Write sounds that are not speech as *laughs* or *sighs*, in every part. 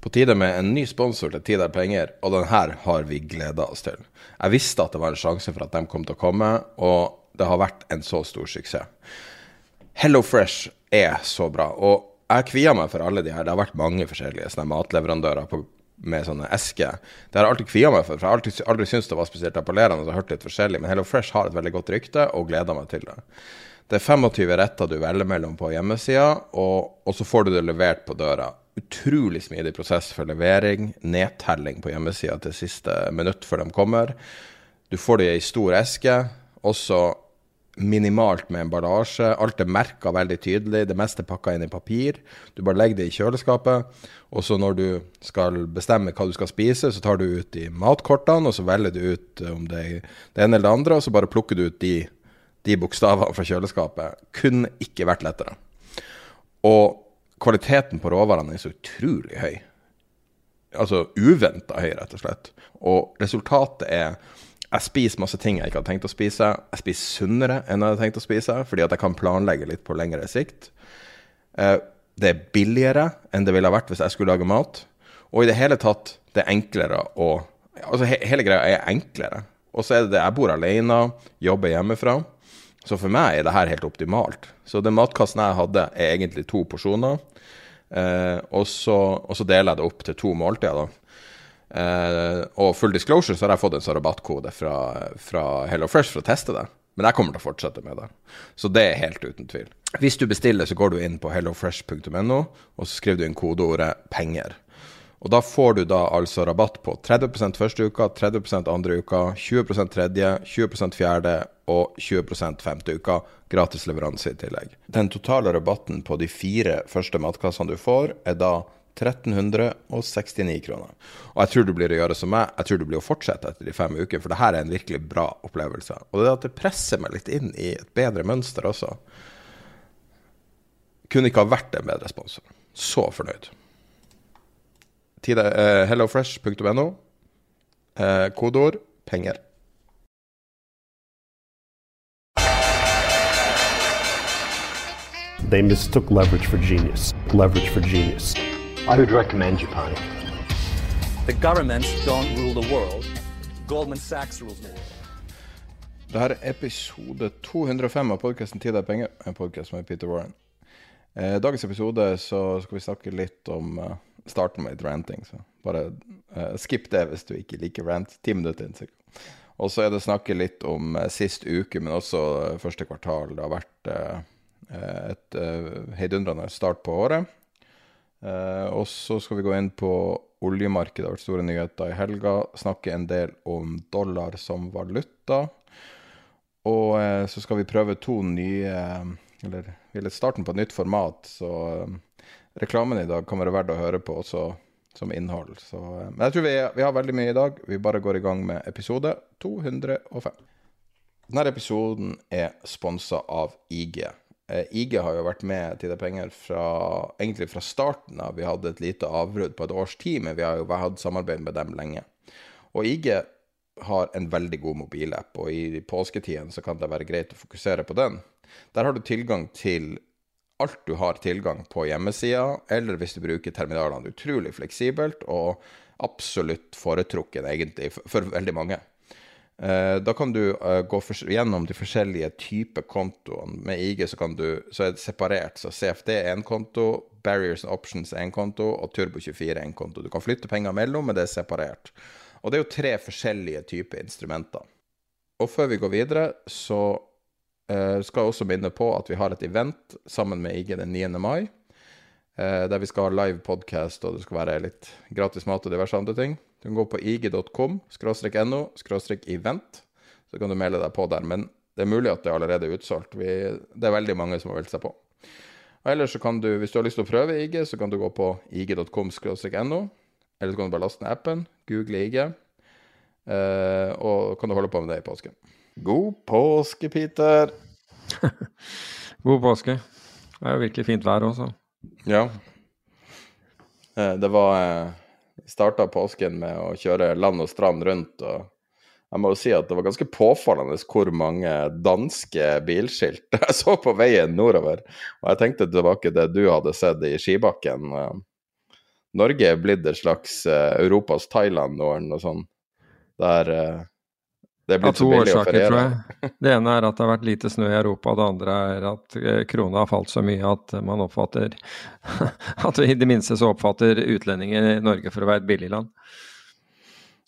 På tide med en ny sponsor til Tid er penger, og den her har vi gleda oss til. Jeg visste at det var en sjanse for at de kom til å komme, og det har vært en så stor suksess. Hello Fresh er så bra, og jeg kvier meg for alle de her. Det har vært mange forskjellige sånne matleverandører på, med sånne esker. Det har jeg alltid kvia meg for, for jeg har alltid, aldri syntes det var spesielt appellerende. og hørt litt forskjellig, Men Hello Fresh har et veldig godt rykte, og gleder meg til det. Det er 25 retter du velger mellom på hjemmesida, og, og så får du det levert på døra utrolig smidig prosess for levering, nedtelling på hjemmesida til siste minutt før de kommer. Du får det i ei stor eske, også minimalt med emballasje. Alt er merka veldig tydelig, det meste er pakka inn i papir. Du bare legger det i kjøleskapet, og så når du skal bestemme hva du skal spise, så tar du ut de matkortene, og så velger du ut om det er det ene eller det andre, og så bare plukker du ut de, de bokstavene fra kjøleskapet. Kunne ikke vært lettere. Og kvaliteten på råvarene er så utrolig høy. Altså uventa høy, rett og slett. Og resultatet er jeg spiser masse ting jeg ikke hadde tenkt å spise. Jeg spiser sunnere enn jeg hadde tenkt å spise, fordi at jeg kan planlegge litt på lengre sikt. Eh, det er billigere enn det ville ha vært hvis jeg skulle lage mat. Og i det hele tatt, det er enklere å Altså hele greia er enklere. Og så er det det jeg bor alene, jobber hjemmefra. Så for meg er det her helt optimalt. Så den matkassen jeg hadde, er egentlig to porsjoner. Eh, og, så, og, så, deler jeg det opp til to måltider. Eh, og full disclosure så har jeg fått en sånn rabattkode fra, fra Hello Fresh for å teste det. Men jeg kommer til å fortsette med det. Så det er helt uten tvil. Hvis du bestiller, så går du inn på hellofresh.no, og så skriver du inn kodeordet 'penger'. Og da får du da altså rabatt på 30% første uka, 30% andre uka, 20% tredje, 20% fjerde og 20% femte uka. Gratis leveranse i tillegg. Den totale rabatten på de fire første matkassene du får, er da 1369 kroner. Og jeg tror du blir å gjøre som meg, jeg tror du blir å fortsette etter de fem ukene, for det her er en virkelig bra opplevelse. Og det at det presser meg litt inn i et bedre mønster også. Kunne ikke ha vært en bedre sponsor. Så fornøyd. Uh, hellofresh.no. Uh, kodeord penger. They mistook leverage for genius. Leverage for genius. I would recommend Japan. The governments don't rule the world. Goldman Sachs rules the world. Dette er episode 205 av podkasten 'Tid er penger', en podkast med Peter Warren. Eh, dagens episode så skal vi snakke litt om uh, Starten med litt ranting, så bare uh, skip det hvis du ikke liker rant. Ti minutter inn, sikkert. Og så er det snakket litt om uh, sist uke, men også uh, første kvartal. Det har vært et heidundrende start på året. Og så skal vi gå inn på oljemarkedet. Det har vært store nyheter i helga. Snakke en del om dollar som valuta. Og så skal vi prøve to nye Eller litt starten på et nytt format. Så reklamen i dag kan være verdt å høre på også som innhold. Så, men jeg tror vi, vi, har veldig mye i dag. Vi bare går i gang med episode 205. Denne episoden er sponsa av IG. Eh, IG har jo vært med til det penger fra, egentlig fra starten av. Vi hadde et lite avbrudd på et års tid, men vi har jo hatt samarbeid med dem lenge. Og IG har en veldig god mobilapp, og i påsketiden så kan det være greit å fokusere på den. Der har du tilgang til alt du har tilgang på hjemmesida, eller hvis du bruker terminalene. Utrolig fleksibelt og absolutt foretrukken, egentlig, for, veldig mange. Eh, da kan du uh, gå gjennom de forskjellige typer kontoene. Med IG så, du, så er det separert. Så CFD er én konto, Barriers and Options er én konto og Turbo24 er én konto. Du kan flytte penger mellom, men det er separert. Og det er jo tre forskjellige typer instrumenter. Og før vi går videre, så uh, skal også minne på at vi har et event sammen med IG den 9. mai. Uh, der vi skal ha live podcast, og det skal være litt gratis mat og diverse andre ting. Du kan gå på ig.com no event, så kan du melde deg på der. Men det er mulig at det allerede er utsolgt. Vi, det er veldig mange som har meldt seg på. Og ellers så kan du, hvis du har lyst til å prøve IG, så kan du gå på ig.com no eller så kan du bare laste ned appen, google IG, uh, og kan du holde på med det i påsken. God påske, Peter! *laughs* God påske. Det er jo virkelig fint vær også. Ja. Eh, det var eh, Starta påsken med å kjøre land og strand rundt. og jeg må jo si at det var ganske påfallende hvor mange danske bilskilt *laughs* jeg så på veien nordover. Og jeg tenkte ikke det du hadde sett i skibakken. Norge er blitt et slags eh, Europas Thailand nå, eller noe sånt. Der eh, det er blitt så billig å feriere. *laughs* Det ene er at det har vært lite snø i Europa, det andre er at eh, krona har falt så mye at man oppfatter *laughs* At i det minste så oppfatter utlendinger Norge for å være et billig land.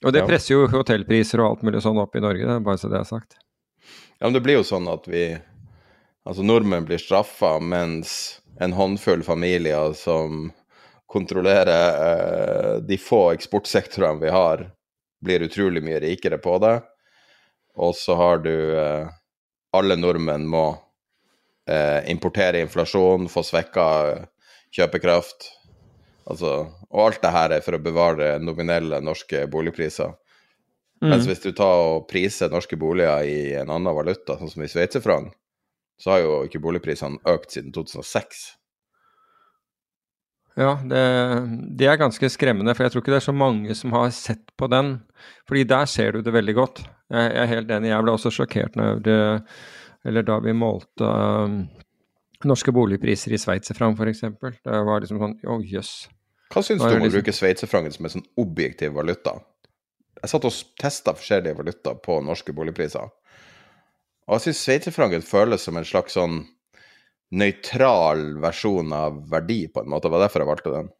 Og det ja. presser jo hotellpriser og alt mulig sånn opp i Norge, bare så det er sagt. Ja, men det blir jo sånn at vi Altså nordmenn blir straffa, mens en håndfull familier som kontrollerer eh, de få eksportsektorene vi har, blir utrolig mye rikere på det. Og så har du eh, Alle nordmenn må eh, importere inflasjon, få svekka kjøpekraft. Altså, og alt det her er for å bevare nominelle norske boligpriser. Mm. Mens hvis du tar og priser norske boliger i en annen valuta, sånn som i sveitserfranc, så har jo ikke boligprisene økt siden 2006. Ja, det, det, er ganske skremmende, for jeg tror ikke det er så mange som har sett på den. Fordi der ser du det veldig godt. Jeg, er helt enig, jeg ble også sjokkert når eller da vi målte um, norske boligpriser i sveitserfranc f.eks. Det var liksom sånn å oh, jøss. Yes. Hva syns du om å liksom... bruke sveitserfrangen som en sånn objektiv valuta? Jeg satt og testa forskjellige valutaer på norske boligpriser. Og jeg syns sveitserfrangen føles som en slags sånn nøytral versjon av verdi, på en måte. Det var derfor jeg valgte den.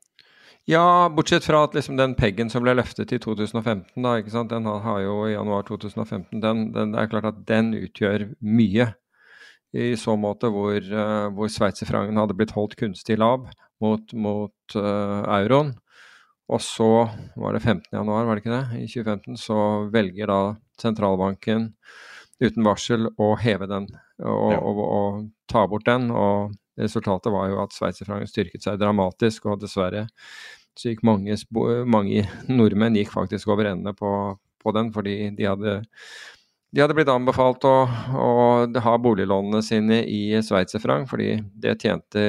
Ja, bortsett fra at liksom den peggen som ble løftet i 2015, da, ikke sant? den har jo i januar 2015, den, den, det er klart at den utgjør mye. I så måte hvor, uh, hvor sveitserfrangen hadde blitt holdt kunstig lav mot, mot uh, euroen. Og så var det 15. januar, var det ikke det, i 2015, så velger da sentralbanken uten varsel å heve den og, ja. og, og, ta bort den. Og resultatet var jo at sveitserfrangen styrket seg dramatisk, og dessverre så gikk mange, mange nordmenn gikk faktisk over ende på, på den, fordi de hadde, de hadde blitt anbefalt å, å ha boliglånene sine i sveitserfrank, fordi det tjente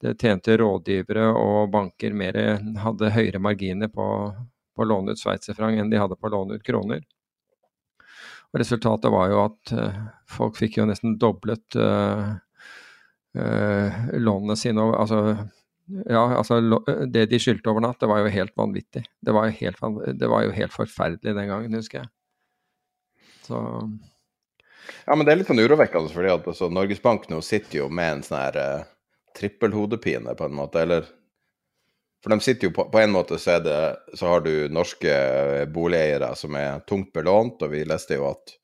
det tjente rådgivere og banker mer, hadde høyere marginer på, å låne ut sveitserfranc enn de hadde på å låne ut kroner. Og resultatet var jo at uh, folk fikk jo nesten doblet uh, lånene sine. Altså, ja, altså det de skyldte over natt, det var jo helt vanvittig. Det var jo helt, det var jo helt forferdelig den gangen, husker jeg. Så Ja, men det er litt sånn urovekkende, fordi at altså, Norges Bank nå sitter jo med en sånn her uh, trippelhodepine, på en måte. Eller for de sitter jo på, på en måte så, det, så har du norske boligeiere som er tungt belånt, og vi leste jo at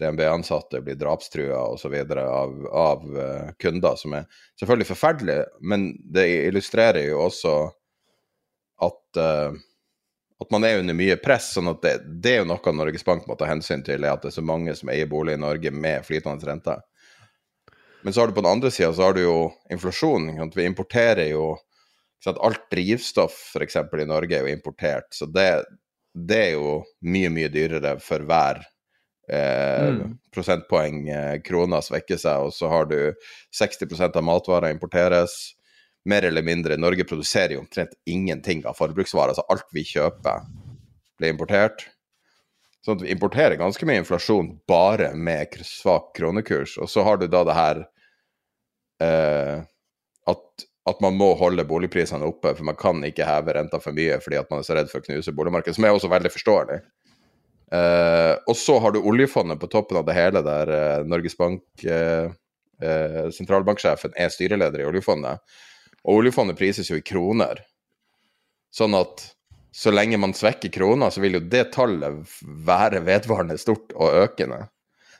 DNB-ansatte blir drapstrua osv. Av, av uh, kunder, som er selvfølgelig forferdelig, men det illustrerer jo også at, uh, at man er under mye press. sånn at det, det, er jo noe Norges Bank må ta hensyn til, er at det er så mange som eier bolig i Norge med flytende rente. Men så har du på den andre sida så har du jo inflasjon. Vi importerer jo Alt drivstoff f.eks. i Norge er jo importert, så det, det, er jo mye, mye dyrere for hver eh, mm. prosentpoeng eh, krona svekker seg, og så har du 60% av matvarer importeres. Mer eller mindre. Norge produserer jo omtrent ingenting av forbruksvarer, så alt vi kjøper, blir importert. Sånn at vi importerer ganske mye inflasjon bare med svak kronekurs. Og så har du da det her eh, at at man må holde boligprisene oppe, for man kan ikke heve renta for mye fordi at man er så redd for å knuse boligmarkedet, som er også veldig forståelig. Uh, og så har du oljefondet på toppen av det hele, der uh, Norges Bank, uh, sentralbanksjefen, er styreleder i oljefondet. Og oljefondet prises jo i kroner. Sånn at så lenge man svekker krona, så vil jo det tallet være vedvarende stort og økende.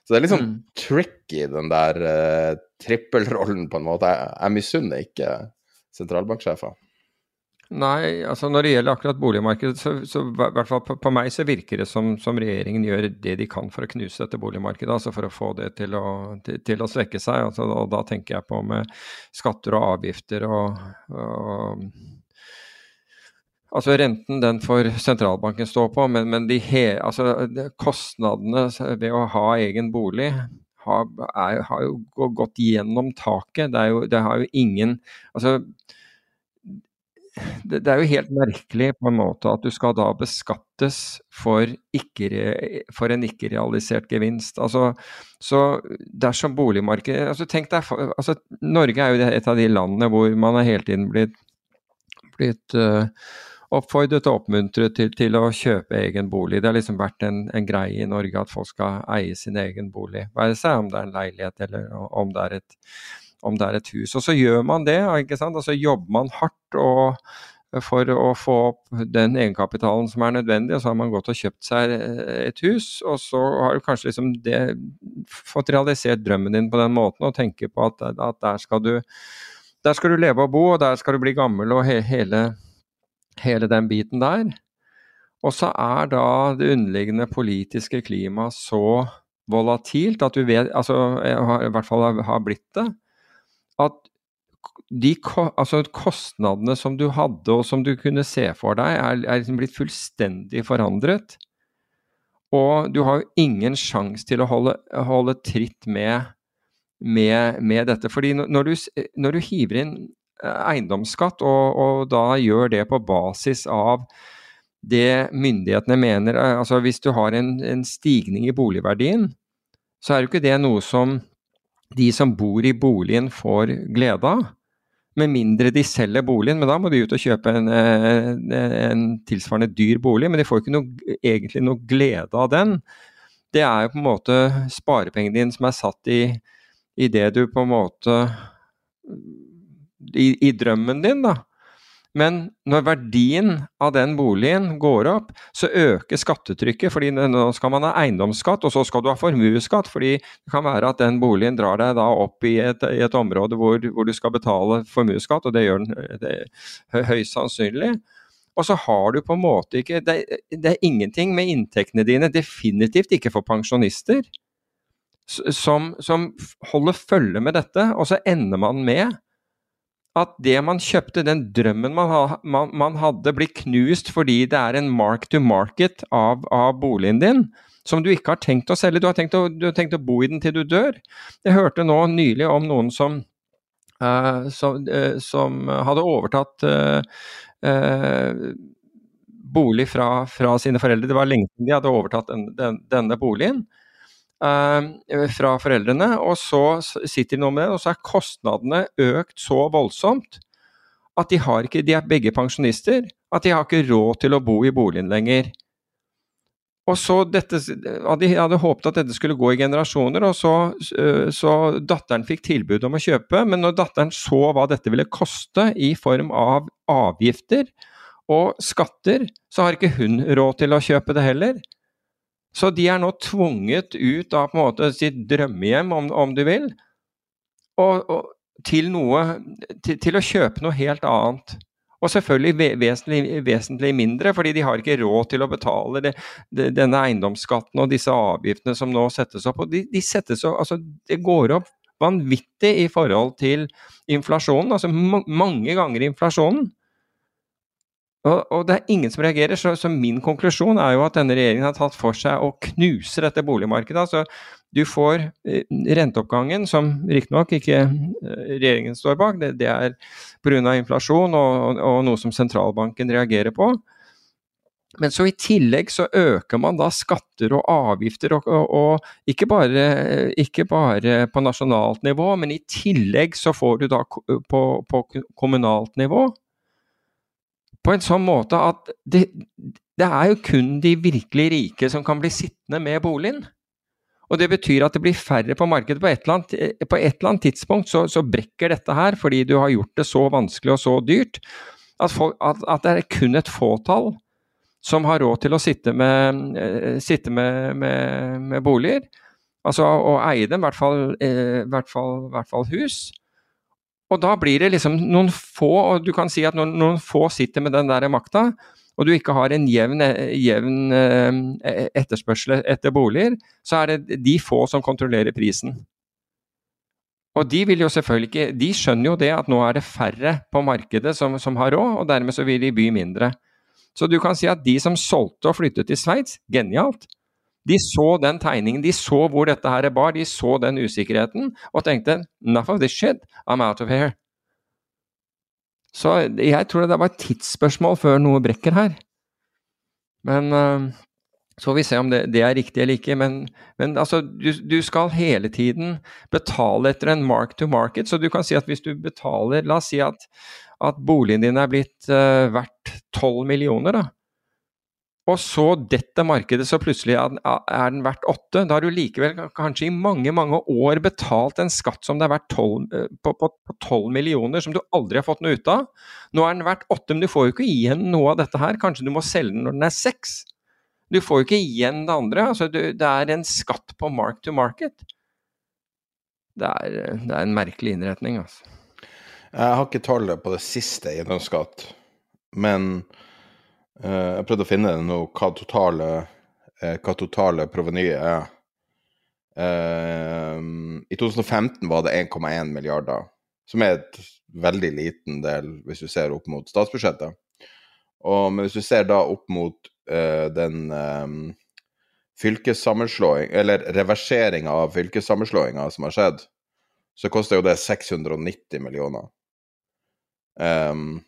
Så det er litt sånn mm. tricky, den der trippelrollen, på en måte. Jeg, jeg misunner ikke sentralbanksjefer. Nei, altså når det gjelder akkurat boligmarkedet, så, så hvert fall på, på, meg så virker det som, som, regjeringen gjør det de kan for å knuse dette boligmarkedet. altså For å få det til å, til, til å svekke seg. altså og Da tenker jeg på med skatter og avgifter og, og Altså Renten den får sentralbanken stå på, men, men de he, altså, kostnadene ved å ha egen bolig har, er, har jo gått gjennom taket. Det, er jo, det har jo ingen altså det, det, er jo helt merkelig på en måte at du skal da beskattes for, ikke, for en ikke-realisert gevinst. Altså, så dersom boligmarkedet altså tenk deg, altså Norge er jo et av de landene hvor man har hele tiden blitt, blitt uh, oppfordret og oppmuntret til, til, å kjøpe egen bolig. Det har liksom vært en, en, greie i Norge at folk skal eie sin egen bolig. Være seg om det er en leilighet eller om det er et om det er et hus. Og så gjør man det, ikke sant? og så jobber man hardt og, for å få opp den egenkapitalen som er nødvendig, og så har man gått og kjøpt seg et hus, og så har du kanskje liksom det, fått realisert drømmen din på den måten og tenker på at, at der, skal du, der skal du leve og bo, og der skal du bli gammel og he, hele, hele den biten der. Og så er da det underliggende politiske klimaet så volatilt at du vet Altså, i hvert fall har blitt det at de altså kostnadene som du hadde og som du kunne se for deg, er, er liksom blitt fullstendig forandret. Og du har jo ingen sjanse til å holde, holde tritt med, med, med, dette. Fordi når du, når du, hiver inn eh, eiendomsskatt, og, og, da gjør det på basis av det myndighetene mener eh, altså Hvis du har en, en stigning i boligverdien, så er jo ikke det noe som de som bor i boligen får glede av. Med mindre de selger boligen, men da må de ut og kjøpe en, eh, en tilsvarende dyr bolig. Men de får ikke noe, egentlig noe glede av den. Det er jo på en måte sparepengene dine som er satt i, i det du på en måte i, i drømmen din, da. Men når verdien av den boligen går opp, så øker skattetrykket. fordi Nå skal man ha eiendomsskatt, og så skal du ha formuesskatt. fordi det kan være at den boligen drar deg da opp i et, i et område hvor, hvor, du skal betale formuesskatt, og det gjør den høyst sannsynlig. Og så har du på en måte ikke det, det er ingenting med inntektene dine, definitivt ikke for pensjonister, som, som holder følge med dette. Og så ender man med at det man kjøpte, den drømmen man, ha, man, man, hadde, blir knust fordi det er en mark to market av, av, boligen din, som du ikke har tenkt å selge. Du har tenkt å, har tenkt å bo i den til du dør. Jeg hørte nå nylig om noen som, uh, som, uh, som hadde overtatt uh, bolig fra, fra, sine foreldre. Det var lenge siden de hadde overtatt den, den, denne boligen. Eh, fra foreldrene, og så sitter de nå med det, og så er kostnadene økt så voldsomt at de har ikke De er begge pensjonister. At de har ikke råd til å bo i boligen lenger. Og så dette, De hadde håpet at dette skulle gå i generasjoner, og så, så datteren fikk tilbud om å kjøpe. Men når datteren så hva dette ville koste i form av avgifter og skatter, så har ikke hun råd til å kjøpe det heller. Så de er nå tvunget ut av på en måte sitt drømmehjem, om, om du vil, og, og til, noe, til, til, å kjøpe noe helt annet. Og selvfølgelig vesentlig, vesentlig, mindre, fordi de har ikke råd til å betale det, det, denne eiendomsskatten og disse avgiftene som nå settes opp. Og de, de settes opp, altså Det går opp vanvittig i forhold til inflasjonen, altså mange ganger inflasjonen. Og, og, det er ingen som reagerer, så, så, min konklusjon er jo at denne regjeringen har tatt for seg å knuse dette boligmarkedet. Altså, du får eh, renteoppgangen, som riktignok ikke eh, regjeringen står bak, det, det er pga. inflasjon og, og, og, noe som sentralbanken reagerer på. Men så i tillegg så øker man da skatter og avgifter, og, og ikke, bare, ikke, bare, på nasjonalt nivå, men i tillegg så får du da på, på kommunalt nivå på en sånn måte at det, det, er jo kun de virkelig rike som kan bli sittende med boligen. Og det betyr at det blir færre på markedet. På et eller annet, eh, et eller annet tidspunkt så, så, brekker dette her, fordi du har gjort det så vanskelig og så dyrt, at, folk, at, at det er kun et fåtall som har råd til å sitte med, uh, sitte med, med, med boliger. Altså å eie dem, i hvert fall, uh, hvert fall, hvert fall hus. Og da blir det liksom noen få, og du kan si at noen, noen få sitter med den der makta, og du ikke har en jevn, jevn eh, etterspørsel etter boliger, så er det de få som kontrollerer prisen. Og de vil jo selvfølgelig ikke De skjønner jo det at nå er det færre på markedet som, som har råd, og dermed så vil de by mindre. Så du kan si at de som solgte og flyttet til Sveits, genialt. De så den tegningen, de så hvor dette her bar, de så den usikkerheten og tenkte 'enough of this shit, I'm out of here'. Så jeg tror det var et tidsspørsmål før noe brekker her. Men uh, så får vi se om det, det, er riktig eller ikke. Men, men altså, du, du, skal hele tiden betale etter en mark to market. Så du kan si at hvis du betaler La oss si at, at boligen din er blitt uh, verdt 12 millioner, da og så detter markedet, så plutselig er den verdt åtte. Da har du likevel kanskje i mange mange år betalt en skatt som det er verdt 12, eh, på, 12 millioner, som du aldri har fått noe ut av. Nå er den verdt åtte, men du får jo ikke igjen noe av dette her. Kanskje du må selge den når den er seks. Du får jo ikke igjen det andre. Altså, det er en skatt på mark to market. Det er, det er en merkelig innretning, altså. Jeg har ikke tallet på det siste eiendomsskatt, men jeg prøvde å finne nå, hva totale, uh, hva totale provenyet er. Uh, I 2015 var det 1,1 milliarder, som er et veldig liten del hvis du ser opp mot statsbudsjettet. Og, men hvis du ser da opp mot den um, fylkessammenslåing, eller reverseringa av fylkessammenslåinga som har skjedd, så koster jo det 690 millioner. Um,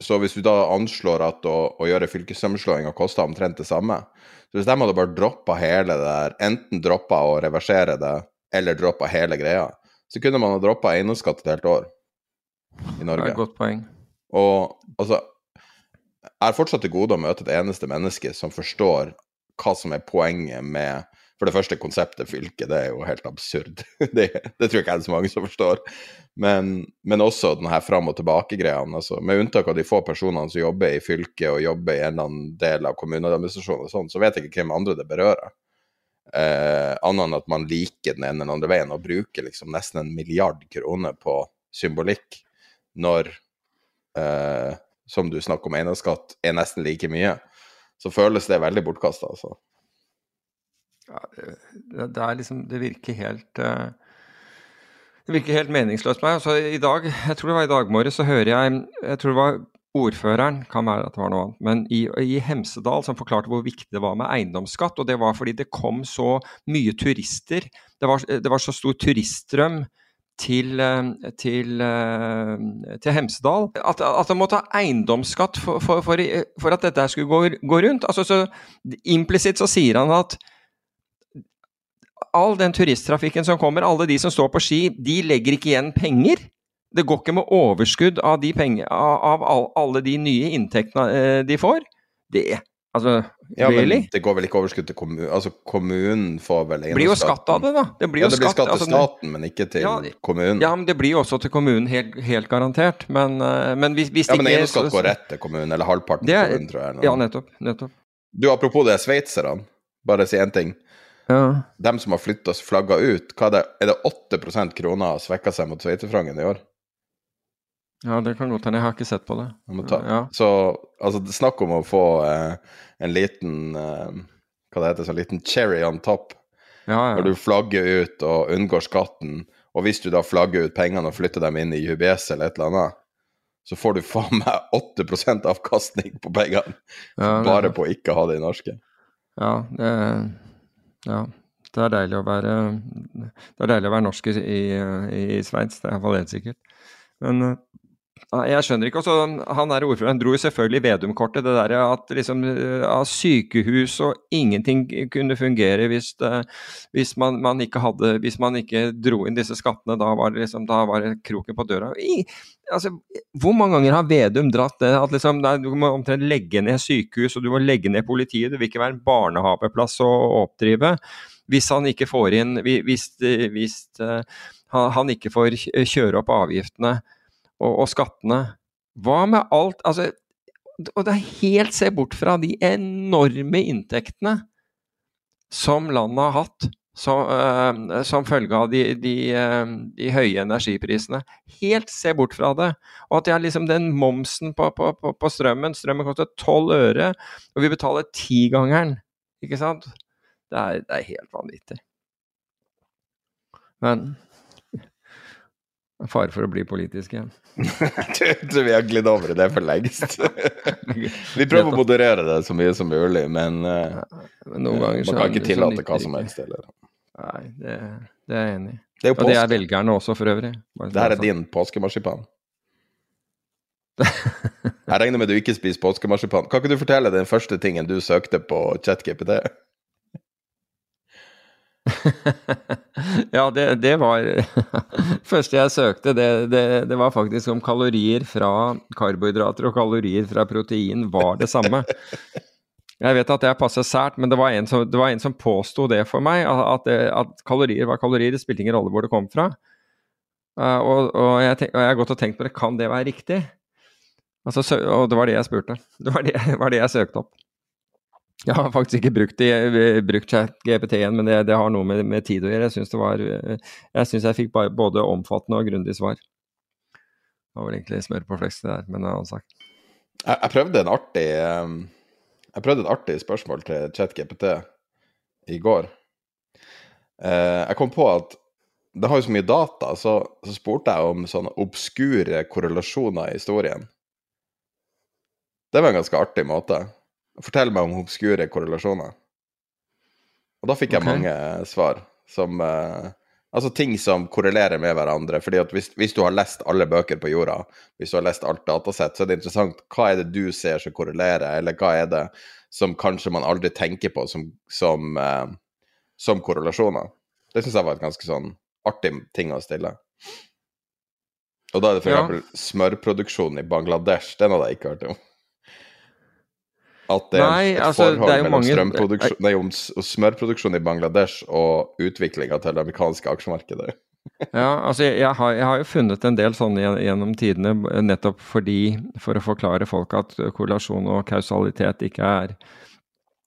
så hvis vi da anslår at å, å gjøre fylkessammenslåinga koster omtrent det samme Så hvis de hadde bare droppa hele det der, enten droppa å reversere det, eller droppa hele greia, så kunne man ha droppa eiendomsskatt et helt år i Norge. Det er et godt poeng. Og altså Jeg har fortsatt til gode å møte et eneste menneske som forstår hva som er poenget med for det første, konseptet fylke, det er jo helt absurd. *laughs* Det, det tror jeg ikke er så mange som forstår. Men, men også den her fram og tilbake-greia. Altså, med unntak av de få personene som jobber i fylket og jobber i en eller annen del av kommuneadministrasjonen, og sånn, så vet jeg ikke hvem andre det berører. Eh, annet enn at man liker den ene eller andre veien og bruker liksom nesten en milliard kroner på symbolikk når, eh, som du snakker om eiendomsskatt, er nesten like mye. Så føles det veldig bortkasta, altså det, er liksom Det virker helt uh, Det virker helt meningsløst meg. Altså, I dag, jeg tror det var i dag morges, så hører jeg Jeg tror det var ordføreren, kan være at det var noe annet, men i, i, Hemsedal som forklarte hvor viktig det var med eiendomsskatt. Og det var fordi det kom så mye turister. Det var, det var så stor turiststrøm til, eh, til, eh, til Hemsedal at, at de måtte ha eiendomsskatt for, for, for, for at dette skulle gå, gå rundt. Altså, Implisitt så sier han at all den turisttrafikken som kommer, alle de som står på ski, de legger ikke igjen penger. Det går ikke med overskudd av, de penger, av alle de nye inntektene eh, de får. Det Altså, ja, really? men det går vel ikke overskudd til kommunen? Altså, kommunen får vel Det blir jo skatt av det, da. Det blir jo ja, det blir skatt, til altså, staten, men ikke til ja, kommunen. Ja, men det blir jo også til kommunen, helt, helt garantert. Men, eh, men hvis, hvis ja, men eiendomsskatt går rett til kommunen, eller halvparten til kommunen, tror jeg. Noe. Ja, nettopp. nettopp. Du, apropos det sveitserne, bare si én ting. Ja. De som har flytta flagga ut, er det, er det 8% kroner har svekka seg mot sveitserfrangen i år? Ja, det kan godt hende. Jeg har ikke sett på det. Ja. Så altså, det er snakk om å få eh, en liten eh, Hva det heter, sånn liten cherry on top. Ja, ja. Når du flagger ut og unngår skatten. Og hvis du da flagger ut pengene og flytter dem inn i UBS eller et eller annet, så får du faen meg 8 avkastning på pengene. Ja, Bare på å ikke ha det i norske. Ja, det ja. Det er deilig å være, det er deilig å være norsk i, i, i Sveits, det er iallfall helt sikkert. Men uh, Jeg skjønner ikke. Også, han der ordføreren dro jo selvfølgelig Vedum-kortet. Det der at liksom av sykehus og ingenting kunne fungere hvis, det, hvis, man, man, hadde Hvis man ikke dro inn disse skattene. Da var det liksom, da var det kroken på døra. I, altså, hvor mange ganger har Vedum dratt det? At liksom, du må omtrent legge ned sykehus, og du må legge ned politiet. Det vil ikke være en barnehageplass å oppdrive hvis han ikke får inn Hvis, hvis uh, han ikke får kjøre opp avgiftene og, og skattene. Hva med alt Altså, og det er helt se bort fra de enorme inntektene som landet har hatt som, uh, som følge av de, de, uh, de, høye energiprisene. Helt se bort fra det. Og at er liksom den momsen på, på, på, på strømmen Strømmen koster tolv øre, og vi betaler tigangeren. Ikke sant? Det er, det er helt vanvittig. Men Fare for å bli politisk igjen. *laughs* jeg tror vi har glidd over i det for lengst. *laughs* vi prøver å moderere det så mye som mulig, men, uh, men man kan ikke tillate hva som helst. Eller. Nei, det, det, er jeg enig i. Det og det er velgerne også, for øvrig. Det her er din påskemarsipan. jeg regner med du ikke spiser påskemarsipan. Kan ikke du fortelle den første tingen du søkte på ChatGPT? *laughs* ja, det, det var *laughs* første jeg søkte, det, det, det, var faktisk om kalorier fra karbohydrater og kalorier fra protein var det samme. Jeg vet at det passer sært, men det var en som, det som påsto det for meg. At, at, kalorier var kalorier, det spilte ingen rolle hvor det kom fra. Uh, og, og, jeg tenk, og, jeg har gått og tenkt på det, kan det være riktig? Altså, og det var det jeg spurte. Det var det, *laughs* var det jeg søkte opp. Jeg har faktisk ikke brukt, brukt GPT-en, men det, det, har noe med, med, tid å gjøre. Jeg syns jeg, jeg fikk både omfattende og grundig svar. Det var vel egentlig smør på fleks der, men det en annen sak. Jeg, jeg, prøvde en artig um, Jeg prøvde et artig spørsmål til ChatGPT i går. Jeg kom på at det har jo så mye data, så, så spurte jeg om sånne obskure korrelasjoner i historien. Det var en ganske artig måte. Fortell meg om obskure korrelasjoner. Og da fikk jeg okay. mange svar som uh, Altså ting som korrelerer med hverandre. fordi at hvis, hvis, du har lest alle bøker på jorda, hvis du har lest alt datasett, så er det interessant hva er det du ser som korrelerer, eller hva er det som kanskje man aldri tenker på som, som, uh, som korrelasjoner. Det syns jeg var et ganske sånn artig ting å stille. Og da er det f.eks. Ja. smørproduksjonen i Bangladesh. Den hadde jeg ikke hørt om. At det er nei, et altså, forhold er mellom strømproduksjon, nei, om smørproduksjon i Bangladesh og utviklinga til det amerikanske aksjemarkedet. *laughs* ja, altså jeg, jeg, har, jeg, har, jo funnet en del sånne gjennom tidene nettopp fordi, for å forklare folk at korrelasjon og kausalitet ikke er,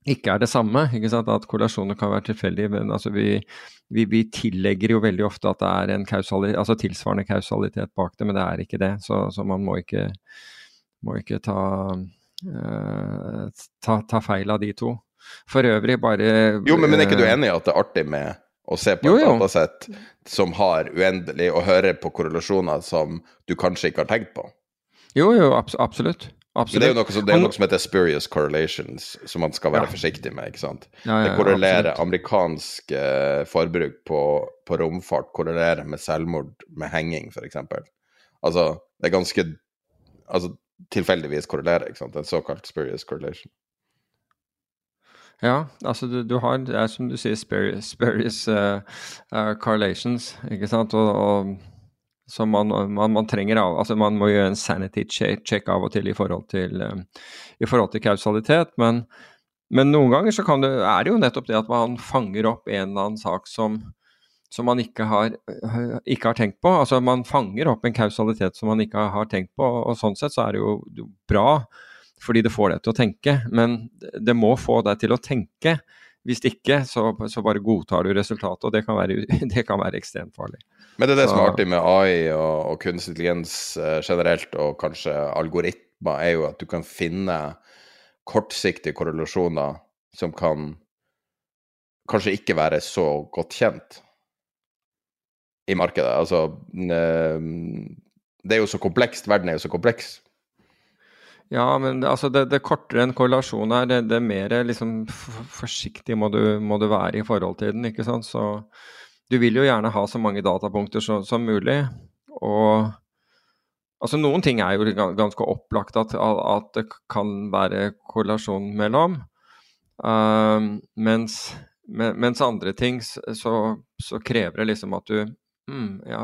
ikke er det samme. At korrelasjoner kan være tilfeldige. Men altså vi, vi, vi, tillegger jo veldig ofte at det er en kausalitet, altså tilsvarende kausalitet bak det, men det er ikke det. Så, så man må ikke, må ikke ta ta, ta, feil av de to. For øvrig bare Jo, men, men er ikke du eh, enig i at det er artig med å se på jo, et datasett som har uendelig, og høre på korrelasjoner som du kanskje ikke har tenkt på? Jo, jo, abs absolutt. Absolutt. Det er jo noe som, det noe som heter spurious correlations, som man skal være ja. forsiktig med. ikke sant? Ja, ja, det korrelerer absolutt. amerikansk eh, forbruk på, på, romfart korrelerer med selvmord med henging, f.eks. Altså, det er ganske Altså, tilfeldigvis korrelerer. ikke sant? En såkalt spurious correlation. Ja, altså du, du har, det er som du sier, spurious, spurious uh, uh, correlations, ikke sant. Og, og så man, man, man, trenger av, altså man må gjøre en sanity check av og til i forhold til, um, i forhold til kausalitet. Men, men, noen ganger så det, er det jo nettopp det at man fanger opp en eller annen sak som, som man ikke har, ikke har, tenkt på. Altså Man fanger opp en kausalitet som man ikke har tenkt på, og sånn sett så er det jo bra fordi det får deg til å tenke. Men det må få deg til å tenke. Hvis ikke, så, så bare godtar du resultatet, og det kan være, *laughs* det kan være ekstremt farlig. Men det er det så, som er artig med AI og, og kunstig intelligens eh, generelt, og kanskje algoritmer, er jo at du kan finne kortsiktige korrelasjoner som kan kanskje ikke være så godt kjent i markedet. Altså Det er jo så komplekst. Verden er jo så kompleks. Ja, men det, altså det, det kortere en korrelasjon er, det, det mer liksom forsiktig må du, må du, være i forhold til den. ikke sant? Så du vil jo gjerne ha så mange datapunkter så, som mulig. Og Altså Noen ting er jo ganske opplagt at, at det kan være korrelasjon mellom. Uh, mens, mens, andre ting så, så, krever det liksom at du mm, Ja,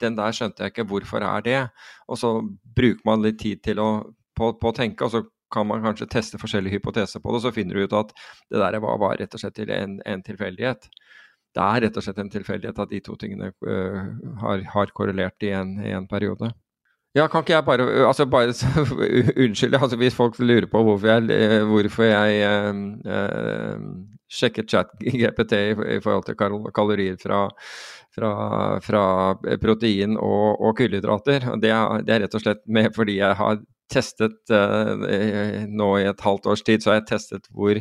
den der skjønte jeg ikke, hvorfor er det? Og så bruker man litt tid til å, på, på å tenke, og så kan man kanskje teste forskjellige hypoteser på det, og så finner du ut at det der var, var rett og slett en, en tilfeldighet det er rett og slett en tilfeldighet at de to tingene uh, har, har, korrelert i en, i en, periode. Ja, kan ikke jeg bare altså bare *laughs* Unnskyld, altså hvis folk lurer på hvorfor jeg, eh, hvorfor jeg uh, uh, sjekket chat-GPT i, i, forhold til kalorier fra, fra, fra protein og, og kullhydrater. Det det er, rett og slett med fordi jeg har testet nå i et halvt års tid, så har jeg testet hvor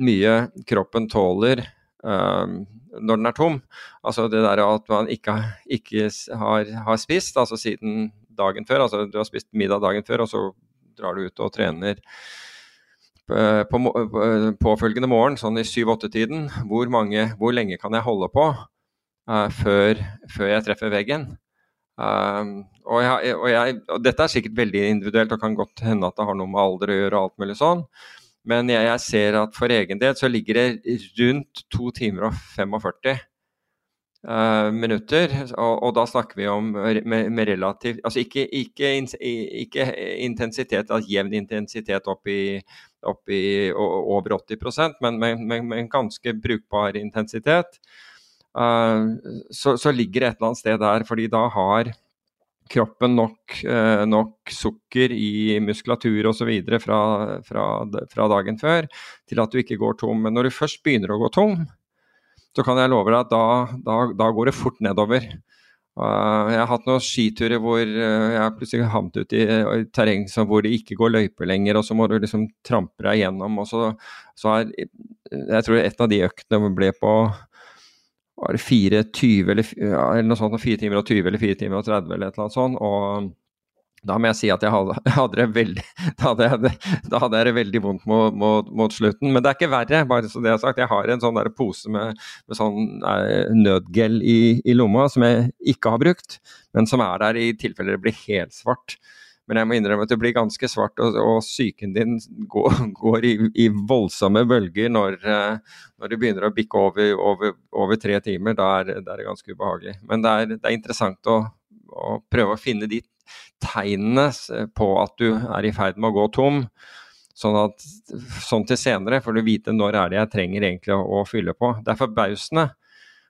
mye kroppen tåler um, når den er tom. Altså det der at man ikke, ikke har, har, spist, altså siden dagen før. Altså du har spist middag dagen før, og så drar du ut og trener eh, på, på påfølgende morgen, sånn i syv-åtte-tiden. Hvor, hvor, lenge kan jeg holde på før, før, jeg treffer veggen? Um, og, jeg, og, jeg, og, dette er sikkert veldig individuelt og kan godt hende at det har noe med alder å gjøre og alt mulig sånn. Men jeg, jeg, ser at for egen del så ligger det rundt 2 timer og 45 uh, eh, minutter. Og, og, da snakker vi om med, med relativt Altså ikke, ikke, ikke, intensitet, altså jevn intensitet opp i, opp i over 80% men men, ganske brukbar intensitet. Uh, så, så ligger det et eller annet sted der, fordi da har kroppen nok, eh, nok sukker i muskulatur osv. Fra, fra, fra dagen før til at du ikke går tom. Men når du først begynner å gå tom, så kan jeg love deg at da, da, da går det fort nedover. Uh, jeg har hatt noen skiturer hvor uh, jeg plutselig har havnet ut i i terreng hvor det ikke går løyper lenger, og så må du liksom trampe deg gjennom. og så, så er, Jeg tror et av de øktene ble på var det 4.20 eller, ja, eller noe sånt, 4 timer og 20 eller 4 timer og 30 eller et eller annet sånt. og da må jeg si at jeg hadde, *laughs* hadde det veldig, da hadde jeg, da hadde jeg det veldig vondt mot, mot, mot, slutten. Men det er ikke verre, bare så det er sagt. Jeg har en sånn der pose med, med sånn eh, nødgel i, i, lomma som jeg ikke har brukt, men som er der i tilfelle det blir helt svart. Men jeg må innrømme at det blir ganske svart, og, og psyken din går, går i, i, voldsomme bølger når, uh, når, du begynner å bikke over, over, over tre timer. Da er, da er, det ganske ubehagelig. Men det er, det er interessant å, å, prøve å finne de tegnene på at du er i ferd med å gå tom. Sånn, at, sånn til senere, for du vite når er det jeg trenger egentlig å, å fylle på. Det er forbausende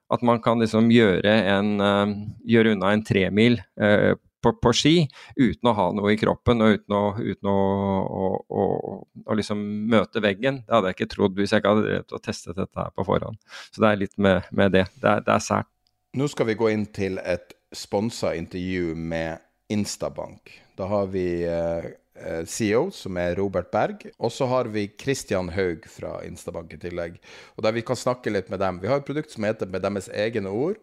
at man kan liksom gjøre, en, uh, gjøre unna en tremil uh, på, på, ski uten å ha noe i kroppen og uten å, uten å, å, å liksom møte veggen. Det hadde jeg ikke trodd hvis jeg ikke hadde testet dette her på forhånd. Så det er litt med, med det. Det er, det er sært. Nå skal vi gå inn til et sponsa intervju med Instabank. Da har vi eh, eh CEO, som er Robert Berg. Og så har vi Christian Haug fra Instabank i tillegg. Og der vi kan snakke litt med dem. Vi har et produkt som heter Med deres egne ord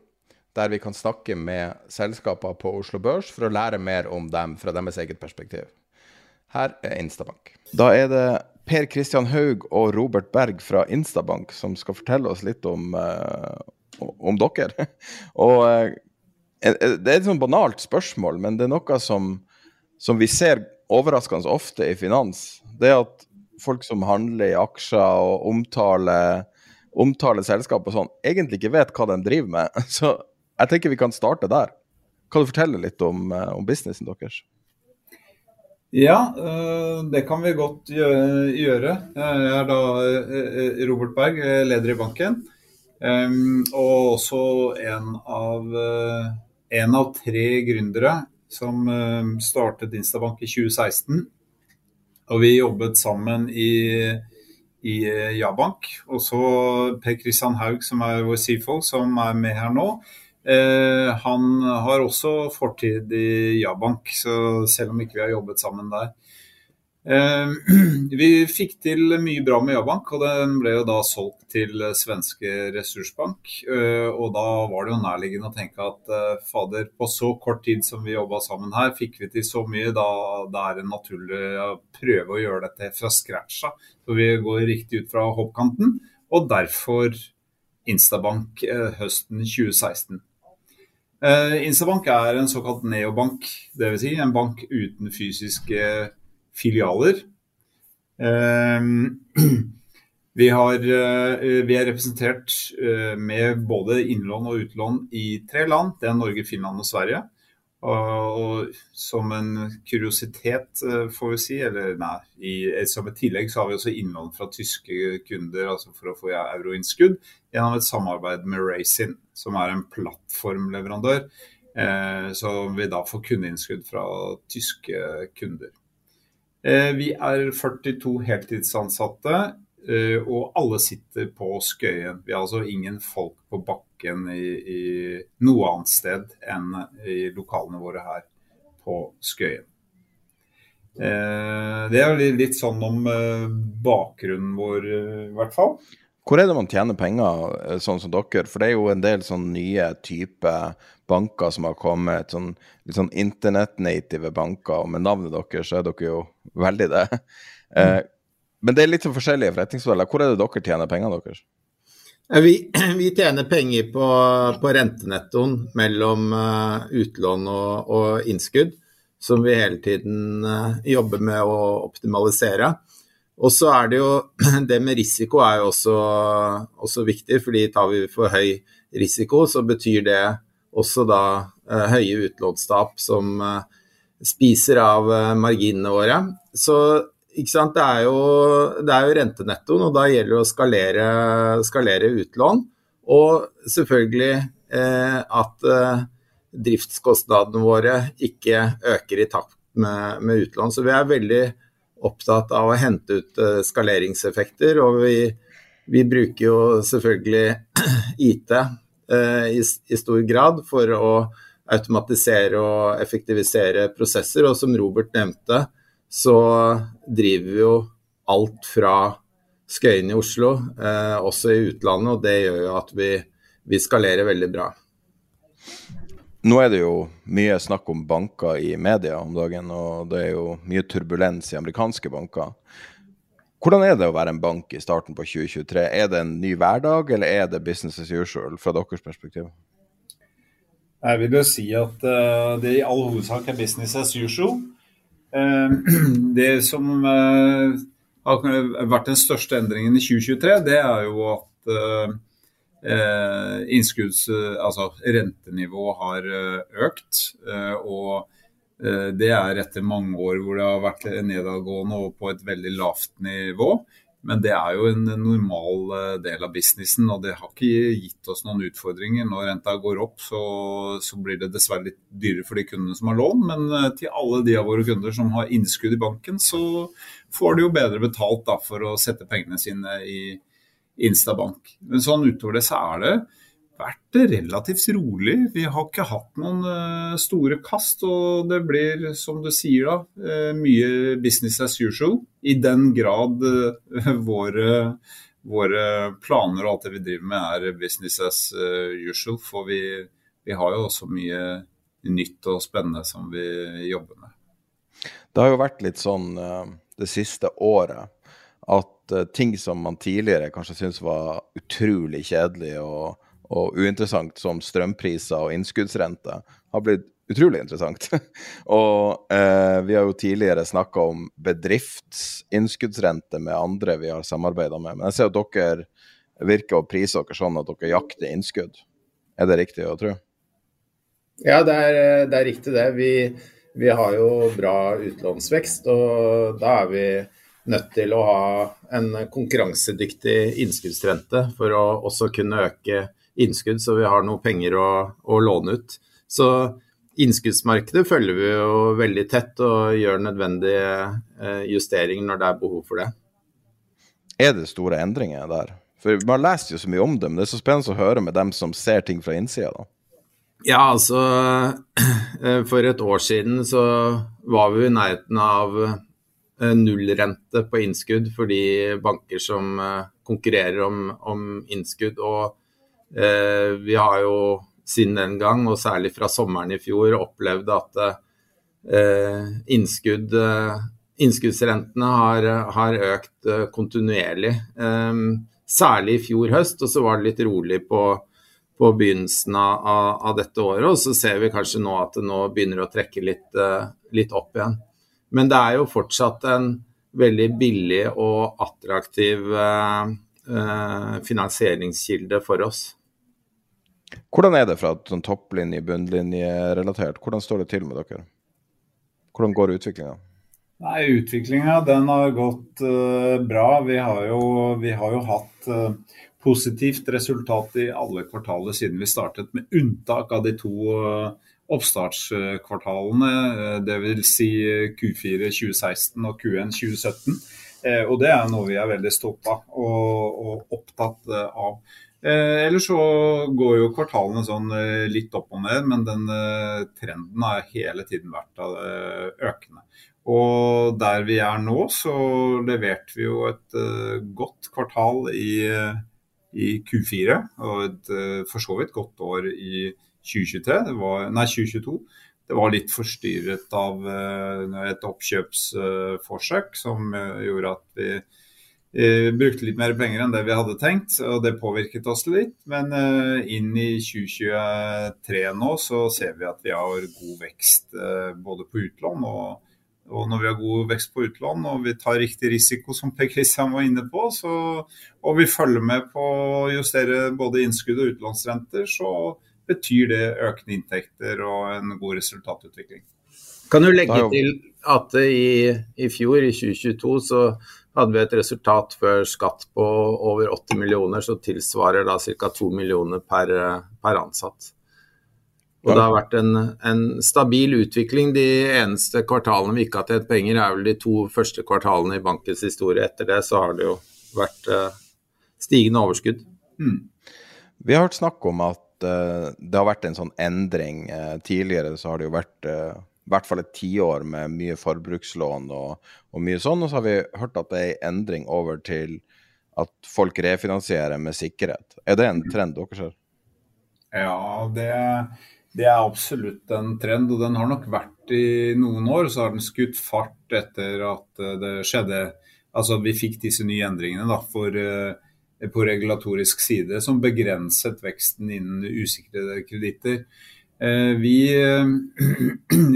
der vi kan snakke med selskaper på Oslo Børs for å lære mer om dem fra deres eget perspektiv. Her er Instabank. Da er det Per Kristian Haug og Robert Berg fra Instabank som skal fortelle oss litt om, uh, om dere. *laughs* og uh, Det er et sånn banalt spørsmål, men det er noe som, som vi ser overraskende ofte i finans. Det er at folk som handler i aksjer og omtaler, omtaler selskap og sånn, egentlig ikke vet hva de driver med. *laughs* Så jeg tenker vi kan starte der. Kan du fortelle litt om, eh, om businessen deres? Ja, eh, det kan vi godt gjøre. Jeg er da eh, Robert Berg, leder i banken. Og også en av, en av tre gründere som startet Instabank i 2016. Og vi jobbet sammen i, i Jabank. Og så Per Kristian Haug, som er vår CFO, som er med her nå. Eh, han har også fortid i Jabank, så selv om ikke vi har jobbet sammen der. Eh, *clears throat* vi fikk til mye bra med Jabank, og den ble jo da solgt til svenske Ressursbank. Eh, og da var det jo nærliggende å tenke at fader, på så kort tid som vi jobba sammen her, fikk vi til så mye, da, det er naturlig å prøve å gjøre dette fra scratch. Så vi går riktig ut fra hoppkanten, og derfor Instabank høsten 2016. Eh, Instabank er en såkalt neobank, dvs. Si en bank uten fysiske filialer. Eh, *clears throat* vi, har, eh, vi er representert eh, med både innlån og utlån i tre land. Det er Norge, Finland og Sverige. Og, som en kuriositet, eh, får vi si, eller nei, i, som et tillegg så har vi også innhold fra tyske kunder altså for å få euroinnskudd gjennom et samarbeid med Racing, som er en plattformleverandør. Eh, så vi da får kundeinnskudd fra tyske kunder. Eh, vi er 42 heltidsansatte, eh, og alle sitter på Skøyen. Vi har altså ingen folk på bakken bakken i, i noe annet sted enn i lokalene våre her på Skøyen. Eh, det er litt sånn om eh, bakgrunnen vår, eh, i hvert fall. Hvor er det man tjener penger, eh, sånn som dere? For det er jo en del sånn nye typer banker som har kommet. Sånn, litt sånn internett-native banker. Og med navnet deres så er dere jo veldig det. Eh, mm. Men det er litt sånn forskjellige forretningsmodeller. Hvor er det dere tjener pengene deres? Vi, *clears throat* vi, tjener penger på, på rentenettoen mellom uh, utlån og, og, innskudd, som vi hele tiden uh, jobber med å optimalisere. Og så er det jo *clears throat* Det med risiko er jo også, også, viktig, fordi tar vi for høy risiko, så betyr det også da uh, høye utlånstap som spiser av marginene våre. Så ikke sant? Det er jo, det er jo rentenettoen, og da gjelder det å skalere, skalere utlån. Og selvfølgelig eh, at eh, driftskostnadene våre ikke øker i takt med, med, utlån. Så vi er veldig opptatt av å hente ut eh, skaleringseffekter. Og vi, vi, bruker jo selvfølgelig *clears throat* IT eh, i, i stor grad for å automatisere og effektivisere prosesser. Og som Robert nevnte, så driver vi jo alt fra Skøyen i Oslo, eh, også i utlandet, og det gjør jo at vi, vi skalerer veldig bra. Nå er det jo mye snakk om banker i media om dagen, og det er jo mye turbulens i amerikanske banker. Hvordan er det å være en bank i starten på 2023? Er det en ny hverdag, eller er det business as usual fra deres perspektiv? Jeg vil jo si at uh, det i all hovedsak er business as usual. Eh, *clears throat* det som eh, har vært den største endringen i 2023, det er jo at eh, innskudds... Altså rentenivået har økt. Og det er etter mange år hvor det har vært nedadgående og på et veldig lavt nivå. Men det er jo en normal eh, del av businessen, og det har ikke gitt oss noen utfordringer. Når renta går opp, så, så blir det dessverre litt dyrere for de kundene som har lån. Men eh, til alle de av våre kunder som har innskudd i banken, så får de jo bedre betalt da, for å sette pengene sine i Instabank. Men sånn utover det så er det vært relativt rolig. Vi har ikke hatt noen uh, store kast. Og det blir, som du sier da, uh, mye business as usual. I den grad uh, våre, våre, planer og alt det vi driver med er business as usual. For vi, vi, har jo også mye nytt og spennende som vi jobber med. Det har jo vært litt sånn det siste året at ting som man tidligere kanskje syntes var utrolig kjedelig og og uinteressant som strømpriser og innskuddsrente, har blitt utrolig interessant. *laughs* og eh, vi har jo tidligere snakka om bedriftsinnskuddsrente med andre vi har samarbeida med. Men jeg ser at dere virker å prise dere sånn at dere jakter innskudd. Er det riktig å tro? Ja, det er, det er riktig det. Vi, vi, har jo bra utlånsvekst, og da er vi nødt til å ha en konkurransedyktig innskuddsrente for å også kunne øke innskudd, så vi har noe penger å, å låne ut. Så innskuddsmarkedet følger vi jo veldig tett og gjør nødvendige eh, justeringer når det er behov for det. Er det store endringer der? For Man leser jo så mye om det, men det er så spennende å høre med dem som ser ting fra innsida. da. Ja, altså *clears throat* eh, For et år siden så var vi i nærheten av eh, nullrente på innskudd for de banker som konkurrerer om, om innskudd. og vi har jo siden den gang, og særlig fra sommeren i fjor, opplevd at eh, innskudd, eh, innskuddsrentene har, har, økt kontinuerlig. Særlig i fjor høst, og så var det litt rolig på, på begynnelsen av, av, dette året. Og så ser vi kanskje nå at det nå begynner å trekke litt, litt opp igjen. Men det er jo fortsatt en veldig billig og attraktiv finansieringskilde for oss. Hvordan er det fra sånn topplinje, bunnlinje-relatert? Hvordan står det til med dere? Hvordan går utviklinga? Utviklinga har gått uh, bra. Vi har, jo, vi har jo hatt uh, positivt resultat i alle kvartaler siden vi startet, med unntak av de to uh, oppstartskvartalene, dvs. Si Q4 2016 og Q1 2017. Og Det er noe vi er veldig stolte av og, og opptatt av. Eh, Eller så går jo kvartalene sånn eh, litt opp og ned, men den eh, trenden har hele tiden vært eh, økende. Og der vi er nå, så leverte vi jo et uh, godt kvartal i, i, Q4. Og et for så vidt godt år i 2023, var, nei 2022. Det var litt forstyrret av et oppkjøpsforsøk som gjorde at vi Uh, brukte litt mer penger enn det vi hadde tenkt, og det påvirket oss litt. Men uh, inn i 2023 nå så ser vi at vi har god vekst uh, både på utlån og, og, når vi har god vekst på utlån og vi tar riktig risiko, som Per Kristian var inne på, så, og vi følger med på å justere både innskudd og utlånsrenter, så betyr det økende inntekter og en god resultatutvikling. Kan du legge til at i, i fjor, i 2022, så hadde vi et resultat før skatt på over 80 millioner, så tilsvarer da ca. 2 millioner per, per, ansatt. Og Det har vært en, en, stabil utvikling. De eneste kvartalene vi ikke har tjent penger, er vel de to første kvartalene i bankens historie. Etter det så har det jo vært uh, stigende overskudd. Mm. Vi har hørt snakk om at uh, det har vært en sånn endring. Uh, tidligere så har det jo vært i hvert fall et tiår med mye forbrukslån og, og, mye sånn. Og så har vi hørt at det er en endring over til at folk refinansierer med sikkerhet. Er det en trend dere ser? Ja, det, det er absolutt en trend, og den har nok vært i noen år. Så har den skutt fart etter at det skjedde Altså vi fikk disse nye endringene da, for, eh, på regulatorisk side som begrenset veksten innen usikrede kreditter. Eh, vi, eh,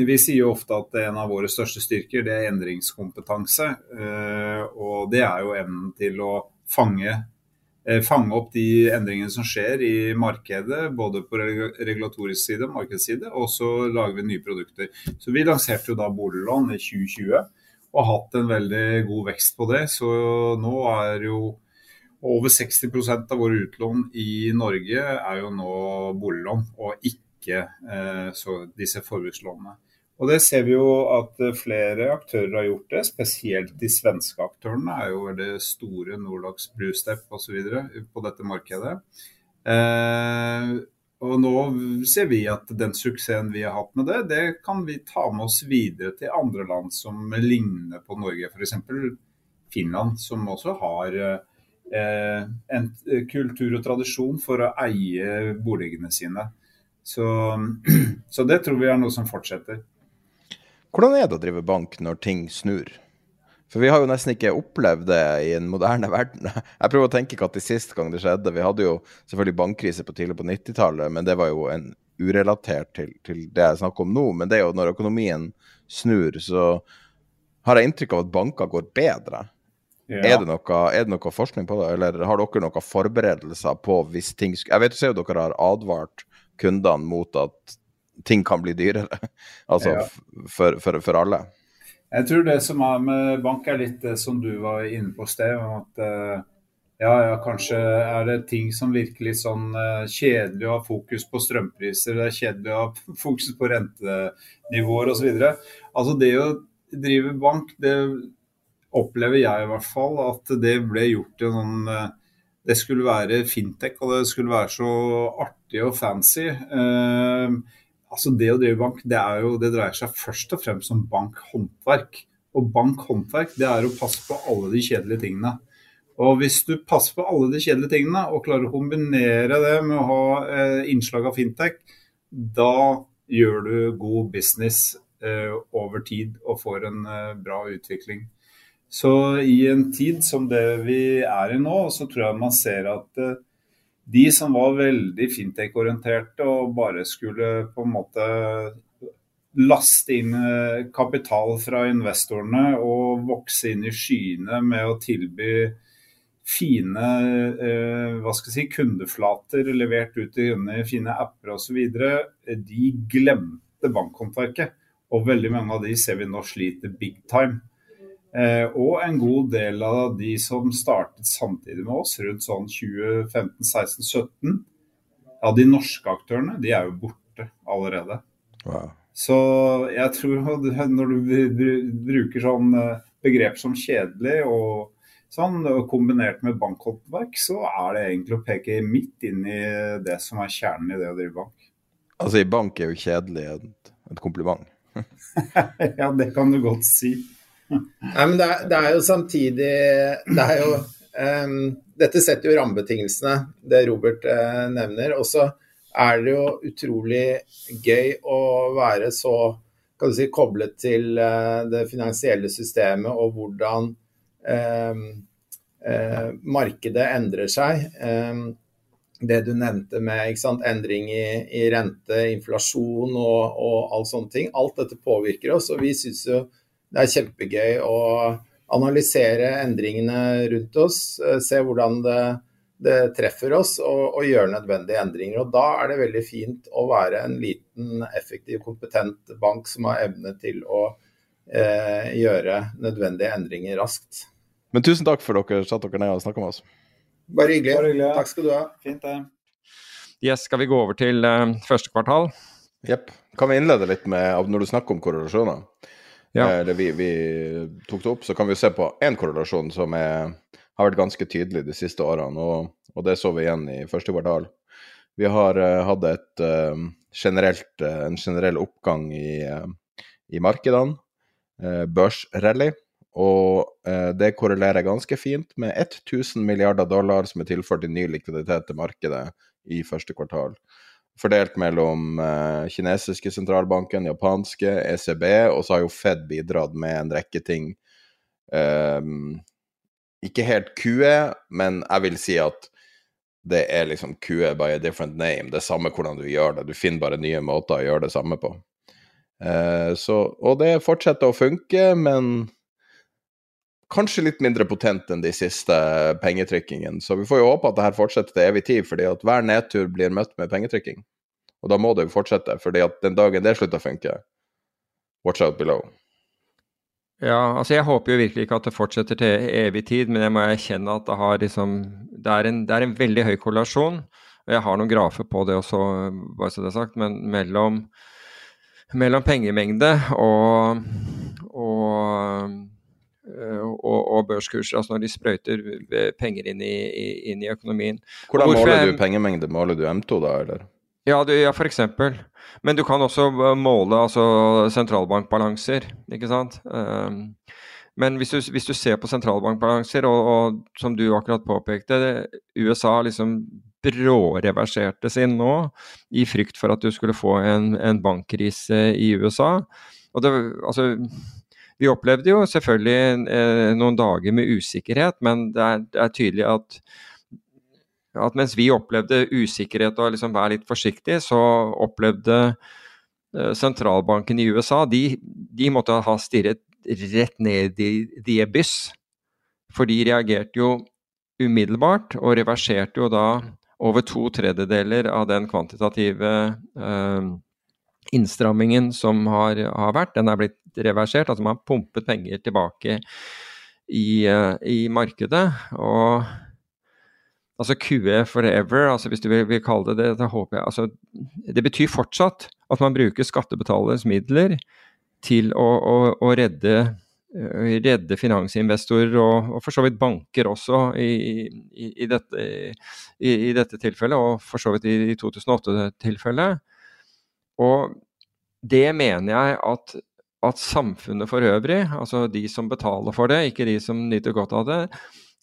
*clears throat* vi, sier jo ofte at en av våre største styrker det er endringskompetanse. Eh, og det er jo evnen til å fange, fange opp de endringene som skjer i markedet, både på regulatorisk side og markedsside, og så lager vi nye produkter. Så Vi lanserte jo da boliglån i 2020 og har hatt en veldig god vekst på det. Så nå er jo over 60% av våre utlån i Norge er jo nå boliglån, og ikke ikke eh, disse forbrukslånene. Og Det ser vi jo at eh, flere aktører har gjort det, spesielt de svenske aktørene er jo veldig store, Nordax, Brustep osv. på dette markedet. Eh, og nå ser vi at den suksessen vi har hatt med det, det kan vi ta med oss videre til andre land som ligner på Norge. F.eks. Finland, som også har eh, en kultur og tradisjon for å eie boligene sine. Så, *clears throat* så, det tror vi er noe som fortsetter. Hvordan er det å drive bank når ting snur? For vi har jo nesten ikke opplevd det i en moderne *laughs* verden. Jeg prøver å tenke hva til sist gang det skjedde. Vi hadde jo selvfølgelig bankkrise på tidlig på 90-tallet, men det var jo en urelatert til, til, det jeg snakker om nå. Men det er jo når økonomien snur, så har jeg inntrykk av at banker går bedre. Ja. Er, det noe, er, det noe, forskning på det, eller har dere noen forberedelser på hvis ting Jeg vet jo dere har advart kundene mot at ting kan bli dyrere. *laughs* altså ja. for, for, for, alle. Jeg tror det som er med bank, er litt det som du var inne på sted. at uh, ja, ja, kanskje er det ting som virker litt sånn uh, kjedelig å ha fokus på strømpriser, det er kjedelig å ha *laughs* fokus på rentenivåer osv. Altså det å drive bank, det opplever jeg i hvert fall at det ble gjort til noen uh, det skulle være fintech, og det skulle være så artig og fancy. Eh, altså Det å drive bank, det, jo, det, dreier seg først og fremst om bankhåndverk. Og bankhåndverk, det er å passe på alle de kjedelige tingene. Og hvis du passer på alle de kjedelige tingene, og klarer å kombinere det med å ha eh, innslag av fintech, da gjør du god business eh, over tid og får en eh, bra utvikling. Så i en tid som det vi er i nå, så tror jeg man ser at uh, de som var veldig fintech-orienterte og bare skulle på en måte laste inn eh, kapital fra investorene og vokse inn i skyene med å tilby fine eh, hva skal jeg si, kundeflater levert ut til kunder, fine apper osv., de glemte bankhåndverket. Og veldig mange av de ser vi nå sliter big time. Eh, og en god del av de som startet samtidig med oss, rundt sånn 2015-16-17, av de norske aktørene, de er jo borte allerede. Wow. Så jeg tror når du bruker sånn eh, begrep som kjedelig og sånn, kombinert med bankhåndverk, så er det egentlig å peke midt inn i det som er kjernen i det å drive bank. Altså, i bank er jo kjedelig et, et kompliment. *laughs* ja, det kan du godt si. Nei, men det er, det er, jo samtidig det er jo, um, Dette setter jo rammebetingelsene, det Robert uh, nevner. Og så er det jo utrolig gøy å være så kan du si, koblet til uh, det finansielle systemet og hvordan um, uh, markedet endrer seg. Um, det du nevnte med sant, endring i, i, rente, inflasjon og, og all sånne ting. Alt dette påvirker oss. og vi synes jo det er kjempegøy å analysere endringene rundt oss, eh, se hvordan det, det treffer oss og, og, gjøre nødvendige endringer. Og Da er det veldig fint å være en liten, effektiv, kompetent bank som har evne til å eh, gjøre nødvendige endringer raskt. Men tusen takk for dere satt dere ned og snakka med oss. Bare hyggelig. Bare hyggelig. Takk skal du ha. Fint det. Yes, skal vi gå over til uh, første kvartal? Jepp. Kan vi innlede litt med, når du snakker om korrelasjoner? Ja. eller vi, vi, tok det opp, så kan vi se på én korrelasjon som er, har vært ganske tydelig de siste årene, og, og, det så vi igjen i første kvartal. Vi har uh, hatt et, uh, generelt, uh, en generell oppgang i, i markedene, børsrally, og det korrelerer ganske fint med 1000 milliarder dollar som er tilført i ny likviditet til markedet i første kvartal fordelt mellom uh, kinesiske sentralbanken, japanske, ECB, og så har jo Fed bidratt med en rekke ting. Um, ikke helt QE, men jeg vil si at det er liksom QE by a different name. Det er samme hvordan du gjør det, du finner bare nye måter å gjøre det samme på. Uh, så, og det fortsetter å funke, men kanskje litt mindre potent enn de siste pengetrykkingene. Så vi får jo håpe at det her fortsetter til evig tid, fordi at hver nedtur blir møtt med pengetrykking. Og da må det jo fortsette, fordi at den dagen det slutter å funke, watch out below. Ja, altså jeg håper jo virkelig ikke at det fortsetter til evig tid, men jeg må erkjenne at det, har liksom, det, er en, det er en veldig høy korrelasjon. og Jeg har noen grafer på det også, bare så det er sagt, men mellom, mellom pengemengde og, og og, og, børskurser, altså når de sprøyter penger inn i, inn i økonomien. Hvordan måler du pengemengde? Måler du M2 da, eller? Ja, du, ja f.eks. Men du kan også eh, måle altså, sentralbankbalanser, ikke sant. Um, men hvis du, hvis du, ser på sentralbankbalanser, og, og, som du akkurat påpekte, USA liksom bråreverserte sin nå i frykt for at du skulle få en, en bankkrise i USA. Og det, altså vi opplevde jo selvfølgelig eh, noen dager med usikkerhet, men det er, det er tydelig at, at, mens vi opplevde usikkerhet og liksom være litt forsiktig, så opplevde eh, sentralbanken i USA de, de, måtte ha stirret rett ned i the byss. For de reagerte jo umiddelbart og reverserte jo da over to tredjedeler av den kvantitative eh, innstrammingen som har, har, vært, den er blitt reversert. Altså man har pumpet penger tilbake i, uh, i markedet. Og altså QE forever, altså hvis du vil, vil kalle det det, da håper jeg altså, Det betyr fortsatt at man bruker skattebetalernes midler til å, å, å redde, uh, redde finansinvestorer og, og, for så vidt banker også i, i, i, dette, i dette, tilfellet, og for så vidt i, 2008-tilfellet. Og det mener jeg at, at, samfunnet for øvrig, altså de som betaler for det, ikke de som nyter godt av det,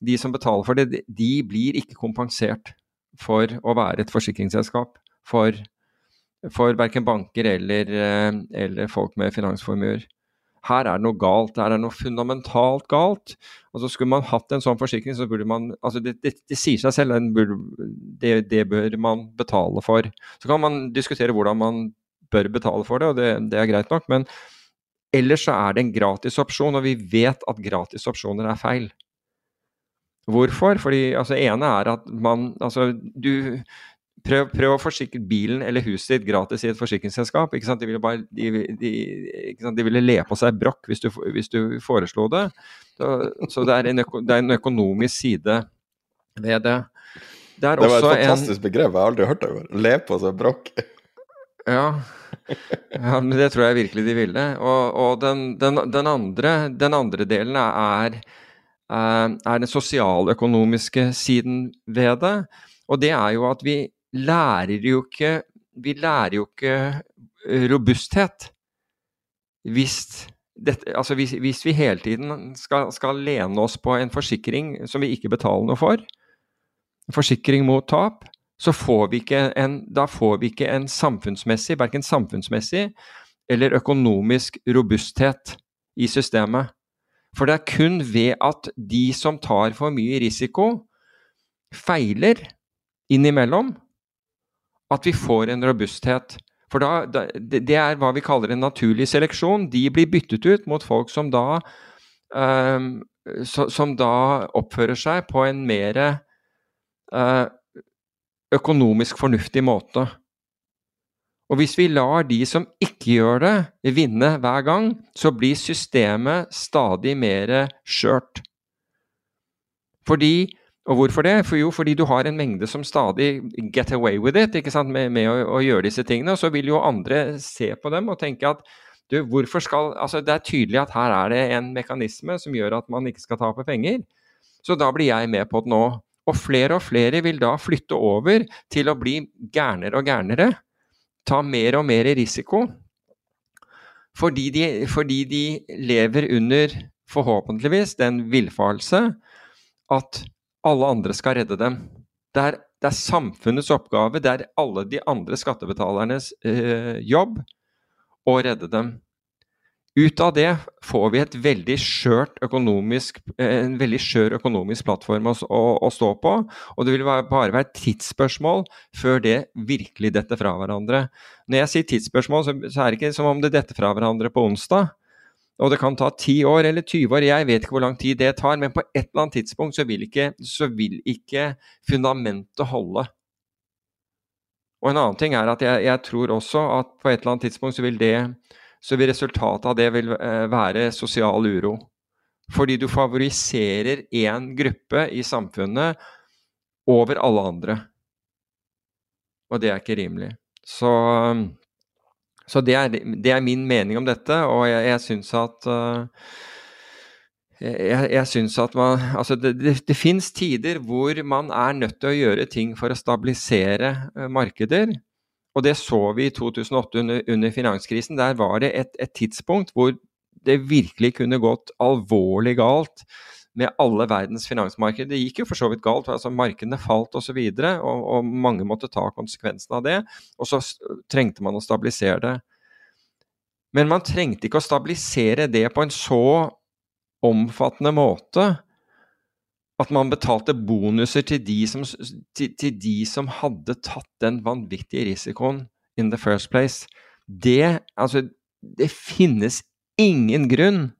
de som betaler for det, de blir ikke kompensert for å være et forsikringsselskap for, for verken banker eller, eh, eller folk med finansformuer. her er det noe galt, her er det noe fundamentalt galt. Altså Skulle man hatt en sånn forsikring, så burde man altså Det, det, det sier seg selv, burde, det, det, bør man betale for. Så kan man diskutere hvordan man bør betale for det, og det, det er greit nok. Men ellers så er det en gratis opsjon, og vi vet at gratis opsjoner er feil. Hvorfor? Fordi altså, ene er at man Altså, du Prøv, prøv, å forsikre bilen eller huset ditt gratis i et forsikringsselskap. ikke sant? De ville, bare, de, de, de ville le på seg brokk hvis du, hvis du foreslo det. Så, så det, er øko, det, er en økonomisk side ved det. Det, det var et fantastisk en, begrep, jeg har aldri hørt det før. Le på seg brokk. Ja. ja, men det tror jeg virkelig de ville. Og, og den, den, den, andre, den andre delen er Eh, er den sosialøkonomiske siden ved det. Og det er jo at vi lærer jo ikke Vi lærer jo ikke robusthet hvis, dette, altså hvis, hvis vi hele tiden skal, skal, lene oss på en forsikring som vi ikke betaler noe for, forsikring mot tap, så får vi ikke en, da får vi ikke en samfunnsmessig, verken samfunnsmessig eller økonomisk robusthet i systemet. For det er kun ved at de som tar for mye risiko, feiler innimellom, at vi får en robusthet. For da, det er hva vi kaller en naturlig seleksjon. De blir byttet ut mot folk som da, um, som da oppfører seg på en mer uh, økonomisk fornuftig måte. Og hvis vi lar de som ikke gjør det, vinne hver gang, så blir systemet stadig mer skjørt. Fordi Og hvorfor det? For jo, fordi du har en mengde som stadig get away with it med, med å, å, gjøre disse tingene. Og så vil jo andre se på dem og tenke at du, hvorfor skal Altså, det er tydelig at her er det en mekanisme som gjør at man ikke skal tape penger. Så da blir jeg med på det nå. Og flere og flere vil da flytte over til å bli gærnere og gærnere ta mer og mer risiko. Fordi de, fordi de lever under, forhåpentligvis, den villfarelse at alle andre skal redde dem. Det er, det er samfunnets oppgave, det er alle de andre skattebetalernes øh, jobb å redde dem. Ut av det får vi veldig økonomisk, en veldig skjør økonomisk plattform å, å, å, stå på. Og det vil bare være et tidsspørsmål før det virkelig detter fra hverandre. Når jeg sier tidsspørsmål, så, så er det ikke som om det detter fra hverandre på onsdag. Og det kan ta 10 år eller 20 år, jeg vet ikke hvor lang tid det tar. Men på et eller annet tidspunkt så vil ikke, så vil ikke fundamentet holde. Og en annen ting er at jeg, jeg tror også at på et eller annet tidspunkt så vil det så vil resultatet av det eh, være sosial uro. Fordi du favoriserer én gruppe i samfunnet over alle andre. Og det er ikke rimelig. Så, så det, er, det, er, min mening om dette, og jeg, jeg syns at uh, jeg, jeg synes at man, altså det, det, det fins tider hvor man er nødt til å gjøre ting for å stabilisere uh, markeder. Og det så vi i 2008 under, under finanskrisen. Der var det et, et, tidspunkt hvor det virkelig kunne gått alvorlig galt med alle verdens finansmarkeder. Det gikk jo for så vidt galt. altså Markedene falt osv., og, så og, og mange måtte ta konsekvensen av det. Og så trengte man å stabilisere det. Men man trengte ikke å stabilisere det på en så omfattende måte at man betalte bonuser til de, som, til, til de som hadde tatt den vanvittige risikoen in the first place. Det Altså, det finnes ingen grunn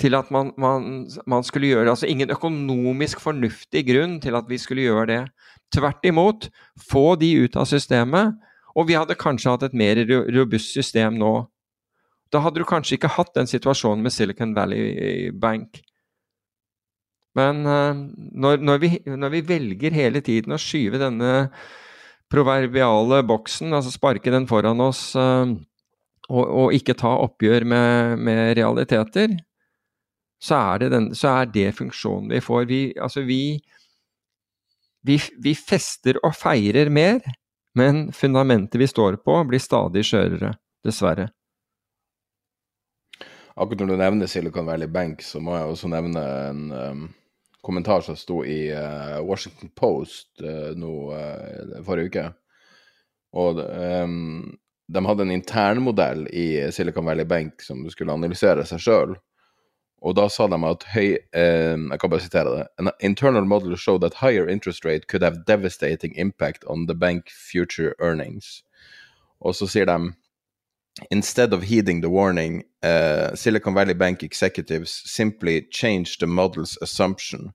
til at man, man, man, skulle gjøre. Altså ingen økonomisk fornuftig grunn til at vi skulle gjøre det. Tvert imot, få de ut av systemet, og vi hadde kanskje hatt et mer robust system nå. Da hadde du kanskje ikke hatt den situasjonen med Silicon Valley Bank. Men uh, når, når, vi, når, vi, velger hele tiden å skyve denne proverbiale boksen, altså sparke den foran oss, uh, og, og, ikke ta oppgjør med, med realiteter, så er, den, så er, det funksjonen vi får. Vi, altså vi, vi, vi fester og feirer mer, men fundamentet vi står på, blir stadig skjørere, dessverre. Akkurat når du nevner Silicon Valley Bank, så må jeg også nevne en um kommentar som sto i uh, Washington Post uh, nå uh, forrige uke. Og um, de hadde en internmodell i Silicon Valley Bank som skulle analysere seg sjøl. Og da sa de at høy eh, Jeg kan bare sitere det. An internal model showed that higher interest rate could have devastating impact on the bank future earnings. Og så sier de Instead of heeding the warning, uh, Silicon Valley Bank executives simply changed the model's assumption.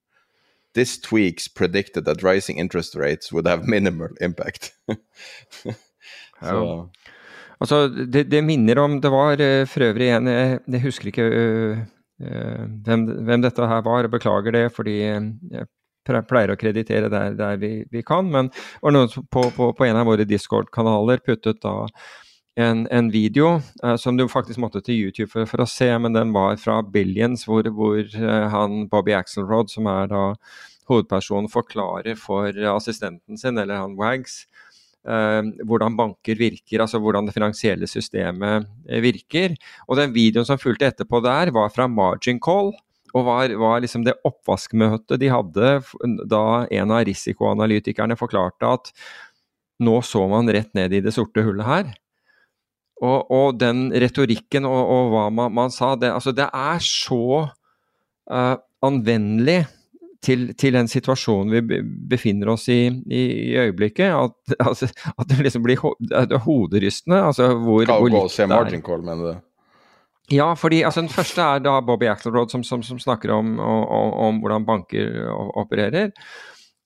This tweaks predicted that rising interest rates would have minimal impact. *laughs* Så. Altså, det, det, minner om Det var uh, for øvrig en Jeg, jeg husker ikke uh, uh, hvem, hvem, dette her var, og beklager det, fordi jeg pleier å kreditere der, der vi, vi, kan. Men det var noen på, på, på en av våre Discord-kanaler puttet da en, en video uh, som du faktisk måtte til YouTube for, for, å se, men den var fra Billions, hvor, hvor uh, han Bobby Axelrod, som er da hovedpersonen, forklarer for assistenten sin, eller han Wags, uh, hvordan banker virker, altså hvordan det finansielle systemet virker. Og den videoen som fulgte etterpå der, var fra Margin Call. Og var, var liksom det oppvaskmøtet de hadde da en av risikoanalytikerne forklarte at nå så man rett ned i det sorte hullet her. Og, og den retorikken og, og hva man, man, sa, det, altså det er så uh, anvendelig til, til, den situasjonen vi befinner oss i i, i øyeblikket, at, *laughs* altså, at, det liksom blir ho det hoderystende. Altså hvor, hvor likt det er. Call, mener du? Ja, fordi altså, den første er da Bobby Axelrod som, som, som snakker om, om, om, hvordan banker opererer.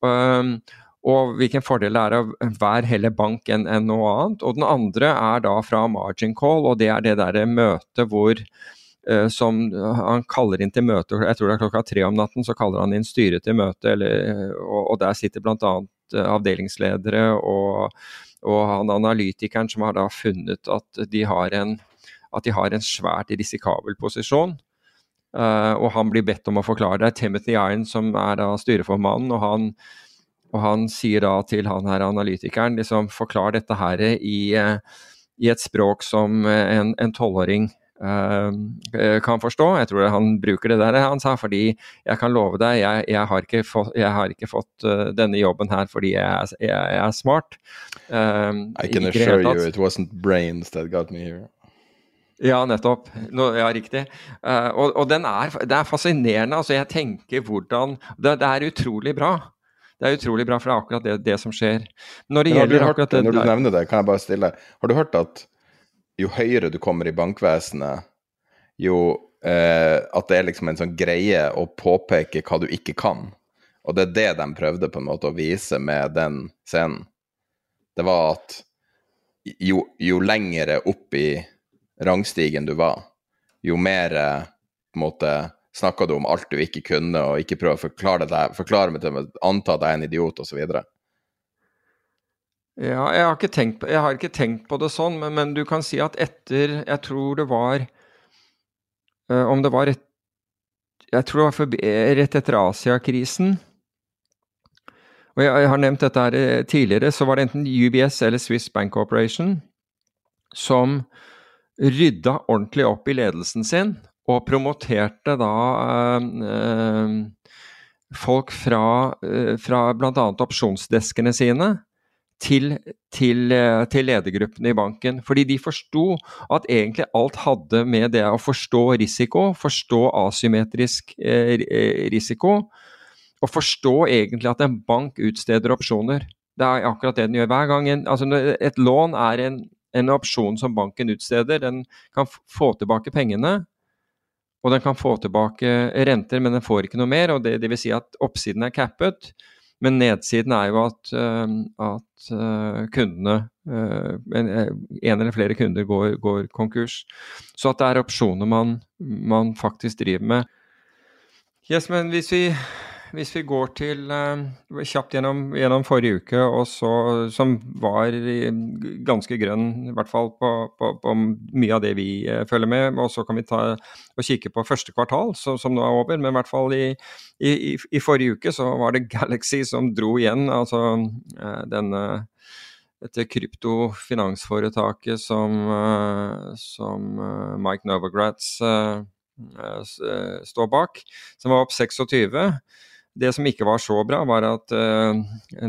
Um, og hvilken fordel det er av hver heller bank enn en noe annet. Og den andre er da fra margin call, og det er det derre møtet hvor uh, som han kaller inn til møte, jeg tror det er klokka tre om natten, så kaller han inn styret til møte, eller, og, og, der sitter bl.a. Eh, avdelingsledere og, og han analytikeren som har da funnet at de har en, de har en svært risikabel posisjon. Uh, og han blir bedt om å forklare det. Timothy Iron, som er da styreformannen, og han og han sier da til han her analytikeren liksom forklar dette her i, i et språk som en tolvåring uh, kan forstå. Jeg tror han bruker det der han sa, fordi jeg kan love deg, jeg, jeg, har, ikke fått, jeg har ikke fått denne jobben her fordi jeg, jeg er smart. Uh, I can assure you it wasn't brains that got me here. Ja, nettopp. No, ja, riktig. Uh, og, og er, det er fascinerende. altså Jeg tenker hvordan det, det er utrolig bra det er utrolig bra, for det er akkurat det, det som skjer. Når det gjelder hørt, akkurat det Når du nevner det, kan jeg bare stille Har du hørt at jo høyere du kommer i bankvesenet, jo eh, At det er liksom en sånn greie å påpeke hva du ikke kan. Og det er det de prøvde på en måte å vise med den scenen. Det var at jo, jo lengre opp i rangstigen du var, jo mer på en måte snakka du om alt du ikke kunne, og ikke prøve å forklare, deg, forklare meg til å anta at jeg er en idiot, osv. Ja, jeg har, tenkt, jeg har, ikke tenkt på det sånn, men, men, du kan si at etter Jeg tror det var øh, Om det var et, Jeg tror det var forbi, rett etter Asiakrisen. Og jeg, jeg, har nevnt dette her eh, tidligere, så var det enten UBS eller Swiss Bank Corporation som rydda ordentlig opp i ledelsen sin og promoterte da eh, folk fra, eh, fra bl.a. opsjonsdeskene sine til, til, eh, til ledergruppene i banken. Fordi de forsto at egentlig alt hadde med det å forstå risiko, forstå asymmetrisk eh, eh, risiko, og forstå egentlig at en bank utsteder opsjoner. Det er akkurat det den gjør hver gang. En, altså et lån er en, en opsjon som banken utsteder. Den kan få tilbake pengene, og den kan få tilbake renter, men den får ikke noe mer. og Det, det vil si at oppsiden er cappet, men nedsiden er jo at, uh, at uh, kundene uh, en, en, eller flere kunder går, går, konkurs. Så at det er opsjoner man, man faktisk driver med. Yes, men hvis vi hvis vi går til uh, kjapt gjennom, gjennom, forrige uke, så, som var ganske grønn, i hvert fall på, på, på mye av det vi uh, følger med. Og så kan vi ta og kikke på første kvartal, så, som nå er over. Men i hvert fall i, i, i, forrige uke så var det *laughs* Galaxy som dro igjen. Altså uh, denne dette kryptofinansforetaket som, som Mike Novogratz står bak, som var opp 26. Det som ikke var så bra, var at uh,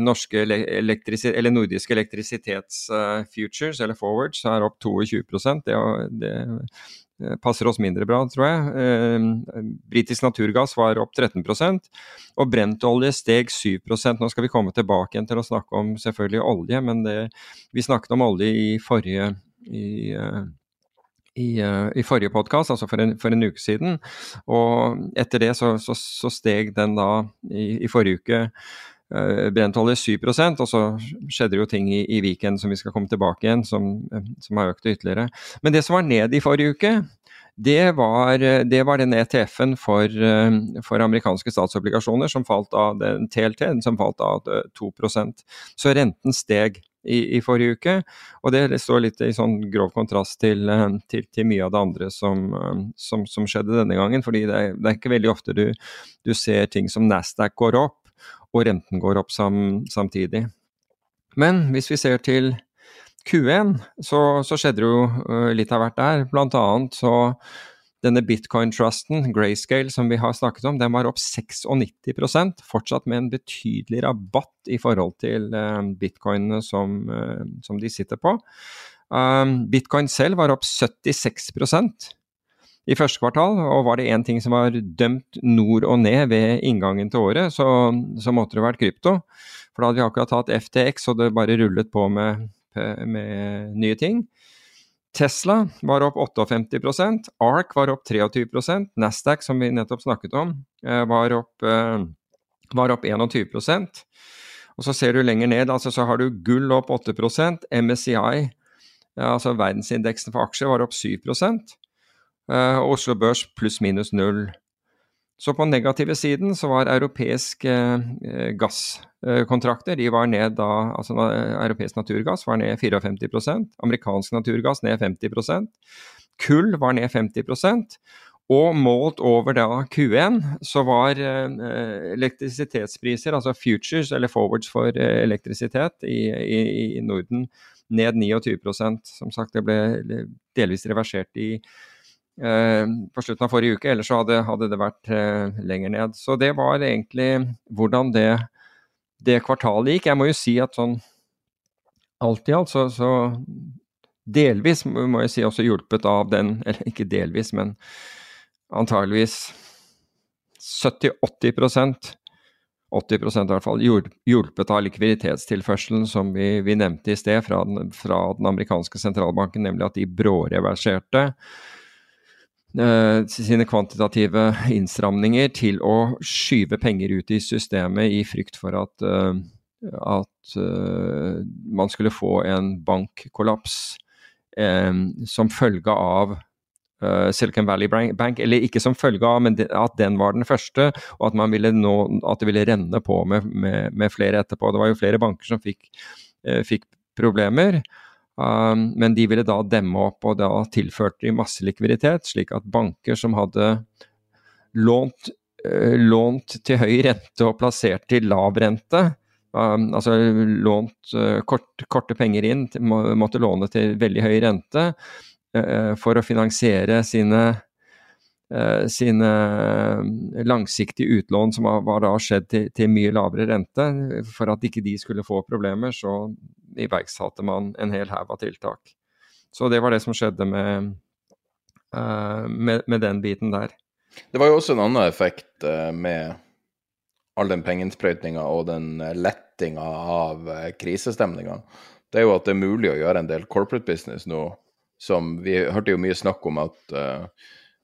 norske eller nordiske elektrisitetsfutures, eller forwards, er opp 22 Det, det uh, passer oss mindre bra, tror jeg. Uh, Britisk naturgass var opp 13% og brentolje steg 7% Nå skal vi komme tilbake igjen til å snakke om selvfølgelig olje, men det, vi snakket om olje i forrige i, i, uh, i forrige podkast, altså for en, for en, uke siden. Og etter det så, så, så steg den da i, i forrige uke uh, brentolje 7 og så skjedde det jo ting i, i Viken som vi skal komme tilbake igjen, som, som har økt ytterligere. Men det som var ned i forrige uke, det var, det var, den ETF-en for, for, amerikanske statsobligasjoner som falt av den TLT, som falt av 2% Så renten steg i, i, forrige uke. Og det står litt i sånn grov kontrast til, eh, til, til mye av det andre som, eh, som, som, skjedde denne gangen. fordi det er, det er ikke veldig ofte du, du, ser ting som Nasdaq går opp, og renten går opp sam, samtidig. Men hvis vi ser til Q1, så, så skjedde det jo eh, litt av hvert der. Blant annet så denne bitcoin-trusten, Grayscale, som vi har snakket om, den var opp 96% fortsatt med en betydelig rabatt i forhold til uh, bitcoinene som, uh, som, de sitter på. Um, bitcoin selv var opp 76% i første kvartal, og var det én ting som var dømt nord og ned ved inngangen til året, så, så måtte det vært krypto. For da hadde vi akkurat hatt FTX, og det bare rullet på med, med nye ting. Tesla var opp 58% ARK var opp 23% Nasdaq, som vi nettopp snakket om, eh, var opp, eh, var opp 21% Og så ser du lenger ned, altså så har du gull opp 8% MSCI, altså verdensindeksen for aksjer, var opp 7 eh, Oslo Børs pluss minus null. Så på negative siden så var europeisk eh, gasskontrakter de var ned da, altså Europeisk naturgass var ned 54% amerikansk naturgass ned 50% Kull var ned 50% og målt over da Q1 så var eh, elektrisitetspriser, altså futures eller forwards for eh, elektrisitet i, i, i Norden, ned 29% Som sagt, det ble delvis reversert i Eh, på slutten av forrige uke, ellers hadde, hadde det vært eh, lenger ned. Så det var egentlig hvordan det, det, kvartalet gikk. Jeg må jo si at sånn alt i alt så, så delvis må jeg si også hjulpet av den, *laughs* eller ikke delvis, men antageligvis 70-80% 80% i hvert fall, hjulpet av likviditetstilførselen som vi, vi nevnte i sted fra den, fra den amerikanske sentralbanken, nemlig at de bråreverserte Eh, sine kvantitative innstramninger til å skyve penger ut i systemet i frykt for at, uh, at uh, man skulle få en bankkollaps som følge av Silicon Valley Bank, eller ikke som følge av, men at den var den første, og at, ville nå, at det ville renne på med, med, med, flere etterpå. Det var jo flere banker som fikk, fikk problemer. Um, men de ville da demme opp, og da tilførte de masse likviditet, slik at banker som hadde lånt, uh, lånt til høy rente og plassert til lav rente, um, altså lånt uh, kort, korte penger inn, må, måtte låne til veldig høy rente uh, for å finansiere sine sine eh, langsiktige utlån som var da skjedd til, til, mye lavere rente. For at ikke de skulle få problemer, så iverksatte man en hel haug av tiltak. Så det var det som skjedde med, uh, med, med, den biten der. Det var jo også en annen effekt uh, med all den pengeinnsprøytninga og den lettinga av krisestemninga. Det er jo at det er mulig å gjøre en del corporate business nå som Vi hørte jo mye snakk om at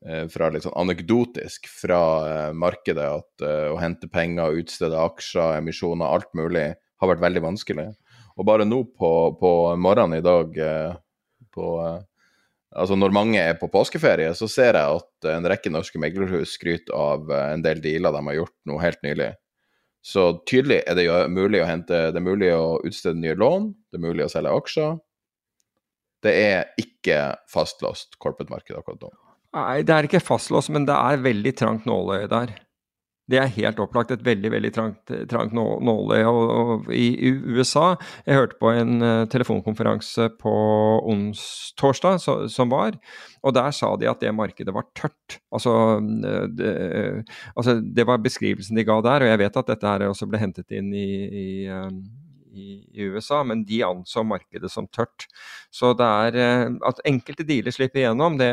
Eh, fra litt sånn anekdotisk fra eh, markedet at eh, å hente penger, utstede aksjer, emisjoner, alt mulig har vært veldig vanskelig. Og bare nå på, på morgenen i dag, på, altså når mange er på påskeferie, så ser jeg at en rekke norske meglerhus skryter av en del dealer de har gjort nå helt nylig. Så tydelig er det mulig å hente, det er mulig å utstede nye lån, det er mulig å selge aksjer. Det er ikke fastlåst corporate-marked akkurat nå. Nei, det er ikke fastlåst, men det er veldig trangt nåløye der. Det er helt opplagt et veldig veldig trangt, trangt nåløye. Og, og, i USA Jeg hørte på en uh, telefonkonferanse på ons torsdag som var, og der sa de at det markedet var tørt. Altså det, altså det, var beskrivelsen de ga der, og jeg vet at dette her også ble hentet inn i, i i, USA, men de anså markedet som tørt. Så det er eh, at enkelte dealer slipper igjennom, det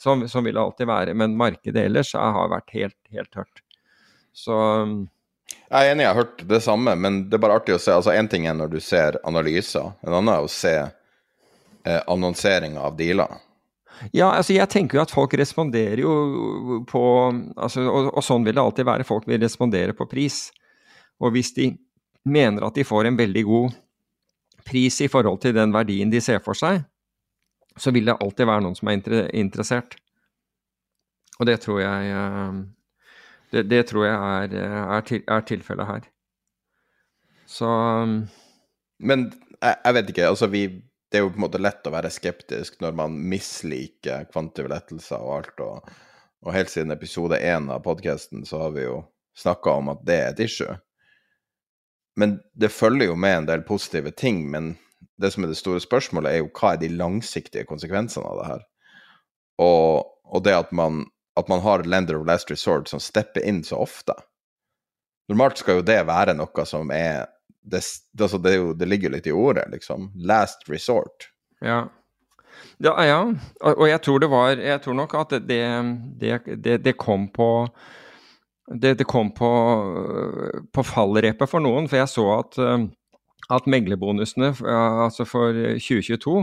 som, som vil alltid være. Men markedet ellers har vært helt, helt tørt. Så Jeg er enig, jeg har hørt det samme, men det er bare artig å se. altså Én ting er når du ser analyser, en annen er å se eh, annonseringer av dealer. Ja, altså jeg tenker jo at folk responderer jo på altså, og, og, sånn vil det alltid være. Folk vil respondere på pris. Og hvis de mener at de får en veldig god pris i forhold til den verdien de ser for seg, så vil det alltid være noen som er interessert. Og det tror jeg eh, Det, det tror jeg er, er, til, er tilfellet her. Så Men jeg, jeg, vet ikke, altså vi Det er jo på en måte lett å være skeptisk når man misliker kvantive lettelser og alt, og, og helt siden episode én av podkasten så har vi jo snakka om at det er et issue. Men det følger jo med en del positive ting. Men det som er det store spørsmålet, er jo hva er de langsiktige konsekvensene av det her? Og, og det at man, at man, har lender of last resort som stepper inn så ofte. Normalt skal jo det være noe som er Det, altså det, jo, det ligger litt i ordet, liksom. Last resort. Ja. Ja, ja. Og, jeg tror det var Jeg tror nok at det, det, det kom på det, det kom på, på, fallrepet for noen. For jeg så at, at meglerbonusene altså for 2022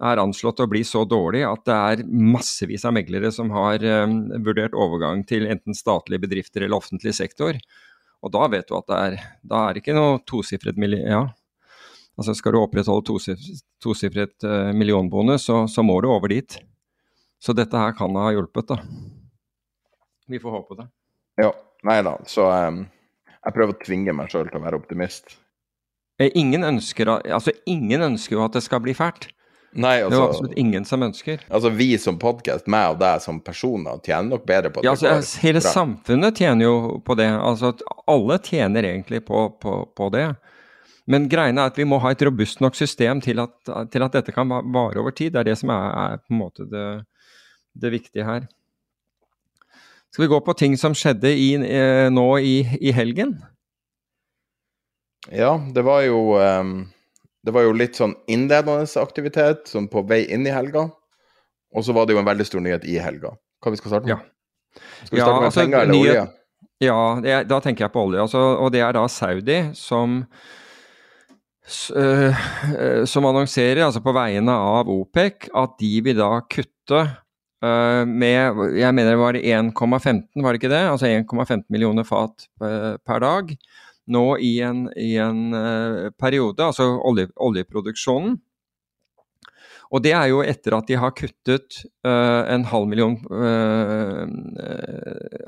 er anslått å bli så dårlig at det er massevis av meglere som har um, vurdert overgang til enten statlige bedrifter eller offentlig sektor. Og da vet du at det er, da er det ikke noe tosifret million... Ja. Altså skal du opprettholde tosifret, tosifret uh, millionbonus, så, så, må du over dit. Så dette her kan ha hjulpet, da. Vi får håpe det. Ja. Nei da. Så um, jeg prøver å tvinge meg sjøl til å være optimist. Eh, ingen ønsker, altså, ingen ønsker jo at det skal bli fælt. Nei, altså, det jo absolutt ingen som ønsker. Altså Vi som podkast, meg og deg som personer, tjener nok bedre på det. Ja, altså, hele bra. samfunnet tjener jo på det. Altså Alle tjener egentlig på, på, på, det. Men greiene er at vi må ha et robust nok system til at, til at dette kan vare over tid. Det er det som er, er på en måte det, det viktige her. Skal vi gå på ting som skjedde i, eh, nå i, i, helgen? Ja, det var jo um, Det var jo litt sånn innledende aktivitet sånn på vei inn i helga. Og så var det jo en veldig stor nyhet i helga. Hva vi skal starte med? Ja. Skal vi starte ja, med altså, penger eller nye... olje? Ja, det, da tenker jeg på olje. Altså, og det er da Saudi som Uh, uh, som annonserer, altså på vegne av OPEC, at de vil da kutte Uh, med jeg mener det var 1,15, var det ikke det? Altså 1,15 millioner fat per dag. Nå i en, i en uh, periode, altså olje, oljeproduksjonen. Og det er jo etter at de har kuttet en halv million,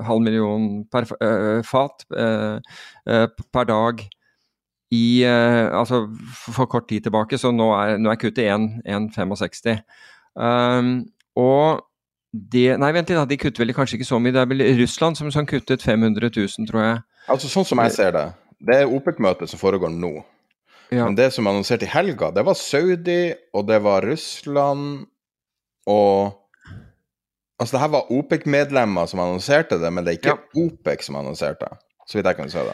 halv million per, fat per dag i Altså for kort tid tilbake, så nå er, nå er kuttet 1,65. Um, og det Nei, vent litt, da. de kutter vel kanskje ikke så mye. Det er vel Russland som, som kuttet 500 000, tror jeg. Altså Sånn som jeg ser det, det er OPEC-møtet som foregår nå. Ja. Men det som er annonsert i helga, det var Saudi, og det var Russland og Altså, det her var OPEC-medlemmer som annonserte det, men det er ikke ja. OPEC som annonserte det, så vidt jeg kan se det.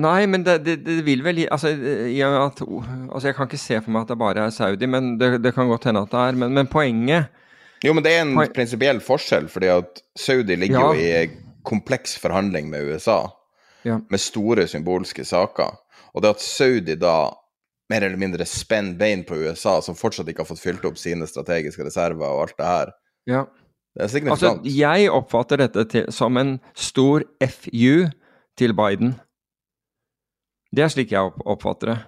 Nei, men det, det, det vil vel altså, at, altså, Jeg kan ikke se for meg at det bare er Saudi, men det, det kan godt hende at det er. Men, men poenget jo, men det er en prinsipiell forskjell, fordi at Saudi ligger ja. jo i kompleks forhandling med USA, ja. med store symbolske saker. Og det at Saudi da mer eller mindre spenner bein på USA, som fortsatt ikke har fått fylt opp sine strategiske reserver og alt det her, ja. det er signifikant. Altså, jeg oppfatter dette til, som en stor FU til Biden. Det er slik jeg oppfatter det.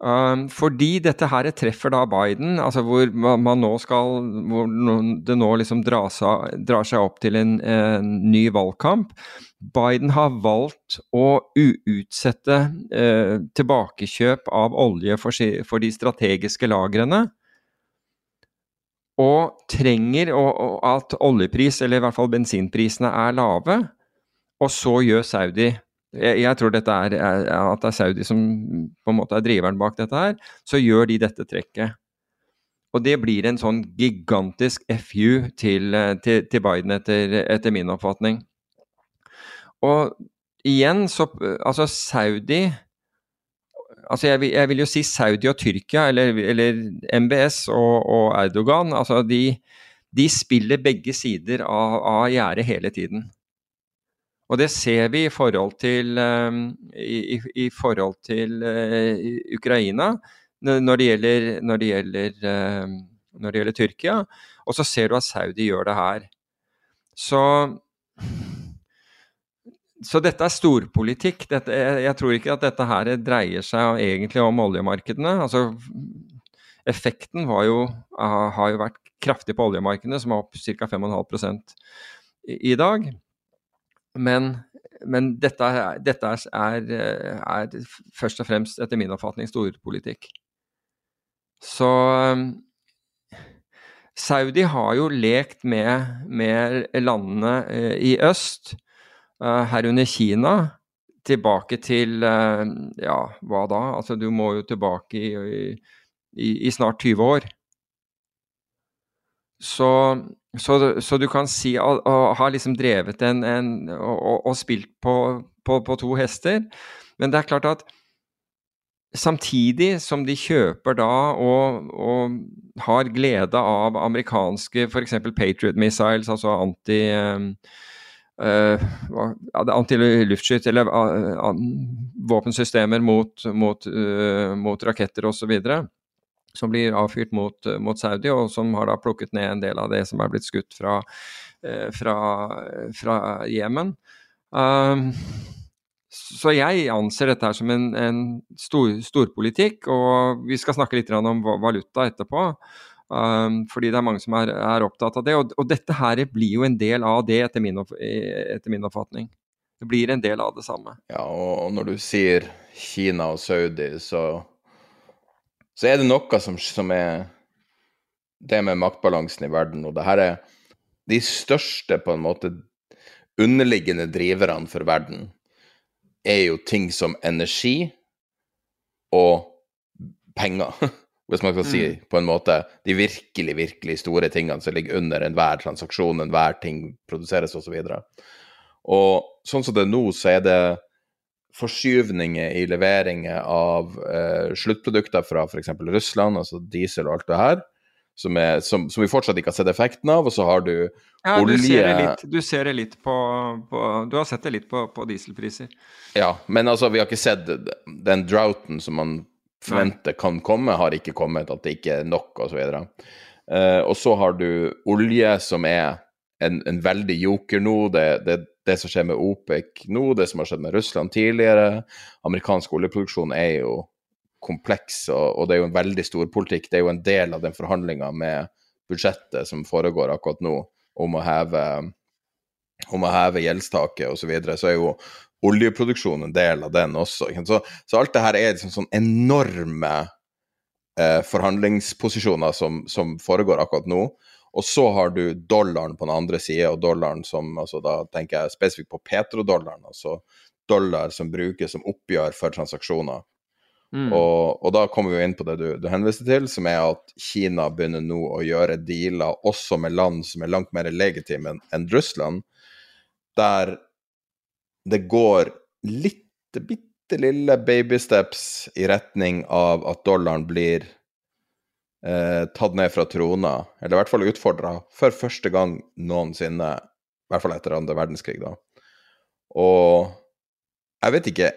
Um, fordi dette her treffer da Biden, altså hvor man nå skal Hvor det nå liksom drar seg, opp til en, en, ny valgkamp. Biden har valgt å utsette eh, tilbakekjøp av olje for, for, de strategiske lagrene. Og trenger og at oljepris, eller i hvert fall bensinprisene, er lave. og så gjør Saudi jeg, jeg tror dette er, er, at det er Saudi som på en måte er driveren bak dette her. Så gjør de dette trekket. Og det blir en sånn gigantisk FU til, til, til Biden, etter, etter, min oppfatning. Og igjen så Altså, Saudi Altså, jeg jeg vil jo si Saudi og Tyrkia, eller, eller MBS og, og, Erdogan, altså de, de spiller begge sider av, av gjerdet hele tiden. Og det ser vi i forhold til, um, i, i, forhold til uh, Ukraina når det gjelder, når det gjelder, uh, når det gjelder Tyrkia. Og så ser du at Saudi gjør det her. Så, så dette er storpolitikk. Dette, jeg, jeg, tror ikke at dette her dreier seg egentlig om oljemarkedene. Altså, effekten jo, har jo vært kraftig på oljemarkedene, som er opp ca. 5,5 i, i dag. Men, men dette, dette er, er, først og fremst, etter min oppfatning, storpolitikk. Så um, Saudi har jo lekt med, med landene uh, i øst, uh, herunder Kina, tilbake til uh, Ja, hva da? Altså, du må jo tilbake i, i, i snart 20 år. Så så, så, du kan si å, ha liksom drevet en, en og, og, spilt på, på, på, to hester. Men det er klart at samtidig som de kjøper da og, og har glede av amerikanske f.eks. Patriot missiles, altså anti uh, antiluftskytt eller uh, våpensystemer mot, mot, uh, mot raketter osv. Og, så som blir avfyrt mot, mot, Saudi, og som har da plukket ned en del av det som er blitt skutt fra, eh, Jemen. Um, så jeg anser dette her som en, en stor, storpolitikk, og vi skal snakke litt om valuta etterpå. Um, fordi det er mange som er, er opptatt av det. Og, og, dette her blir jo en del av det, etter min, etter min, oppfatning. Det blir en del av det samme. Ja, og når du sier Kina og Saudi, så så er det noe som, som er det med maktbalansen i verden. Og det her er de største på en måte underliggende driverne for verden, er jo ting som energi og penger. *laughs* Hvis man kan si mm. på en måte de virkelig, virkelig store tingene som ligger under enhver transaksjon, enhver ting produseres osv. Og, så og sånn som det er nå, så er det forskyvninger i leveringer av eh, sluttprodukter fra f.eks. Russland, altså diesel og alt det her, som, er, som, som, vi fortsatt ikke har sett effekten av. Og så har du ja, olje du ser det litt, du ser det litt på, på, Du har sett det litt på, på, dieselpriser. Ja, men altså, vi har ikke sett den droughten som man forventer kan komme, har ikke kommet. At det ikke er nok, osv. Og, uh, og så har du olje, som er en, en veldig joker nå. Det, det, det som skjer med OPEC nå, det som har skjedd med Russland tidligere. Amerikansk oljeproduksjon er jo kompleks, og, og det er jo en veldig stor politikk. Det er jo en del av den forhandlinga med budsjettet som foregår akkurat nå, om å heve, om å heve gjeldstaket osv. Så, videre, så er jo oljeproduksjon en del av den også. Så, så alt det her er liksom sånn enorme eh, forhandlingsposisjoner som, som foregår akkurat nå. Og så har du dollaren på den andre sida, og dollaren som altså Da tenker jeg spesifikt på petrodollaren, altså dollar som brukes som oppgjør for transaksjoner. Mm. Og, og, da kommer vi inn på det du, du henviste til, som er at Kina begynner nå å gjøre dealer også med land som er langt mer legitime enn Russland, der det går litt, bitte lille babysteps i retning av at dollaren blir eh, tatt ned fra trona, eller i hvert fall utfordra, for første gang noensinne. I hvert fall etter andre verdenskrig, da. Og jeg vet ikke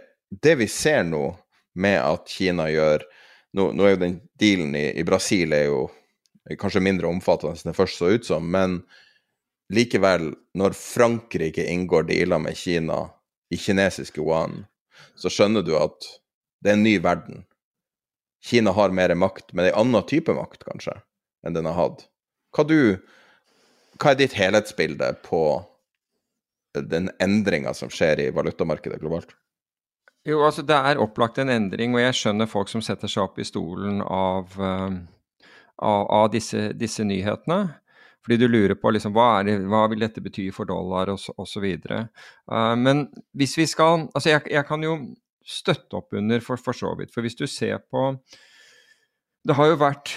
Det vi ser nå, med at Kina gjør Nå, nå er jo den dealen i, i, Brasil er jo kanskje mindre omfattende enn det først så ut som, men likevel, når Frankrike inngår dealer med Kina i kinesiske yuan, så skjønner du at det er en ny verden. Kina har mer makt, men en annen type makt, kanskje, enn den har hatt. Hva, du, hva er ditt helhetsbilde på den endringa som skjer i valutamarkedet globalt? Jo, altså det er opplagt en endring, og jeg skjønner folk som setter seg opp i stolen av, uh, av, av disse, disse, nyhetene. Fordi du lurer på liksom, hva, det, hva vil dette bety for dollar osv. Uh, men hvis vi skal Altså jeg, jeg kan jo støtte opp under for, for så vidt. For hvis du ser på Det har jo vært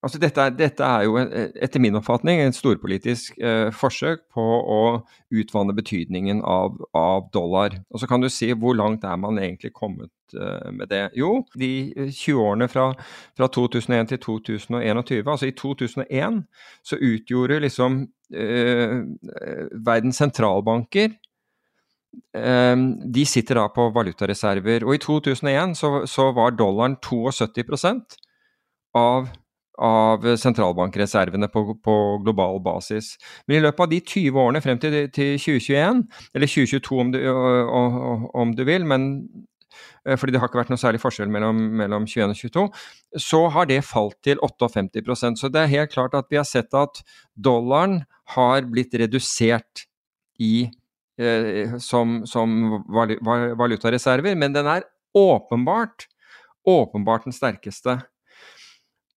Altså dette, dette er jo etter min oppfatning en storpolitisk eh, forsøk på å utvanne betydningen av, av, dollar. Og så kan du si hvor langt er man egentlig kommet eh, med det. Jo, de 20 årene fra, fra 2001 til 2021, altså i 2001 så utgjorde liksom eh, verdens sentralbanker eh, de sitter da på valutareserver. Og i 2001 så, så var dollaren 72% av av sentralbankreservene på, på, global basis. Men i løpet av de 20 årene frem til, til 2021, eller 2022 om du, om du, vil, men fordi det har ikke vært noe særlig forskjell mellom, mellom 21 og 22, så har det falt til 58% Så det er helt klart at vi har sett at dollaren har blitt redusert i, som, som valutareserver, men den er åpenbart, åpenbart den sterkeste.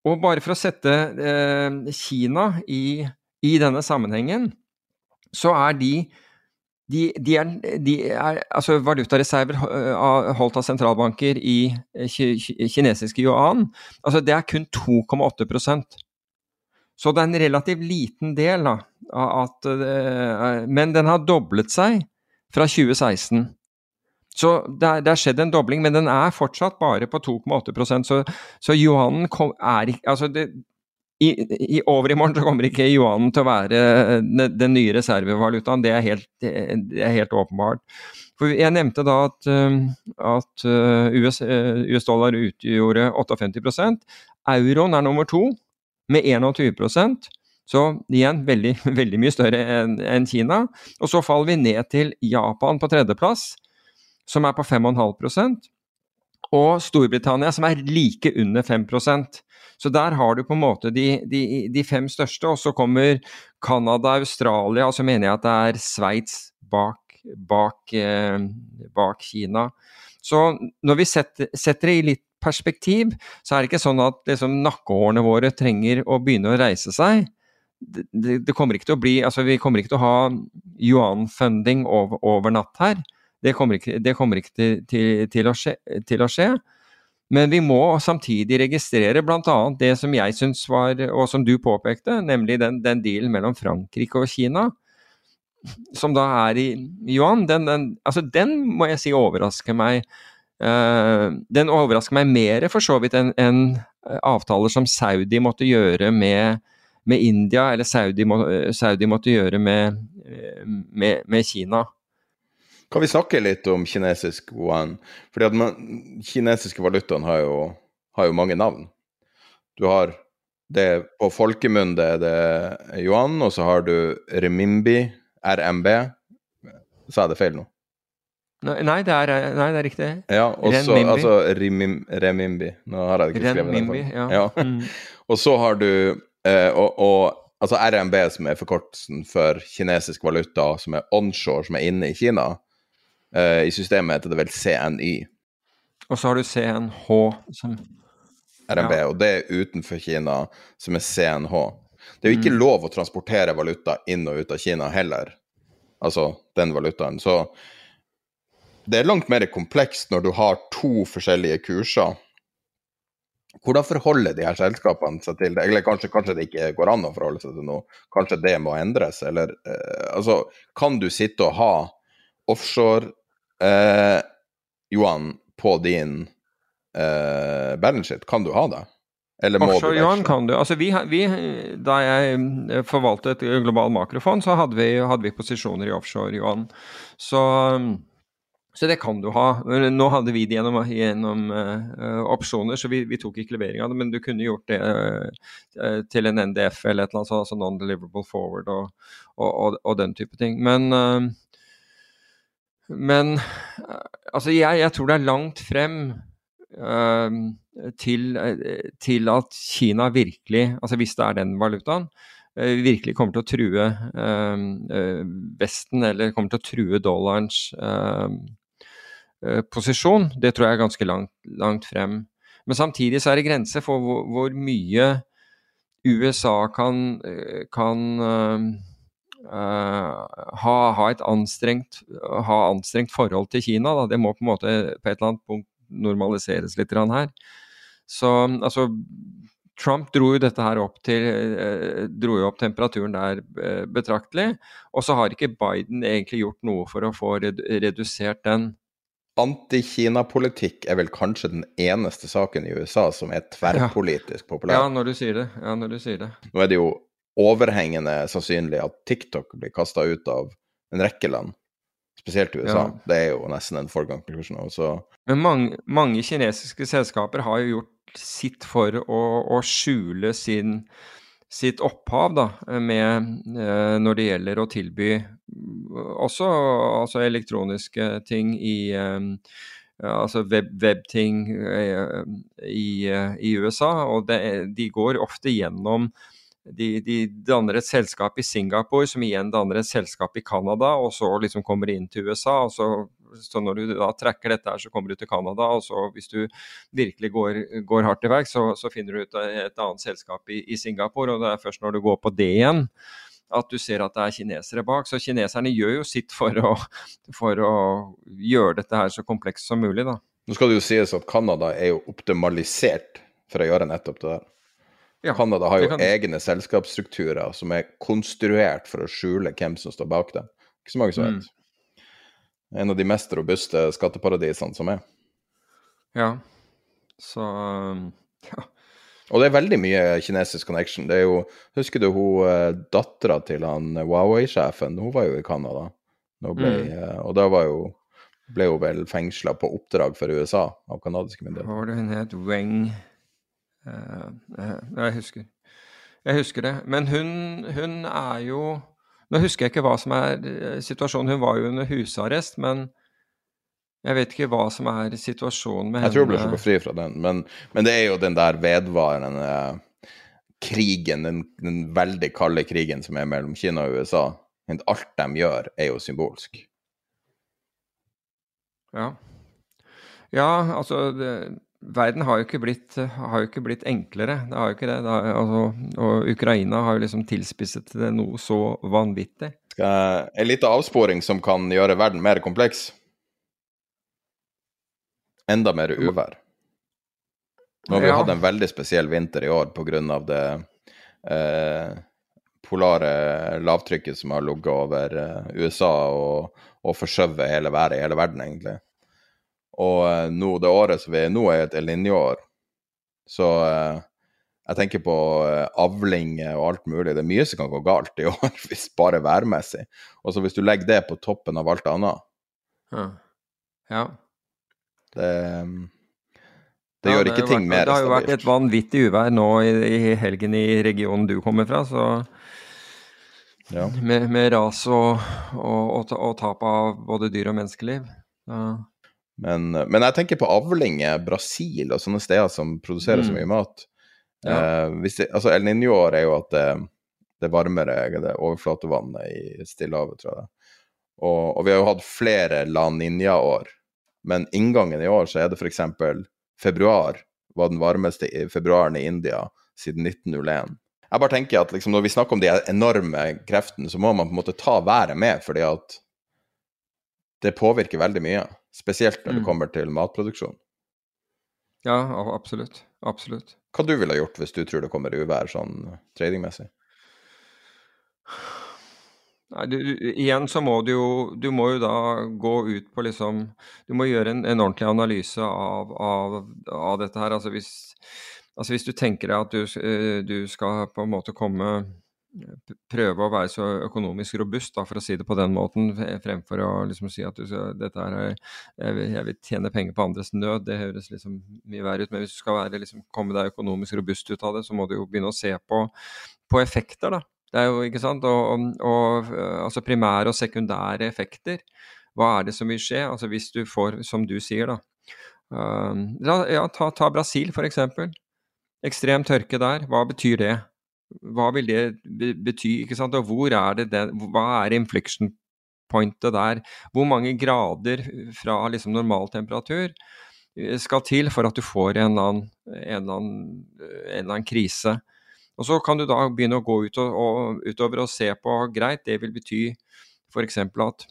Og bare for å sette eh, Kina i, i, denne sammenhengen, så er de, de, de, er, de er, altså Valutareserver eh, holdt av sentralbanker i eh, kinesiske yuan, altså det er kun 2,8% Så det er en relativt liten del. Da, at, eh, men den har doblet seg fra 2016. Så det, har skjedd en dobling, men den er fortsatt bare på 2,8 Så, så yuanen er ikke altså det, i, i, over i morgen så kommer ikke yuanen til å være den, den nye reservevalutaen. Det er helt, det er helt åpenbart. For jeg nevnte da at, at US, US, dollar utgjorde 58% Euroen er nummer to med 21 så igjen veldig, *laughs* veldig mye større enn en Kina. Og så faller vi ned til Japan på tredjeplass som er på 5,5 og Storbritannia, som er like under 5% Så der har du på en måte de, de, de fem største, og så kommer Canada, Australia, og så mener jeg at det er Sveits bak, bak, eh, bak, Kina. Så når vi setter, setter, det i litt perspektiv, så er det ikke sånn at liksom, nakkehårene våre trenger å begynne å reise seg. Det, det, kommer ikke til å bli, altså Vi kommer ikke til å ha yuan-funding over, over natt her. Det kommer ikke, det kommer ikke til, til, til, å skje, til, å skje, Men vi må samtidig registrere bl.a. det som jeg syns var, og som du påpekte, nemlig den, den, dealen mellom Frankrike og Kina, som da er i yuan. Den, den, altså den må jeg si overrasker meg. Uh, den overrasker meg mer for så vidt enn en avtaler som Saudi måtte gjøre med, med India, eller Saudi, må, Saudi måtte gjøre med, med, med Kina. Kan vi snakke litt om kinesisk yuan? Fordi at man, kinesiske valutaen har jo, har jo mange navn. Du har det På folkemunne er det yuan, og så har du remimbi, RMB. Sa jeg det feil nå? Nei, det er, nei, det er riktig. Ja, og så altså remimbi. Nå har jeg ikke skrevet det. Ja. ja. Mm. *laughs* og så har du eh, og, og, altså RMB, som er forkortelsen for kinesisk valuta, som er onshore, som er inne i Kina. Uh, I systemet heter det vel CNY. Og så har du CNH som RMB, ja. og det er utenfor Kina, som er CNH. Det er jo ikke mm. lov å transportere valuta inn og ut av Kina heller, altså den valutaen. Så det er langt mer komplekst når du har to forskjellige kurser. Hvordan forholder de her selskapene seg til det? Eller kanskje, kanskje, det ikke går an å forholde seg til noe? Kanskje det må endres? Eller eh, altså, kan du sitte og ha offshore eh, Johan, på din eh, balance sheet, kan du ha det? Eller må Offshore Johan kan du. Altså vi, vi, da jeg eh, forvaltet et global makrofond, så hadde vi, hadde vi posisjoner i offshore Johan. Så, så, det kan du ha. Nå hadde vi det gjennom, gjennom uh, opsjoner, så vi, vi, tok ikke levering av det. Men du kunne gjort det uh, til en NDF eller et eller annet sånt, altså non-deliverable forward og, og, og, og, den type ting. Men uh, men altså, jeg, jeg, tror det er langt frem til, til, at Kina virkelig, altså hvis det er den valutaen, virkelig kommer til å true øh, Vesten, eller kommer til å true dollarens posisjon. Det tror jeg er ganske langt, langt, frem. Men samtidig så er det grenser for hvor, hvor mye USA kan, kan Uh, ha, ha, et anstrengt, ha anstrengt forhold til Kina. Da. Det må på en måte på et eller annet punkt normaliseres litt her. Så altså Trump dro jo dette her opp til eh, dro jo opp temperaturen der eh, betraktelig. Og så har ikke Biden egentlig gjort noe for å få redusert den. Anti-Kina-politikk er vel kanskje den eneste saken i USA som er tverrpolitisk populær? Ja, når du sier det. Ja, når du sier det. Nå er det jo overhengende sannsynlig at TikTok blir kasta ut av en rekke land. Spesielt i USA. Ja. Det er jo nesten en konklusjon. Men mange, mange, kinesiske selskaper har jo gjort sitt for å, å skjule sin, sitt opphav da, med, eh, når det gjelder å tilby også altså elektroniske ting i eh, altså web, webting web i, i, USA. Og det, de går ofte gjennom de, de, danner et selskap i Singapore, som igjen danner et selskap i Canada, og så liksom kommer de inn til USA. og så, så Når du da trekker dette, her, så kommer du til Canada. og så Hvis du virkelig går, går hardt til verks, så, så, finner du ut et annet selskap i, i, Singapore. og Det er først når du går på det igjen, at du ser at det er kinesere bak. Så kineserne gjør jo sitt for å, for å gjøre dette her så komplekst som mulig. da. Nå skal det jo sies at Canada er jo optimalisert for å gjøre nettopp det der. Ja, Canada har jo kan... egne selskapsstrukturer som er konstruert for å skjule hvem som står bak dem. Ikke så mange som vet. Mm. En av de mest robuste skatteparadisene som er. Ja. Så um, *laughs* ja. Og det er veldig mye kinesisk connection. Det er jo, Husker du hun eh, dattera til han Huawei-sjefen? Hun var jo i Canada. Ble, mm. Eh, og da var jo, ble hun vel fengsla på oppdrag for USA av canadiske myndigheter. Hva var det hun het? Weng uh, uh, jeg husker. Jeg husker det. Men hun, hun, er jo Nå husker jeg ikke hva som er eh, situasjonen. Hun var jo under husarrest, men jeg vet ikke hva som er situasjonen med henne. Jeg tror hun ble sluppet fri fra den, men, men, det er jo den der vedvarende krigen, den, den, veldig kalde krigen som er mellom Kina og USA. Alt de gjør, er jo symbolsk. Ja. Ja, altså det, verden har jo blitt, jo ikke blitt enklere. Det har jo ikke det. det har, altså, og Ukraina har jo liksom tilspisset det noe så vanvittig. En liten avsporing som kan gjøre verden mer kompleks. Enda mer uvær. Nå har vi ja. hatt en veldig spesiell vinter i år pga. det eh, polare lavtrykket som har ligget over eh, USA og, og forskjøvet hele været i hele verden, egentlig. Og uh, nå, det året som vi er nå, er et El Niño-år. Så uh, jeg tenker på uh, avling og alt mulig. Det er mye som kan gå galt i *laughs* år, hvis bare værmessig. Og så hvis du legger det på toppen av alt annet Ja. ja. Det, det ja, gjør ikke ting mer stabilt. Det har jo vært et vanvittig uvær nå i, i, helgen i regionen du kommer fra, så ja. med, med, ras og, og, og, og, tap av både dyr og menneskeliv. Ja. Men, men, jeg tenker på avlinger, Brasil og sånne steder som produserer mm. så mye mat. Ja. Eh, det, altså El Niño-år er jo at det, det er varmere det overflatevannet i Stillehavet, tror jeg. Og, og, vi har jo hatt flere La Niña-år, men inngangen i år så er det f.eks. februar var den varmeste i februaren i India siden 1901. Jeg bare tenker at liksom, Når vi snakker om de enorme kreftene, så må man på en måte ta været med, fordi at det påvirker veldig mye. Spesielt når det mm. kommer til matproduksjon. Ja, absolutt. Absolutt. Hva du ville gjort hvis du tror det kommer uvær sånn tradingmessig? Nei, du, igjen så må du jo Du må jo da gå ut på liksom Du må gjøre en, en ordentlig analyse av, av, av, dette her. Altså hvis, altså hvis du tenker deg at du, eh, du skal på en måte komme prøve å være så økonomisk robust, da, for å si det på den måten, fremfor å liksom si at du dette er, jeg vil, jeg vil, tjene penger på andres nød. Det høres liksom mye verre ut. Men hvis du skal være, liksom, komme deg økonomisk robust ut av det, så må du jo begynne å se på, på effekter, da. Det er jo, ikke sant, og, og, altså primære og sekundære effekter. Hva er det som vil skje? Altså Hvis du får, som du sier, da. Uh, ja, ta, ta Brasil, f.eks. Ekstrem tørke der. Hva betyr det? Hva vil det bety, ikke sant? og hvor er det den, hva er inflection pointet der? Hvor mange grader fra liksom normaltemperatur eh, skal til for at du får en eller annen, en eller annen, en eller annen krise? Og så kan du da begynne å gå ut og, og, utover og se på greit, det vil bety f.eks. at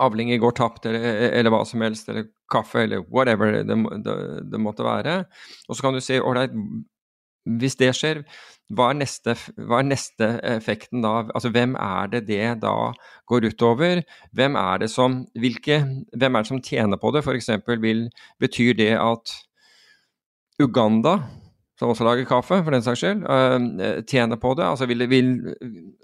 avlinger går tapt, eller, eller, hva som helst, eller kaffe, eller whatever det, det, det måtte være. Og så kan du si ålreit, hvis det skjer, hva er, neste, hva er, neste, effekten da? Altså hvem er det det da går utover? Hvem er det som, hvilke, hvem er det som tjener på det? F.eks. betyr det at Uganda, som også lager kaffe, for den saks skyld, uh, tjener på det? Altså, vil, vil,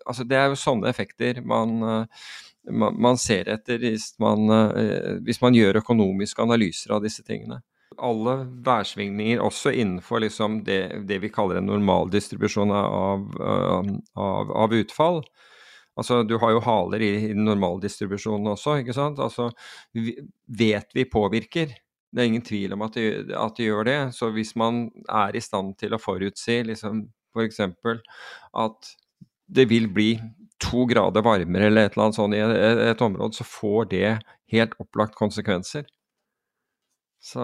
altså, det er jo sånne effekter man, uh, man, man ser etter hvis man, uh, hvis man gjør økonomiske analyser av disse tingene alle værsvingninger, også innenfor liksom det, det, vi kaller en normaldistribusjon av, av, av, utfall. Altså, du har jo haler i, i normaldistribusjonen også, ikke sant. Altså, vet vi påvirker. Det er ingen tvil om at det, at det gjør det. Så hvis man er i stand til å forutsi liksom f.eks. at det vil bli to grader varmere eller et eller annet sånt i et, et område, så får det helt opplagt konsekvenser. Så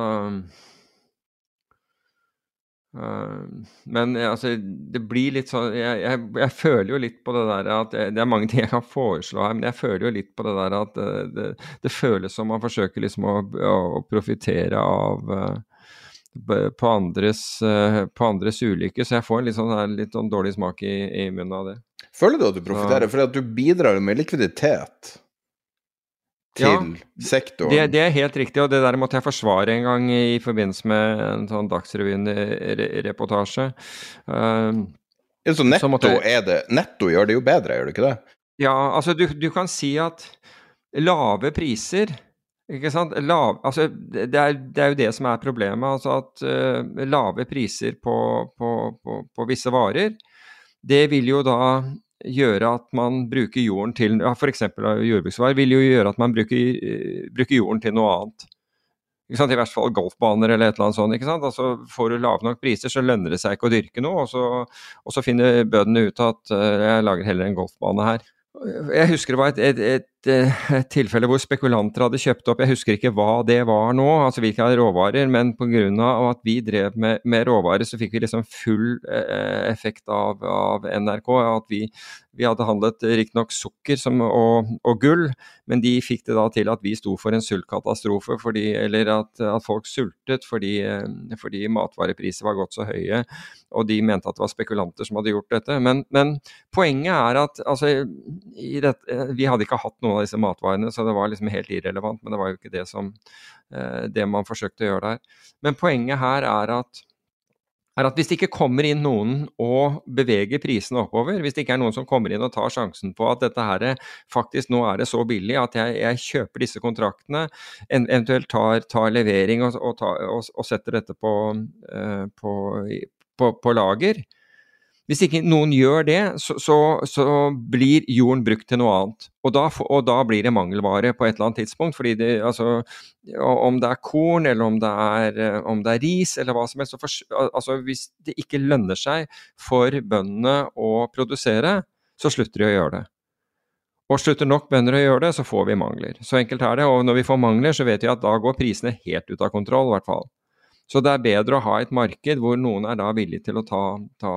Uh, men altså, det blir litt sånn jeg, jeg, jeg, føler jo litt på det der at Det er mange ting jeg kan foreslå her, men jeg føler jo litt på det der at det, det, det føles som man forsøker liksom å, å profitere av uh, på, andres, på andres ulykke. Så jeg får en litt sånn, litt sånn dårlig smak i, i, munnen av det. Føler du at du profitterer? For du bidrar med likviditet? Til ja, sektoren. Det, det, er helt riktig, og det der måtte jeg forsvare en gang i forbindelse med en sånn Dagsrevyen-reportasje. Uh, ja, så netto, så jeg, det, netto gjør det jo bedre, gjør det ikke det? Ja, altså du, du kan si at lave priser ikke sant? Lav, altså, det, er, det, er, jo det som er problemet. altså At uh, lave priser på, på, på, på, visse varer, det vil jo da gjøre at man bruker jorden til ja, F.eks. jordbruksvarer vil jo gjøre at man bruker, eh, bruker jorden til noe annet. I hvert fall golfbaner eller et eller annet sånt. ikke sant? Altså Får du lave nok priser, så lønner det seg ikke å dyrke noe. Og så, og så finner bøndene ut at uh, jeg lager heller en golfbane her. Jeg husker det var et, et, et, et, tilfelle hvor spekulanter hadde kjøpt opp, jeg husker ikke hva det var nå, altså hvilke råvarer, men pga. at vi drev med, med, råvarer, så fikk vi liksom full eh, effekt av, av, NRK. At vi, vi hadde handlet riktignok sukker som, og, og, gull, men de fikk det da til at vi sto for en sultkatastrofe, fordi, eller at, at, folk sultet fordi, eh, fordi matvarepriser var gått så høye og de mente at det var spekulanter som hadde gjort dette. Men, men poenget er at altså, dette, vi hadde ikke hatt noen av disse matvarene, så det var liksom helt irrelevant. Men det var jo ikke det, som, eh, det man forsøkte å gjøre der. Men poenget her er at, er at hvis det ikke kommer inn noen og beveger prisene oppover, hvis det ikke er noen som kommer inn og tar sjansen på at dette her faktisk nå er det så billig at jeg, jeg kjøper disse kontraktene, eventuelt tar, tar levering og, og, tar, og, og, setter dette på, uh, på, på, på lager. Hvis ikke noen gjør det, så, så, så, blir jorden brukt til noe annet. Og da, og da, blir det mangelvare på et eller annet tidspunkt. fordi det, altså, Om det er korn, eller om det er, om det er ris, eller hva som helst. For, altså, hvis det ikke lønner seg for bøndene å produsere, så slutter de å gjøre det. Og slutter nok bønder å gjøre det, så får vi mangler. Så enkelt er det. Og når vi får mangler, så vet vi at da går prisene helt ut av kontroll, i hvert fall. Så det er bedre å ha et marked hvor noen er da villig til å ta, ta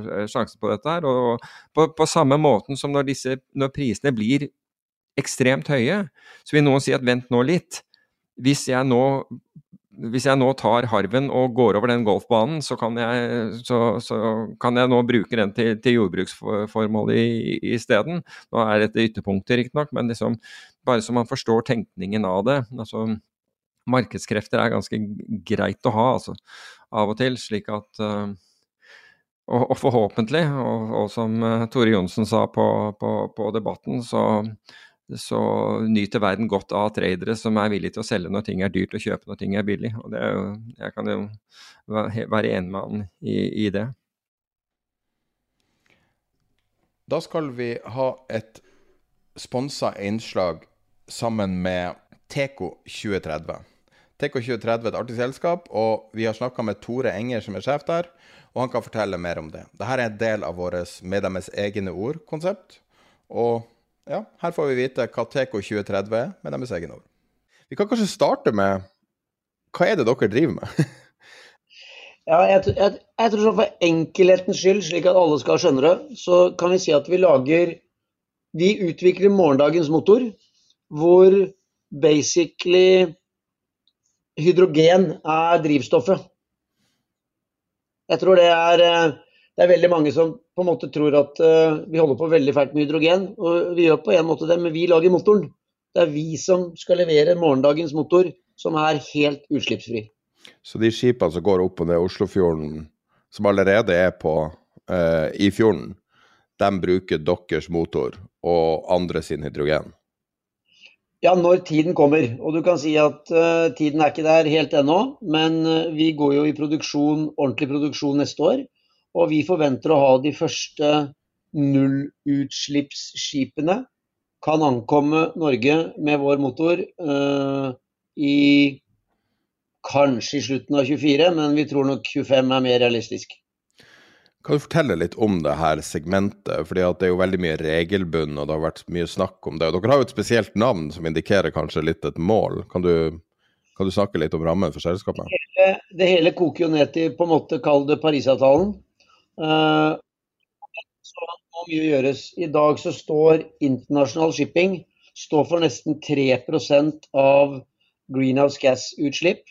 eh, sjansen på dette. her, og på, på samme måten som når, disse, når, prisene blir ekstremt høye, så vil noen si at vent nå litt. Hvis jeg nå, hvis jeg nå tar harven og går over den golfbanen, så kan jeg, så, så kan jeg nå bruke den til, til jordbruksformål isteden. Nå er dette ytterpunkter, riktignok, men liksom, bare så man forstår tenkningen av det. altså markedskrefter er ganske greit å ha, altså, av og til. Slik at uh, og, og, forhåpentlig, og, og som uh, Tore Johnsen sa på, på, på debatten, så, så, nyter verden godt av tradere som er villige til å selge når ting er dyrt, og kjøpe når ting er billig. Og er jo, jeg kan jo være enig med han i, i det. Da skal vi ha et sponsa innslag sammen med Teco 2030. TK2030 er et artig selskap, og vi har snakka med Tore Enger, som er sjef der, og han kan fortelle mer om det. Dette er en del av vårt Med deres egne ord-konsept. Og ja, her får vi vite hva TK2030 er med deres egne ord. Vi kan kanskje starte med hva er det dere driver med? *laughs* Ja, jeg, jeg, jeg tror sånn For enkelhetens skyld, slik at alle skal skjønne det, så kan vi si at vi lager Vi utvikler morgendagens motor, hvor basically hydrogen er drivstoffet. Jeg tror det er, eh, det er veldig mange som på en måte tror at uh, vi holder på veldig fælt med hydrogen. Og vi gjør på en måte det, men vi lager motoren. Det er vi som skal levere morgendagens motor, som er helt utslippsfri. Så de skipene som går opp og ned Oslofjorden, som allerede er på eh, i fjorden, de bruker deres motor og andre sin hydrogen? Ja, når tiden kommer. Og du kan si at uh, tiden er ikke der helt ennå. Men uh, vi går jo i produksjon, ordentlig produksjon neste år. Og vi forventer å ha de første nullutslippsskipene. Kan ankomme Norge med vår motor uh, i kanskje i slutten av 24, men vi tror nok 25 er mer realistisk. Kan du fortelle litt om det her segmentet? Fordi det er jo veldig mye regelbunn, og det har vært mye snakk om det. Og dere har jo et spesielt navn som indikerer kanskje litt et mål. Kan du, kan du snakke litt om rammen for selskapet? Det hele, det hele koker jo ned til på en måte kall det Parisavtalen. Uh, så må mye gjøres. I dag så står internasjonal shipping står for nesten 3 av greenhouse gas-utslipp.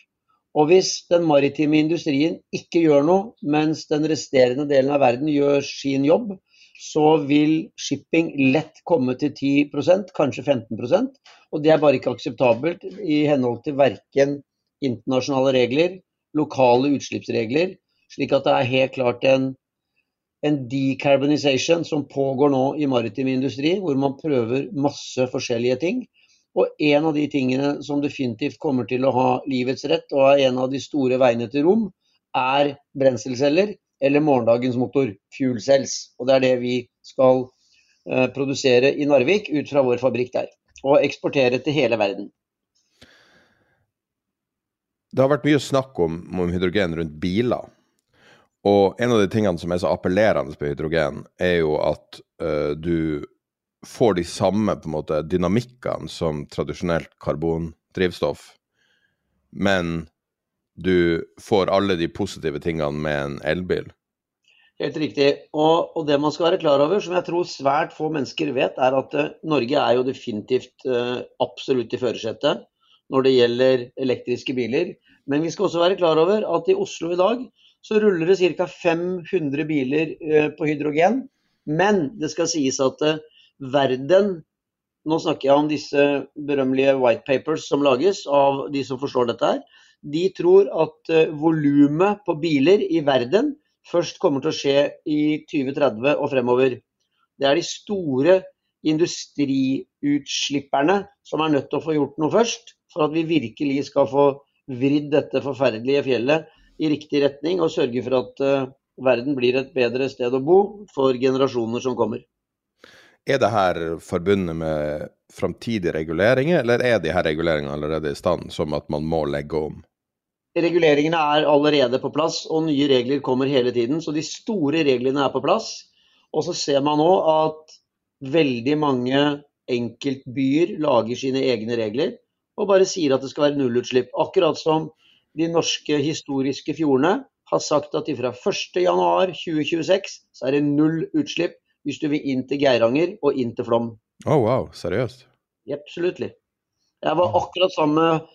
Og hvis den maritime industrien ikke gjør noe, mens den resterende delen av verden gjør sin jobb, så vil shipping lett komme til 10% kanskje 15% Og det er bare ikke akseptabelt i henhold til verken internasjonale regler, lokale utslippsregler. Slik at det er helt klart en, en decarbonisation som pågår nå i maritim industri, hvor man prøver masse forskjellige ting. Og en av de tingene som definitivt kommer til å ha livets rett, og er en av de store veiene til rom, er brenselceller eller morgendagens motor, fuel cells. Og det er det vi skal eh, produsere i Narvik ut fra vår fabrikk der. Og eksportere til hele verden. Det har vært mye snakk om, om hydrogen rundt biler. Og en av de tingene som er så appellerende på hydrogen, er jo at uh, du får de samme på en måte dynamikkene som tradisjonelt karbondrivstoff, men du får alle de positive tingene med en elbil. Helt riktig. Og, og, det man skal være klar over, som jeg tror svært få mennesker vet, er at uh, Norge er jo definitivt uh, absolutt i førersetet når det gjelder elektriske biler. Men vi skal også være klar over at i Oslo i dag så ruller det ca. 500 biler uh, på hydrogen. Men det skal sies at verden Nå snakker jeg om disse berømmelige white papers som lages av de som forstår dette her. De tror at uh, volumet på biler i verden først kommer til å skje i 2030 og fremover. Det er de store industriutslipperne som er nødt til å få gjort noe først, for at vi virkelig skal få vridd dette forferdelige fjellet i riktig retning og sørge for at uh, verden blir et bedre sted å bo for generasjoner som kommer. Er det her forbundet med framtidige reguleringer, eller er de her reguleringene allerede i stand, som at man må legge om? Reguleringene er allerede på plass, og nye regler kommer hele tiden. Så de store reglene er på plass. Og så ser man nå at veldig mange enkeltbyer lager sine egne regler og bare sier at det skal være nullutslipp. Akkurat som de norske historiske fjordene har sagt at fra 1.1.2026 så er det null utslipp hvis du vil inn til Geiranger og inn til Flom. Oh, wow, seriøst? Absolutt. Jeg var akkurat sammen med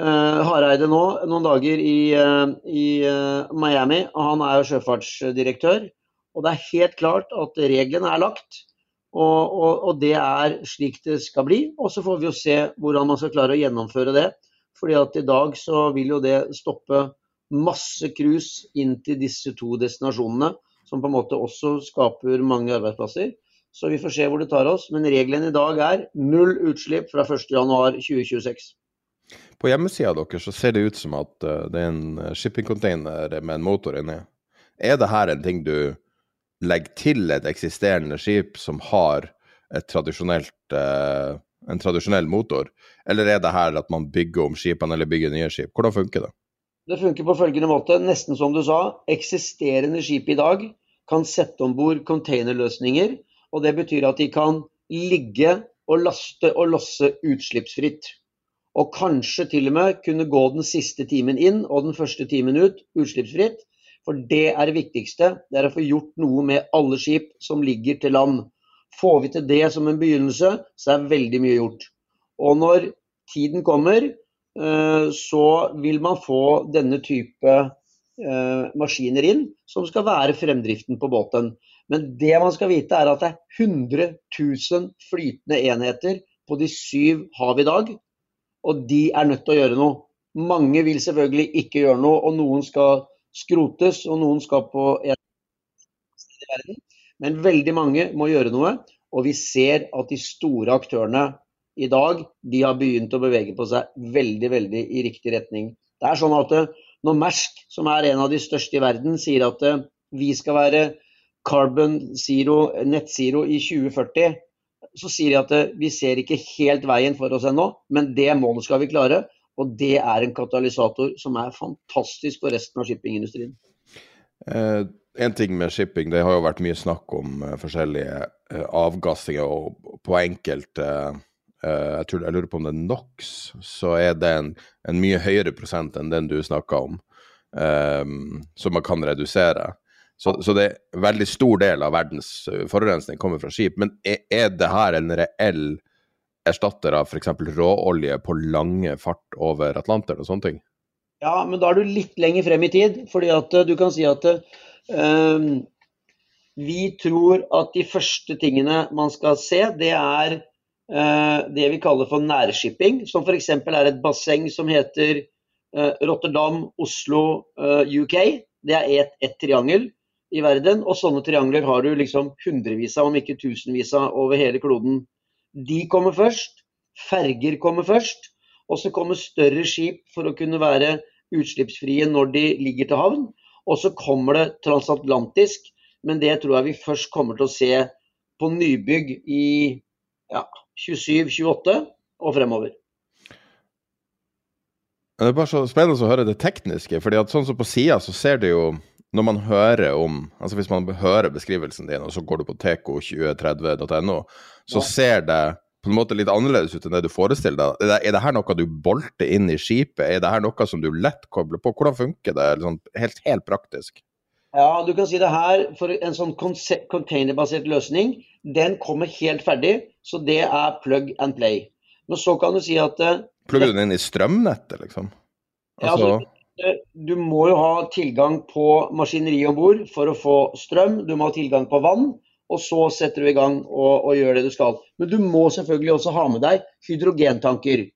uh, Hareide nå noen dager i, uh, i uh, Miami. Han er jo sjøfartsdirektør. Og det er helt klart at reglene er lagt. Og, og, og, det er slik det skal bli. Og så får vi jo se hvordan man skal klare å gjennomføre det. Fordi at i dag så vil jo det stoppe masse cruise inn til disse to destinasjonene som på en måte også skaper mange arbeidsplasser. Så vi får se hvor det tar oss. Men regelen i dag er null utslipp fra 1.1.2026. På hjemmesida deres så ser det ut som at eh, det er en shippingcontainer med en motor inni. Er det her en ting du legger til et eksisterende skip som har eh, en tradisjonell motor, eller er det her at man bygger om skipene eller bygger nye skip? Hvordan funker det? Det funker på følgende måte, nesten som du sa. Eksisterende skip i dag kan sette om bord containerløsninger. og Det betyr at de kan ligge og laste og losse utslippsfritt. Og kanskje til og med kunne gå den siste timen inn og den første timen ut utslippsfritt. For det er det viktigste. Det er å få gjort noe med alle skip som ligger til land. Får vi til det som en begynnelse, så er veldig mye gjort. Og når tiden kommer, eh, så vil man få denne type maskiner inn, som skal være fremdriften på båten. Men det man skal vite er at det er 100 000 flytende enheter på de syv hav i dag. Og de er nødt til å gjøre noe. Mange vil selvfølgelig ikke gjøre noe, og noen skal skrotes, og noen skal på en sted i verden. Men veldig mange må gjøre noe, og vi ser at de store aktørene i dag de har begynt å bevege på seg veldig veldig i riktig retning. Det er sånn at eh, Når Mersk, som er en av de største i verden, sier at eh, vi skal være carbon zero, net zero i 2040, så sier de at eh, vi ser ikke helt veien for oss ennå, men det målet skal vi klare. Og det er en katalysator som er fantastisk for resten av shippingindustrien. Eh, en ting med shipping, det har jo vært mye snakk om uh, forskjellige avgassinger, og på enkelte uh, jeg, tror, jeg lurer på om det er NOx, så er det en, en mye høyere prosent enn den du snakka om, um, som man kan redusere. Så, så, det er en veldig stor del av verdens forurensning kommer fra skip. Men er, er det her en reell erstatter av f.eks. råolje på lange fart over Atlanteren og sånne ting? Ja, men da er du litt lenger frem i tid. fordi at du kan si at uh, vi tror at de første tingene man skal se, det er det vi kaller for nærshipping. Som f.eks. er et basseng som heter uh, Rotterdam, Oslo, UK. Det er ett et triangel i verden. Og sånne triangler har du liksom hundrevis av, om ikke tusenvis av, over hele kloden. De kommer først. Ferger kommer først. Og så kommer større skip for å kunne være utslippsfrie når de ligger til havn. Og så kommer det transatlantisk, men det tror jeg vi først kommer til å se på nybygg i ja, 27-28 og fremover. Det er bare så spennende å høre det tekniske. fordi at sånn som På sida så ser det jo når man hører om altså Hvis man hører beskrivelsen din, og så går du på teco2030.no, så ja. ser det på en måte litt annerledes ut enn det du forestiller deg. Er det, er det her noe du bolter inn i skipet? Er det her noe som du lett kobler på? Hvordan funker det sånn, helt, helt, praktisk? Ja, du kan si det her, for En sånn containerbasert løsning, den kommer helt ferdig. Så det er plug and play. Men så kan du si at eh, Plugger du den inn i strømnettet, liksom? Altså... Ja, altså, altså du må jo ha tilgang på maskineri om bord for å få strøm. Du må ha tilgang på vann, og så setter du i gang og, og gjør det du skal. Men du må selvfølgelig også ha med deg hydrogentanker.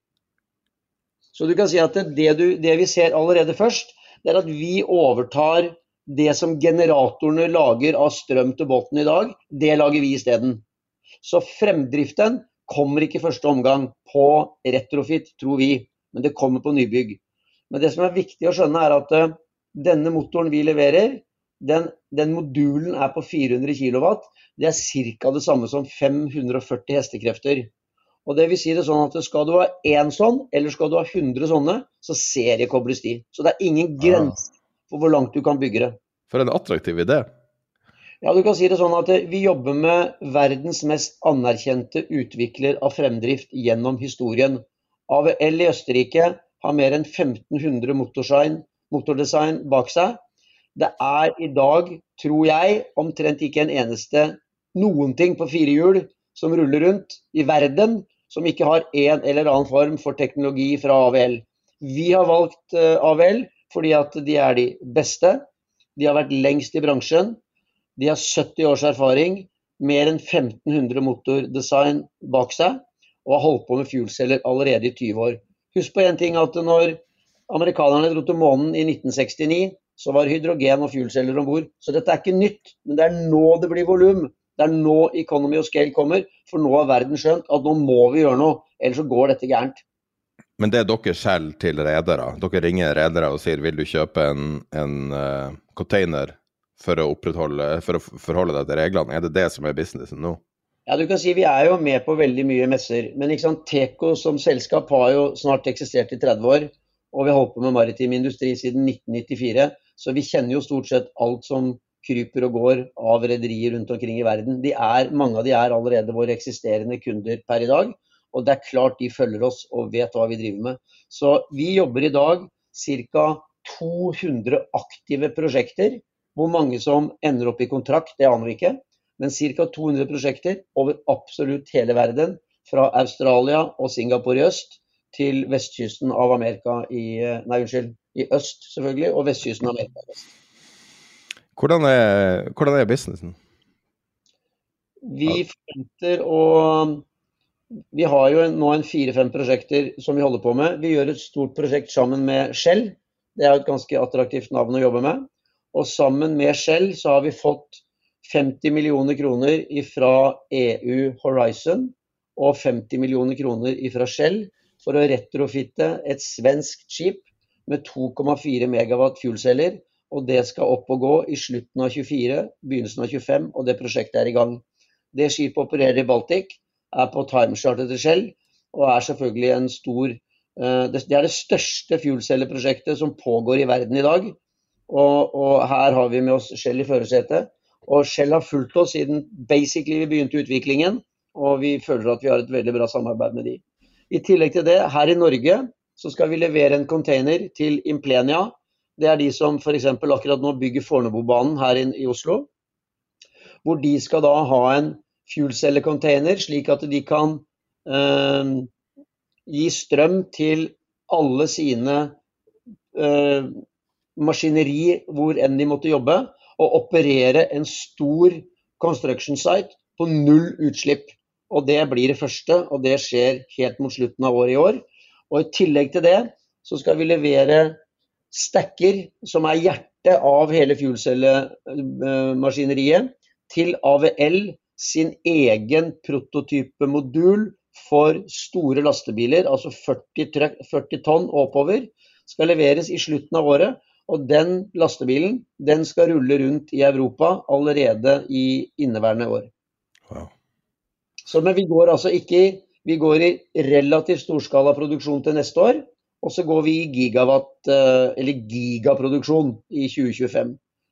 Så du kan si at det, du, det vi ser allerede først, det er at vi overtar det som generatorene lager av strøm til båten i dag, det lager vi isteden. Så fremdriften kommer ikke i første omgang på retrofit, tror vi, men det kommer på nybygg. Men det som er viktig å skjønne, er at uh, denne motoren vi leverer, den, den, modulen er på 400 kW. Det er ca. det samme som 540 hestekrefter. Og det vil si det sånn at Skal du ha én sånn, eller skal du ha 100 sånne, så seriekobles de. Så det er ingen grense for hvor langt du kan bygge det. For en attraktiv idé. Ja, du kan si det sånn at eh, Vi jobber med verdens mest anerkjente utvikler av fremdrift gjennom historien. AVL i Østerrike har mer enn 1500 motordesign, motordesign bak seg. Det er i dag, tror jeg, omtrent ikke en eneste noen ting på fire hjul som ruller rundt i verden som ikke har en eller annen form for teknologi fra AVL. Vi har valgt eh, AVL fordi at de er de beste. De har vært lengst i bransjen. De har 70 års erfaring, mer enn 1500 motordesign bak seg og har holdt på med fuelceller allerede i 20 år. Husk på en ting at når amerikanerne dro til månen i 1969, så var hydrogen og fuelceller om bord. Så dette er ikke nytt, men det er nå det blir volum. Det er nå economy og scale kommer, for nå har verden skjønt at nå må vi gjøre noe, ellers så går dette gærent. Men det er dere selv til redere? Dere ringer redere og sier vil du kjøpe en, en uh, container for å, for å forholde deg til reglene? Er det det som er businessen nå? Ja, du kan si Vi er jo med på veldig mye messer. Men Teco som selskap har jo snart eksistert i 30 år. Og vi har holdt på med maritim industri siden 1994. Så vi kjenner jo stort sett alt som kryper og går av rederier rundt omkring i verden. De er, mange av de er allerede våre eksisterende kunder per i dag. Og det er klart de følger oss og vet hva vi driver med. Så vi jobber i dag ca. 200 aktive prosjekter. Hvor mange som ender opp i kontrakt, det aner vi ikke. Men ca. 200 prosjekter over absolutt hele verden. Fra Australia og Singapore i øst til vestkysten av Amerika i Nei, unnskyld. I øst, selvfølgelig, og vestkysten av Amerika i vest. Hvordan er, hvordan er businessen? Vi forventer å Vi har jo nå en fire-fem prosjekter som vi holder på med. Vi gjør et stort prosjekt sammen med Shell. Det er jo et ganske attraktivt navn å jobbe med. Og sammen med Shell så har vi fått 50 millioner kroner fra EU Horizon og 50 millioner kroner fra Shell for å retrofitte et svensk skip med 2,4 megawatt fuelceller. Og det skal opp og gå i slutten av 24, begynnelsen av 25, og det prosjektet er i gang. Det skipet opererer i Baltic, er på timecharter til Shell og er selvfølgelig en stor eh, Det er det største fuelcelleprosjektet som pågår i verden i dag. Og, og her har vi med oss Shell i førersetet. Og Shell har fulgt oss siden basically vi begynte utviklingen, og vi føler at vi har et veldig bra samarbeid med de. I tillegg til det, her i Norge så skal vi levere en container til Implenia. Det er de som f.eks. akkurat nå bygger Fornebubanen her i Oslo. Hvor de skal da ha en fuelcellecontainer, slik at de kan eh, gi strøm til alle sine eh, maskineri hvor enn de måtte jobbe, og operere en stor construction site på null utslipp. Og Det blir det første, og det skjer helt mot slutten av året i år. Og I tillegg til det så skal vi levere stacker, som er hjertet av hele fuelcellemaskineriet, til AVL sin egen prototypemodul for store lastebiler, altså 40, 40 tonn og oppover, skal leveres i slutten av året. Og den lastebilen den skal rulle rundt i Europa allerede i inneværende år. Wow. Så, men vi går altså ikke Vi går i relativt storskala produksjon til neste år. Og så går vi i gigawatt, eh, eller gigaproduksjon i 2025.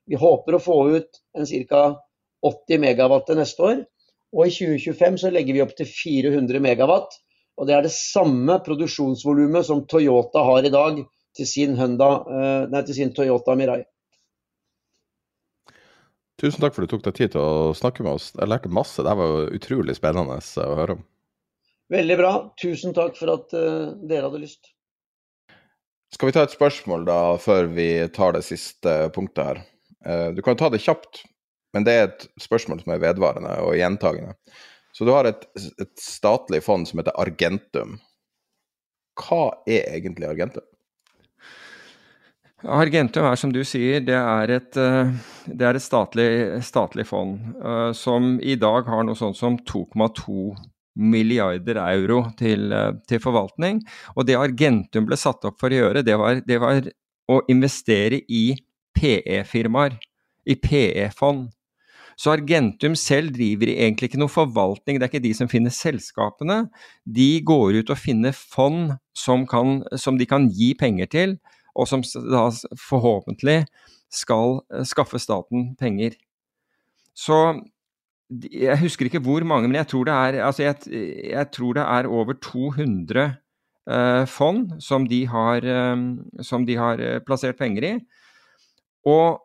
Vi håper å få ut en ca. 80 megawatt til neste år. Og i 2025 så legger vi opp til 400 megawatt. Og det er det samme produksjonsvolumet som Toyota har i dag til sin, Honda, eh, nei, til sin Toyota Mirai. Tusen takk for at du tok deg tid til å snakke med oss. Jeg lærte masse. Det var utrolig spennende å høre om. Veldig bra. Tusen takk for at uh, dere hadde lyst. Skal vi ta et spørsmål da, før vi tar det siste punktet her? Uh, du kan ta det kjapt. Men det er et spørsmål som er vedvarende og gjentagende. Så du har et, et statlig fond som heter Argentum. Hva er egentlig Argentum? Argentum er som du sier, det er et, eh, det er et statlig, statlig, fond uh, som i dag har noe sånt som 2,2 milliarder euro til, uh, til, forvaltning. Og det Argentum ble satt opp for å gjøre, det var, det var å investere i PE-firmaer, i PE-fond. Så Argentum selv driver egentlig ikke noe forvaltning, det er ikke de som finner selskapene. De går ut og finner fond som, kan, som de kan gi penger til, og som da forhåpentlig skal eh, skaffe staten penger. Så jeg husker ikke hvor mange, men jeg tror det er, altså jeg, jeg tror det er over 200 eh, fond som de, har, eh, som de har eh, plassert penger i. Og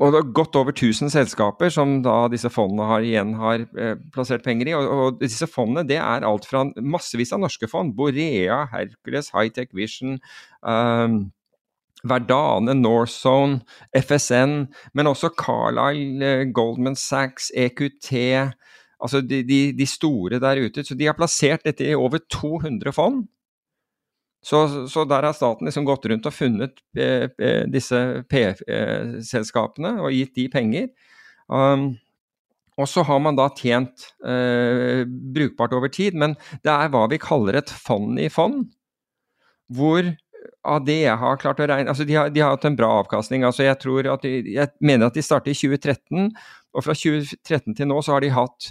og det er godt over 1000 selskaper som da disse fondene har, igjen har eh, plassert penger i. Og, og, disse fondene det er alt fra massevis av norske fond. Borea, Hercules, Hightech Vision. Um, Verdane, Northzone, FSN, men også Carlisle, eh, Goldman Sachs, EQT. Altså de, de, de store der ute. Så de har plassert dette i over 200 fond. Så, så, der har staten liksom gått rundt og funnet eh, eh disse P-selskapene og gitt de penger. Um, og så har man da tjent eh, brukbart over tid, men det er hva vi kaller et fond i fond. Hvor av det jeg har klart å regne altså de har, de har hatt en bra avkastning. altså Jeg, de, jeg mener at de startet i 2013, og fra 2013 til nå så har de hatt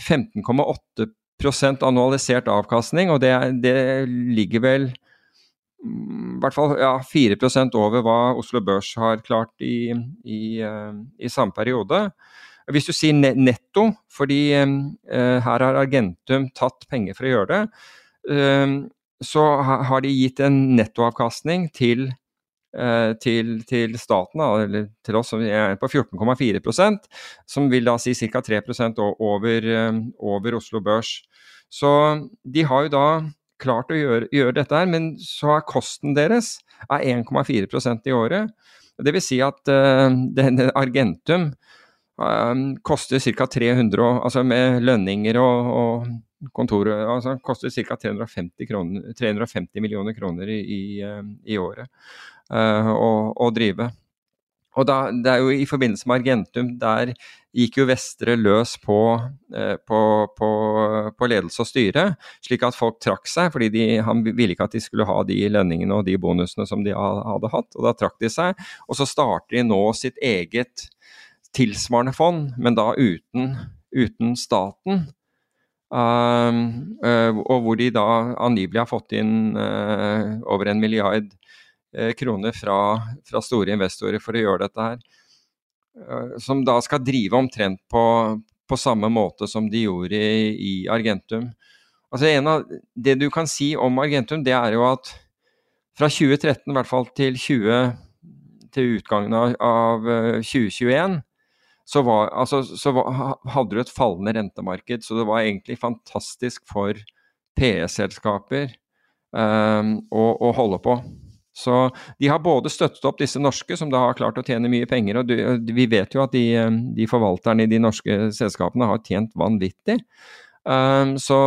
15,8 annualisert avkastning, og det, det ligger vel i hvert fall ja, 4% over hva Oslo Børs har klart i, i, uh, i samme periode. Hvis du sier netto, fordi uh, her har Argentum tatt penger for å gjøre det, så har de gitt en nettoavkastning til eh, til, til, staten, eller til oss, som er på 14,4% som vil da si ca. 3 over, eh, over Oslo Børs. Så de har jo da klart å gjøre, gjøre dette her, men så er kosten deres er 1,4% i året. Det vil si at uh, denne Argentum uh, koster ca. 300, altså med lønninger og, og kontoret, altså koster ca. 350, 350 millioner kroner i, i, i året uh, å, å drive. Og da, det er jo I forbindelse med Argentum, der gikk jo Vestre løs på, eh, på, på, på, ledelse og styre, slik at folk trakk seg. fordi de, Han ville ikke at de skulle ha de lønningene og de bonusene som de hadde hatt. og Da trakk de seg. Og så starter de nå sitt eget tilsvarende fond, men da uten, uten staten. Um, uh, og hvor de da angivelig har fått inn uh, over en milliard Eh, kroner fra, fra, store investorer for å gjøre dette her. Eh, som da skal drive omtrent på, på samme måte som de gjorde i, i Argentum. Altså en av, Det du kan si om Argentum, det er jo at fra 2013 i hvert fall til, 20, til utgangen av, av 2021 eh, så, var, altså, så var, hadde du et fallende rentemarked. Så det var egentlig fantastisk for PE-selskaper um, å, å holde på. Så de har både støttet opp disse norske, som da har klart å tjene mye penger. og Vi vet jo at de, eh, de forvalterne i de norske selskapene har tjent vanvittig. Um, *laughs* så,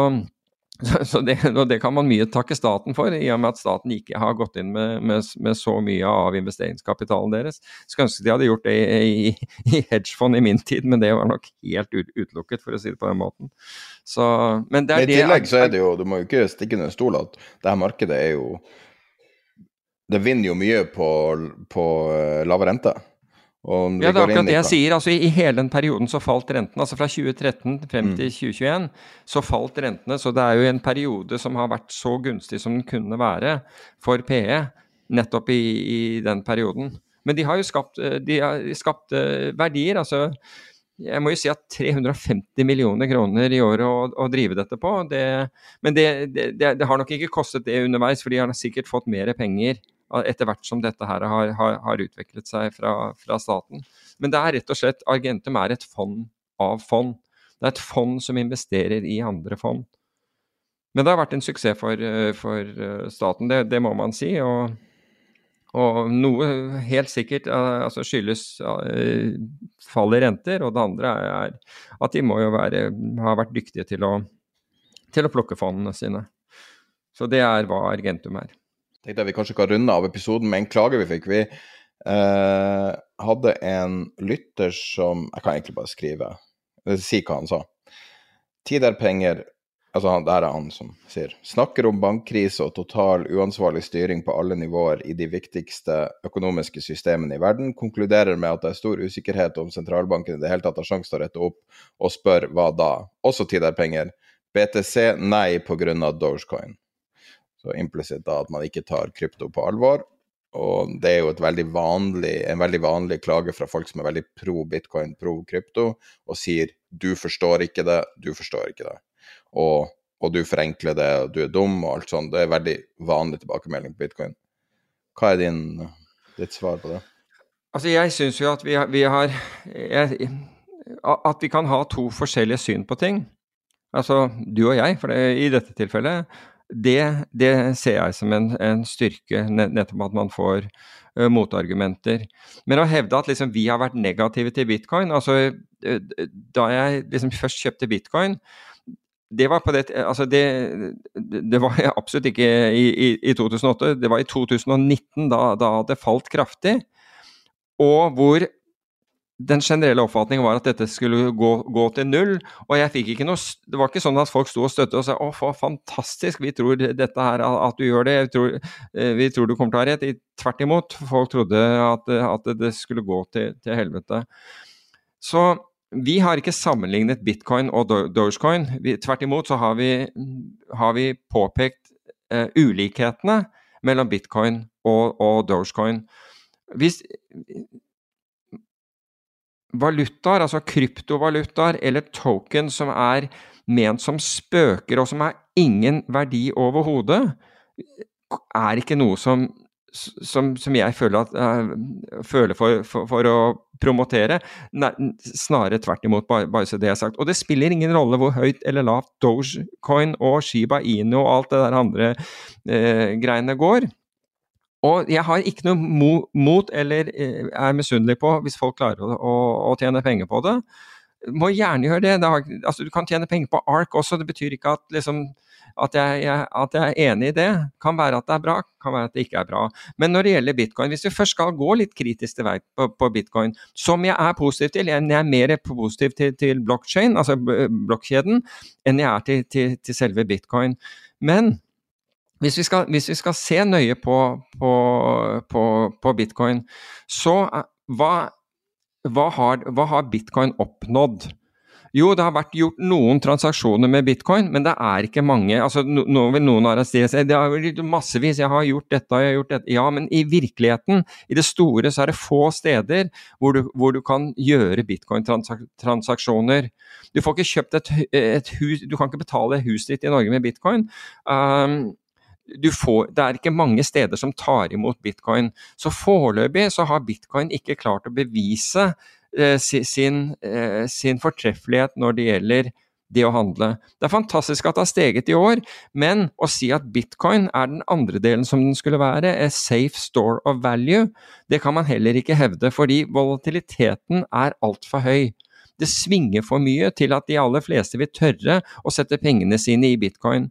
så det, og det kan man mye takke staten for, i og med at staten ikke har gått inn med, med, med så mye av investeringskapitalen deres. Skulle ønske de hadde gjort det i, i, i hedgefond i min tid, men det var nok helt utelukket, for å si det på den måten. Så, men det er I tillegg så er det jo, du må jo ikke stikke under stol at det her markedet er jo det vinner jo mye på, på uh, lave rente. ja, det er akkurat det jeg sier. altså I, I hele den perioden så falt rentene. altså Fra 2013 frem til 2021 mm. så falt rentene. Så det er jo en periode som har vært så gunstig som den kunne være for PE nettopp i, i den perioden. Men de har jo skapt, eh, de har skapt uh, verdier. altså jeg må jo si at 350 millioner kroner i året å, å drive dette på, det, men det, det, det, har nok ikke kostet det underveis, for de har sikkert fått mer penger etter hvert som dette her har, har, har utviklet seg fra, fra, staten. Men det er rett og slett Argentum er et fond av fond. Det er et fond som investerer i andre fond. Men det har vært en suksess for, for eh, staten, det, det, må man si. Og, og noe helt sikkert altså skyldes fall i renter, og det andre er at de må jo være, ha vært dyktige til å, til å plukke fondene sine. Så det er hva Argentum er tenkte jeg vi kanskje kan runde av episoden med en klage vi fikk. Vi eh, hadde en lytter som Jeg kan egentlig bare skrive, si hva han sa. Tid er penger. Altså, det her er han som sier. Snakker om bankkrise og total uansvarlig styring på alle nivåer i de viktigste økonomiske systemene i verden. Konkluderer med at det er stor usikkerhet om sentralbanken i det hele tatt har sjanse til å rette opp, og spør hva da? Også tid er penger. BTC nei pga. Dogecoin. Så implisitt at man ikke tar krypto på alvor. Og det er jo veldig vanlig, en veldig vanlig klage fra folk som er veldig pro bitcoin, pro krypto, og sier 'du forstår ikke det, du forstår ikke det'. Og, og du forenkler det, og du er dum, og alt sånt. Det er veldig vanlig tilbakemelding på bitcoin. Hva er din, ditt svar på det? Altså, jeg syns jo at vi har, vi har jeg, At vi kan ha to forskjellige syn på ting. Altså du og jeg, for det, i dette tilfellet det, det, ser jeg som en, en, styrke, nettopp at man får uh, motargumenter. Men å hevde at liksom, vi har vært negative til bitcoin altså Da jeg liksom først kjøpte bitcoin det var, det, altså det, det var *laughs* absolutt ikke i, i, i, 2008, det var i 2019, da, da det falt kraftig. Og hvor den generelle oppfatningen var at dette skulle gå, gå, til null. Og jeg fikk ikke noe Det var ikke sånn at folk sto og støttet og sa å, fantastisk, vi tror dette her, at du gjør det, vi tror, eh, vi tror du kommer til å ha rett. Tvert imot, folk trodde at, at det skulle gå til, til, helvete. Så vi har ikke sammenlignet bitcoin og dogecoin. Tvert imot så har vi, har vi påpekt uh, ulikhetene mellom bitcoin og, og dogecoin. Hvis valutaer, altså kryptovalutaer eller token som er ment som spøker og som har ingen verdi overhodet, er ikke noe som som, som, jeg føler, at, uh, føler for, for, for, å promotere. Nei, snarere tvert imot, bare, bare, så det er sagt. Og det spiller ingen rolle hvor høyt eller lavt Dogecoin og Shiba Inu og alt det der andre uh, greiene går. Og jeg har ikke noe mot eller uh, er misunnelig på hvis folk klarer å, å tjene penger på det. Må gjerne gjøre det. det har, altså, du kan tjene penger på ARK også, det betyr ikke at liksom at jeg, jeg, at jeg, er enig i det. Kan være at det er bra, kan være at det ikke er bra. Men når det gjelder bitcoin, hvis vi først skal gå litt kritisk til vei på, på, bitcoin, som jeg er positiv til, jeg er mer positiv til, til blockchain, altså blokkjeden, enn jeg er til, til, til, selve bitcoin. Men hvis vi skal, hvis vi skal se nøye på, på, på bitcoin, så hva, hva, har, hva har bitcoin oppnådd? Jo, det har vært gjort noen transaksjoner med bitcoin, men det er ikke mange. altså noen vil noen arrestere seg. Det har vært massevis. Jeg har gjort dette, jeg har gjort dette. Ja, men i virkeligheten, i det store, så er det få steder hvor du, hvor du kan gjøre bitcoin-transaksjoner. Du får ikke kjøpt et, et, hus Du kan ikke betale huset ditt i Norge med bitcoin. Um, Får, det er ikke mange steder som tar imot bitcoin. Så foreløpig så har bitcoin ikke klart å bevise Eh, sin, eh, sin fortreffelighet når det gjelder det å handle. Det er fantastisk at det har steget i år, men å si at bitcoin er den andre delen som den skulle være, a safe store of value, det kan man heller ikke hevde, fordi volatiliteten er altfor høy. Det svinger for mye til at de aller fleste vil tørre å sette pengene sine i bitcoin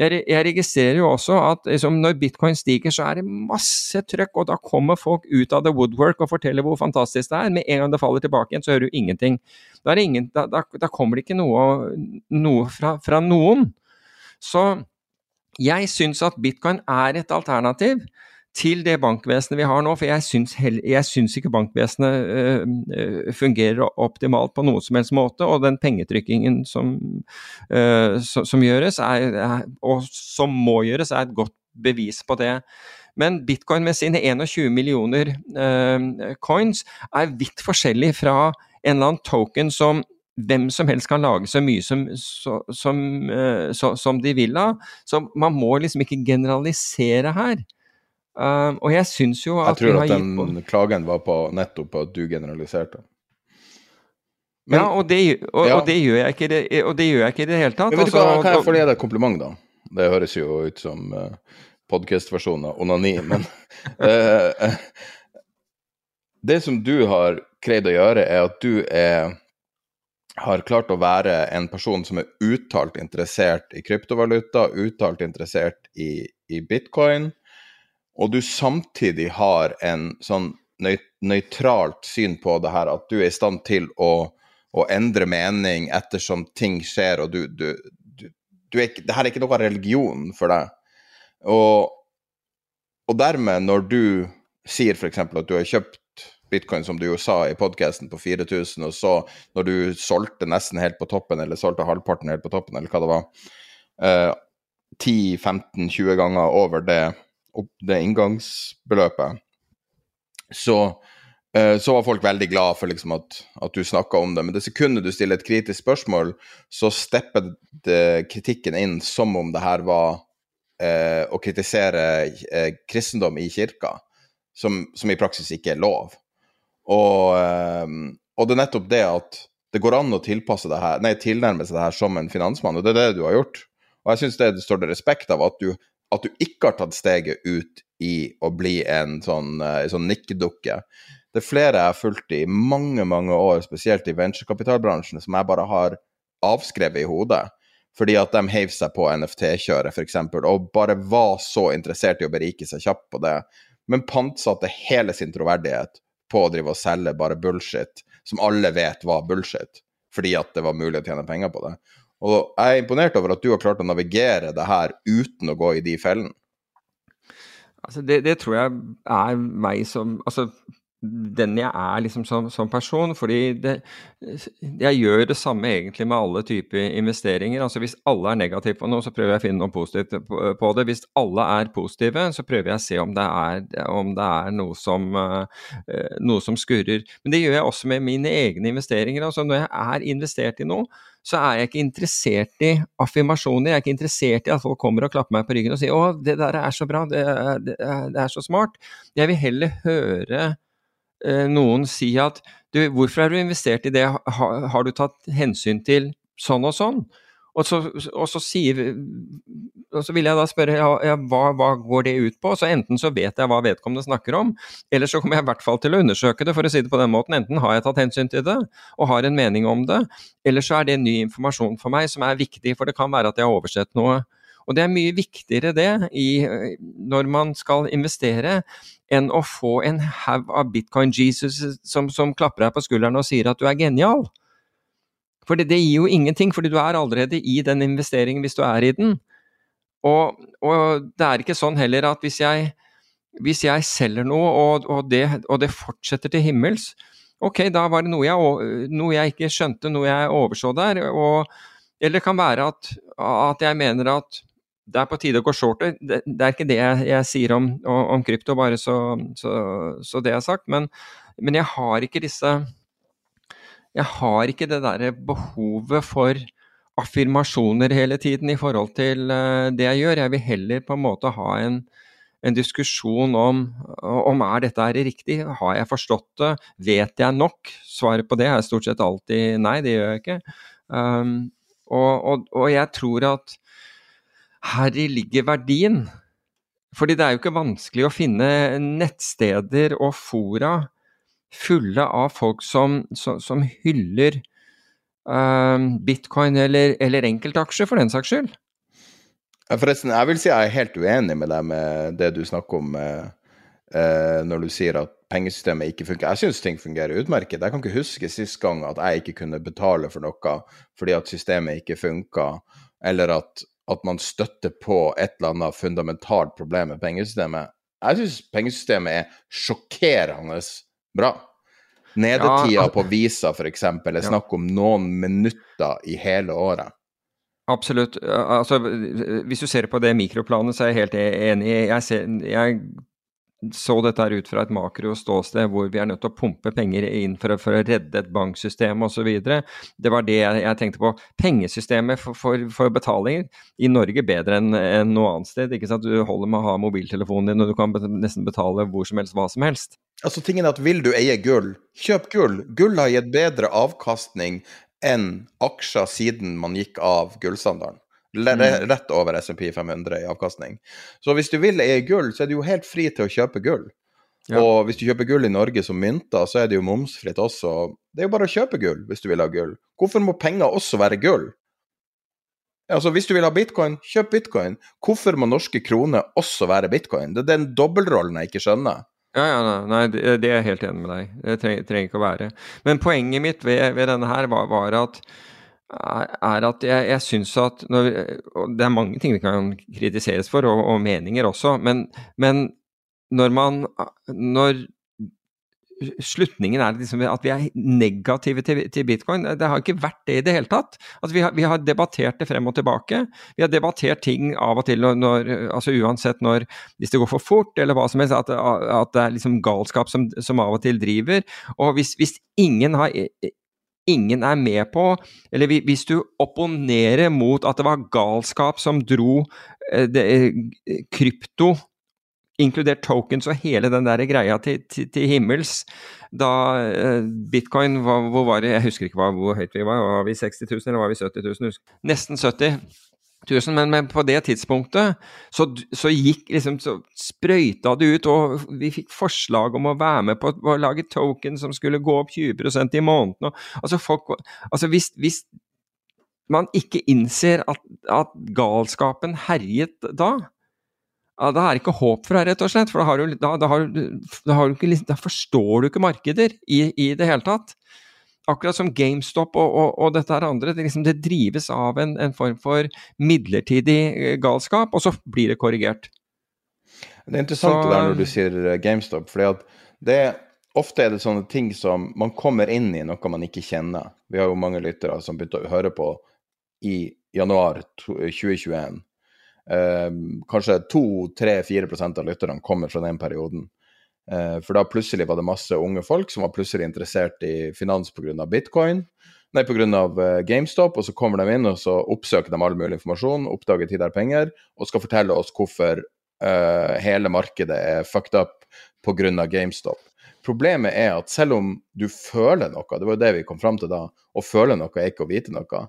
jeg, jeg registrerer jo også at liksom, når bitcoin stiger, så er det masse trøkk, og da kommer folk ut av the woodwork og forteller hvor fantastisk det er. Med en gang det faller tilbake igjen, så hører du ingenting. Da, ingen, da, da, da kommer det ikke noe, noe fra, fra noen. Så jeg syns at bitcoin er et alternativ til det bankvesenet vi har nå, for jeg syns, ikke bankvesenet uh, fungerer optimalt på noen som helst måte. Og den pengetrykkingen som, uh, som, som gjøres, er, er, og som må gjøres, er et godt bevis på det. Men bitcoin med sine 21 millioner uh, coins er vidt forskjellig fra en eller annen token som hvem som helst kan lage så mye som, så, som, så, som de vil av. Så man må liksom ikke generalisere her. Uh, og jeg syns jo at Jeg tror at den klagen var på nettopp på at du generaliserte. Men, ja, og det, og, ja. og det, gjør jeg ikke det, og det gjør jeg ikke i det hele tatt. Men vet du hva, altså, Kan jeg få gi deg et kompliment, da? Det høres jo ut som uh, podkastversjonen av onani, men uh, *laughs* Det som du har greid å gjøre, er at du er har klart å være en person som er uttalt interessert i kryptovaluta, uttalt interessert i, i bitcoin, og du samtidig har en sånn nøytralt syn på det her, at du er i stand til å, å endre mening ettersom ting skjer, og du, du, du, du er ikke, Det her er ikke noe religion for deg. Og, og dermed, når du sier f.eks. at du har kjøpt bitcoin, som du jo sa i podkasten, på 4000, og så når du solgte nesten helt på toppen, eller solgte halvparten helt på toppen, eller hva det var, eh, 10-15-20 ganger over det det inngangsbeløpet, så, eh, så var folk veldig glad for liksom at, at, du snakka om det. Men det sekundet du stiller et kritisk spørsmål, så stepper kritikken inn som om det her var eh, å kritisere eh, kristendom i kirka, som, som, i praksis ikke er lov. Og, eh, og, det er nettopp det at det går an å tilpasse det her, nei, tilnærme seg det her som en finansmann, og det er det du har gjort. Og jeg syns det står det respekt av at du at du ikke har tatt steget ut i å bli en sånn, uh, sånn nikkedukke. Det er flere jeg har fulgt i mange, mange år, spesielt i venturekapitalbransjen, som jeg bare har avskrevet i hodet. Fordi at de heiv seg på NFT-kjøret, f.eks., og bare var så interessert i å berike seg kjapt på det. Men pantsatte hele sin troverdighet på å drive og selge bare bullshit, som alle vet var bullshit, fordi at det var mulig å tjene penger på det. Og jeg er imponert over at du har klart å navigere det her uten å gå i de fellene. Altså det, det, tror jeg er meg som Altså den jeg er liksom som, som person. Fordi det, jeg gjør det samme egentlig med alle typer investeringer. altså Hvis alle er negative på noe, så prøver jeg å finne noe positivt på, det. Hvis alle er positive, så prøver jeg å se om det er, om det er noe, som, uh, noe som skurrer. Men det gjør jeg også med mine egne investeringer. altså Når jeg er investert i noe, så er jeg ikke interessert i affirmasjoner. Jeg er ikke interessert i at folk kommer og klapper meg på ryggen og sier 'Å, det der er så bra, det er, det er, så smart'. Jeg vil heller høre eh, noen si at du, hvorfor har du investert i det, har, har du tatt hensyn til sånn og sånn? Og så, og så, sier, og så vil jeg da spørre ja, ja, hva, hva, går det ut på? Så Enten så vet jeg hva vedkommende snakker om, eller så kommer jeg i hvert fall til å undersøke det, for å si det på den måten. Enten har jeg tatt hensyn til det og har en mening om det, eller så er det ny informasjon for meg som er viktig, for det kan være at jeg har oversett noe. Og det er mye viktigere det i, når man skal investere, enn å få en haug av bitcoin Jesus som, som klapper deg på skulderen og sier at du er genial. For det, gir jo ingenting, fordi du er allerede i den investeringen hvis du er i den. Og, og det er ikke sånn heller at hvis jeg, hvis jeg selger noe, og, og, det, og, det, fortsetter til himmels, ok, da var det noe jeg, noe jeg ikke skjønte, noe jeg overså der. eller det kan være at, at, jeg mener at det er på tide å gå shorter. Det, det er ikke det jeg, jeg sier om, om, krypto, bare så, så, så det er sagt. Men, men jeg har ikke disse jeg har ikke det derre behovet for affirmasjoner hele tiden i forhold til uh, det jeg gjør. Jeg vil heller på en måte ha en, en diskusjon om, om er dette er riktig, har jeg forstått det, vet jeg nok? Svaret på det er stort sett alltid nei, det gjør jeg ikke. Um, og, og, og, jeg tror at heri ligger verdien. Fordi det er jo ikke vanskelig å finne nettsteder og fora fulle av folk som, som, som hyller uh, bitcoin eller, eller enkeltaksjer, for den saks skyld. Forresten, jeg vil si jeg er helt uenig med deg med det du snakker om uh, når du sier at pengesystemet ikke funker. Jeg syns ting fungerer utmerket. Jeg kan ikke huske sist gang at jeg ikke kunne betale for noe fordi at systemet ikke funka, eller at, at man støtter på et eller annet fundamentalt problem med pengesystemet. Jeg syns pengesystemet er sjokkerende bra. Nedetida ja, på Visa f.eks. er snakk om noen minutter i hele året. Absolutt. Altså, hvis du ser på det mikroplanet, så er jeg helt enig. Jeg, ser, jeg så dette ut fra et makroståsted hvor vi er nødt til å pumpe penger inn for for å redde et banksystem osv. Det var det jeg, jeg, tenkte på. Pengesystemet for, for, for, betalinger i Norge bedre enn en noe annet sted. ikke sant? Du holder med å ha mobiltelefonen din, og du kan nesten betale hvor som helst, hva som helst. Altså tingen er at Vil du eie gull, kjøp gull. Gull har gitt bedre avkastning enn aksjer siden man gikk av gullstandarden. Mm. Rett over SMP 500 i avkastning. Så hvis du vil eie gull, så er du jo helt fri til å kjøpe gull. Ja. Og hvis du kjøper gull i Norge som mynter, så er det jo momsfritt også. Det er jo bare å kjøpe gull hvis du vil ha gull. Hvorfor må penger også være gull? Altså, Hvis du vil ha bitcoin, kjøp bitcoin. Hvorfor må norske kroner også være bitcoin? Det er den dobbeltrollen jeg ikke skjønner. Ja, ja, nei, det, det er jeg helt enig med deg. Det trenger, trenger ikke å være. Men poenget mitt ved, ved denne her var, var at er at jeg, jeg syns at når, Det er mange ting vi kan kritiseres for, og, og meninger også, men, men, når man Når slutningen er liksom at vi er negative til, til, bitcoin. Det har ikke vært det i det hele tatt. Altså, vi, har, vi, har, debattert det frem og tilbake. Vi har debattert ting av og til når, når altså uansett når Hvis det går for fort eller hva som helst, at, at det er liksom galskap som, som, av og til driver. Og hvis, hvis ingen har ingen er med på, eller hvis du opponerer mot at det var galskap som dro eh, det, eh, krypto, inkludert tokens og hele den der greia til, til, til himmels, da eh, bitcoin var, hvor var det, Jeg husker ikke hvor høyt vi var, var vi 60 000 eller var vi 70 000? Nesten 70 000, men, men, på det tidspunktet så, så gikk liksom Så sprøyta det ut, og vi fikk forslag om å være med på å lage token som skulle gå opp 20% i måneden. Og, altså, folk, altså hvis, hvis man ikke innser at, at galskapen herjet da, ja, da er det ikke håp for deg, rett og slett. For da, du, da, da, du, da forstår du ikke markeder i, i det hele tatt akkurat som GameStop og, og, og dette her andre, det, liksom, det drives av en, en, form for midlertidig eh, galskap, og så blir det korrigert. Det er interessant så, det der når du sier eh, GameStop, for ofte er det sånne ting som man kommer inn i noe man ikke kjenner. Vi har jo mange lyttere som begynte å høre på i januar 2021. Eh, kanskje 2-3-4 av lytterne kommer fra den perioden. Eh, for da plutselig var det masse unge folk som var plutselig interessert i finans pga. bitcoin. Nei, pga. Uh, GameStop, og så kommer de inn og så oppsøker de all mulig informasjon, oppdager tid er penger, og skal fortelle oss hvorfor uh, hele markedet er fucked up pga. GameStop. Problemet er at selv om du føler noe, det var jo det vi kom fram til da, å føle noe er ikke å vite noe.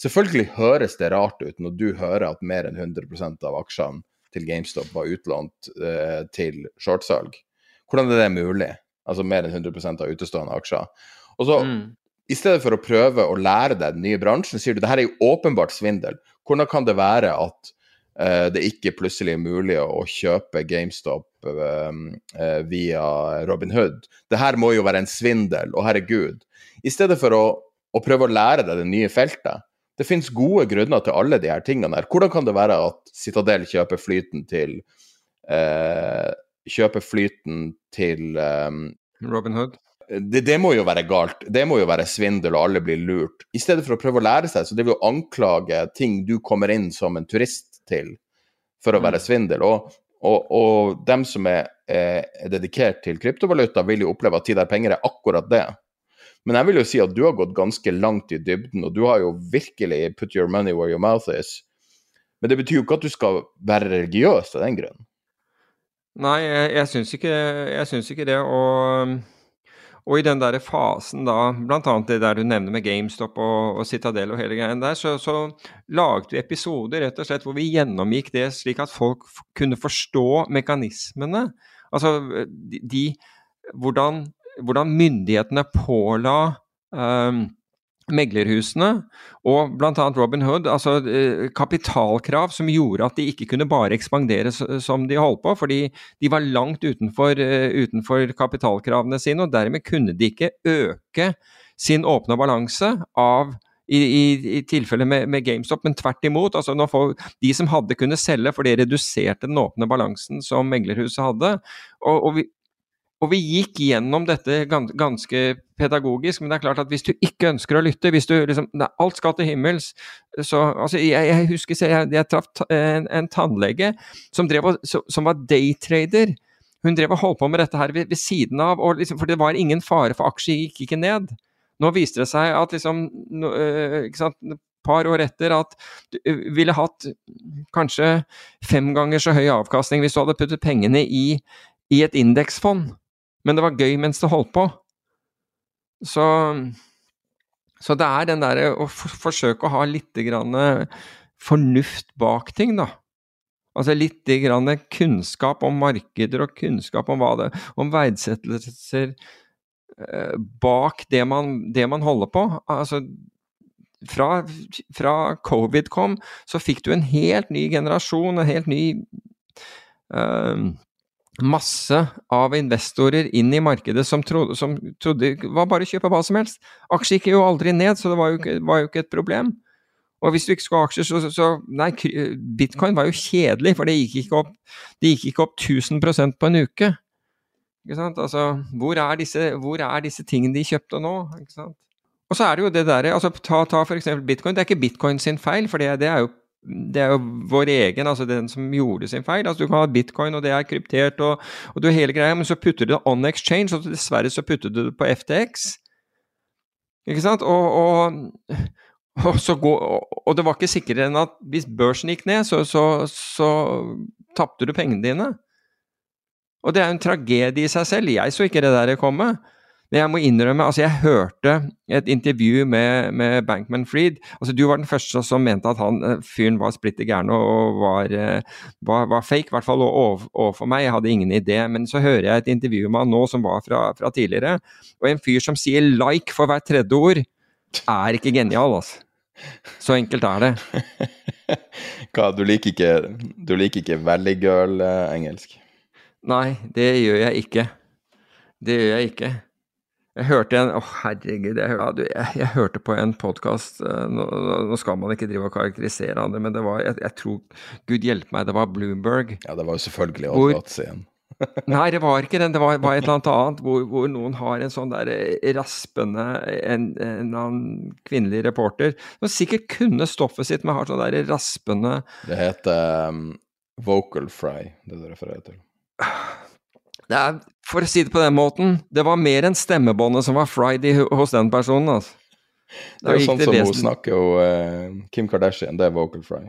Selvfølgelig høres det rart ut når du hører at mer enn 100% av aksjene til GameStop var utlånt uh, til shortsalg. Hvordan er det mulig? Altså mer enn 100 av utestående aksjer. Og så mm i stedet for å prøve å lære deg den nye bransjen, sier du det her er jo åpenbart svindel. Hvordan kan det være at uh, det ikke plutselig er mulig å, kjøpe GameStop uh, uh, via Robinhood? Det her må jo være en svindel, og herregud. I stedet for å, å prøve å lære deg det nye feltet. Det finnes gode grunner til alle de her tingene her. Hvordan kan det være at Citadel kjøper flyten til Kjøper flyten til um, Robin Hood? det, det, må jo være galt. Det må jo være svindel, og alle blir lurt. I stedet for å prøve å lære seg, så det vil jo anklage ting du kommer inn som en turist til, for å være mm. svindel. Og, og, og dem som er, er, dedikert til kryptovaluta, vil jo oppleve at tid er penger er akkurat det. Men jeg vil jo si at du har gått ganske langt i dybden, og du har jo virkelig put your money where your mouth is. Men det betyr jo ikke at du skal være religiøs av den grunn. Nei, jeg, jeg syns ikke, ikke, det. Og og i den der fasen da, bl.a. det der du nevner med GameStop og, og Citadel og hele greien der, så, så laget vi episoder rett og slett hvor vi gjennomgikk det slik at folk kunne forstå mekanismene. Altså de, de hvordan, hvordan, myndighetene påla um, meglerhusene og bl.a. Robin Hood, altså eh, kapitalkrav som gjorde at de ikke kunne bare ekspandere som de holdt på, fordi de var langt utenfor, eh, utenfor kapitalkravene sine, og dermed kunne de ikke øke sin åpne balanse av i, i, i tilfelle med, med, GameStop, men tvert imot. altså får, De som hadde kunnet selge, for det reduserte den åpne balansen som meglerhuset hadde. Og, og vi, og vi gikk gjennom dette ganske pedagogisk, men det er klart at hvis du ikke ønsker å lytte, hvis du liksom Alt skal til himmels. Så altså, jeg, jeg husker jeg, jeg traff en, en, tannlege som, drev, som var daytrader. Hun drev og holdt på med dette her ved, ved siden av, liksom, for det var ingen fare for aksjer gikk ikke ned. Nå viste det seg at liksom øh, sant, par år etter at du øh, ville hatt kanskje fem ganger så høy avkastning hvis du hadde puttet pengene i, i et indeksfond men det var gøy mens det holdt på. Så, så det er den derre å forsøke å ha litt grann fornuft bak ting, da. Altså litt kunnskap om markeder og kunnskap om hva det Om verdsettelser eh, bak det man, det man holder på. Altså fra, fra, covid kom, så fikk du en helt ny generasjon, en helt ny uh, masse av investorer inn i markedet som trodde, som trodde var bare å kjøpe hva som helst. Aksjer gikk jo aldri ned, så det var jo, ikke, var jo ikke et problem. Og hvis du ikke skulle ha aksjer, så, så, Nei, bitcoin var jo kjedelig, for det gikk ikke opp, det gikk ikke opp 1000% på en uke. Ikke sant? Altså, hvor er, disse, hvor er disse tingene de kjøpte nå? Ikke sant? Og så er det jo det derre altså, Ta, ta f.eks. bitcoin. Det er ikke bitcoin sin feil, for det, det er jo det er jo vår egen, altså den som gjorde sin feil. Altså Du kan ha bitcoin, og det er kryptert, og, og du hele greia, men så putter du det on exchange, og dessverre så putter du det på FTX. Ikke sant? Og, og, og, går, og det var ikke sikrere enn at hvis børsen gikk ned, så, så, så tapte du pengene dine. Og det er jo en tragedie i seg selv. Jeg så ikke det der komme. Men jeg må innrømme, altså jeg hørte et intervju med, med Bankman Fried. Altså Du var den første som mente at han eh, fyren var splitter gæren og var, eh, var, var, fake, i hvert fall overfor meg. Jeg hadde ingen idé. Men så hører jeg et intervju med han nå som var fra, fra tidligere. Og en fyr som sier 'like' for hvert tredje ord, er ikke genial, altså. Så enkelt er det. *laughs* Hva, du liker ikke, du liker ikke Valley Girl-engelsk? Nei, det gjør jeg ikke. Det gjør jeg ikke. Jeg hørte en Å, oh, herregud. Jeg, ja, jeg, jeg, hørte på en podkast eh, nå, nå, skal man ikke drive og karakterisere andre, men det var jeg, jeg, tror Gud hjelpe meg, det var Bloomberg. Ja, det var jo selvfølgelig Odd igjen. *laughs* nei, det var ikke den. Det var, var et eller annet annet hvor, hvor, noen har en sånn der eh, raspende En, en eller annen kvinnelig reporter som sikkert kunne stoffet sitt, men har sånn der raspende Det heter um, vocal fry, det du refererer til. *sighs* Det er, for å si det på den måten, det var mer enn stemmebåndet som var fried hos den personen, altså. Det er jo sånn som hun snakker om uh, Kim Kardashian, det er vocal fry.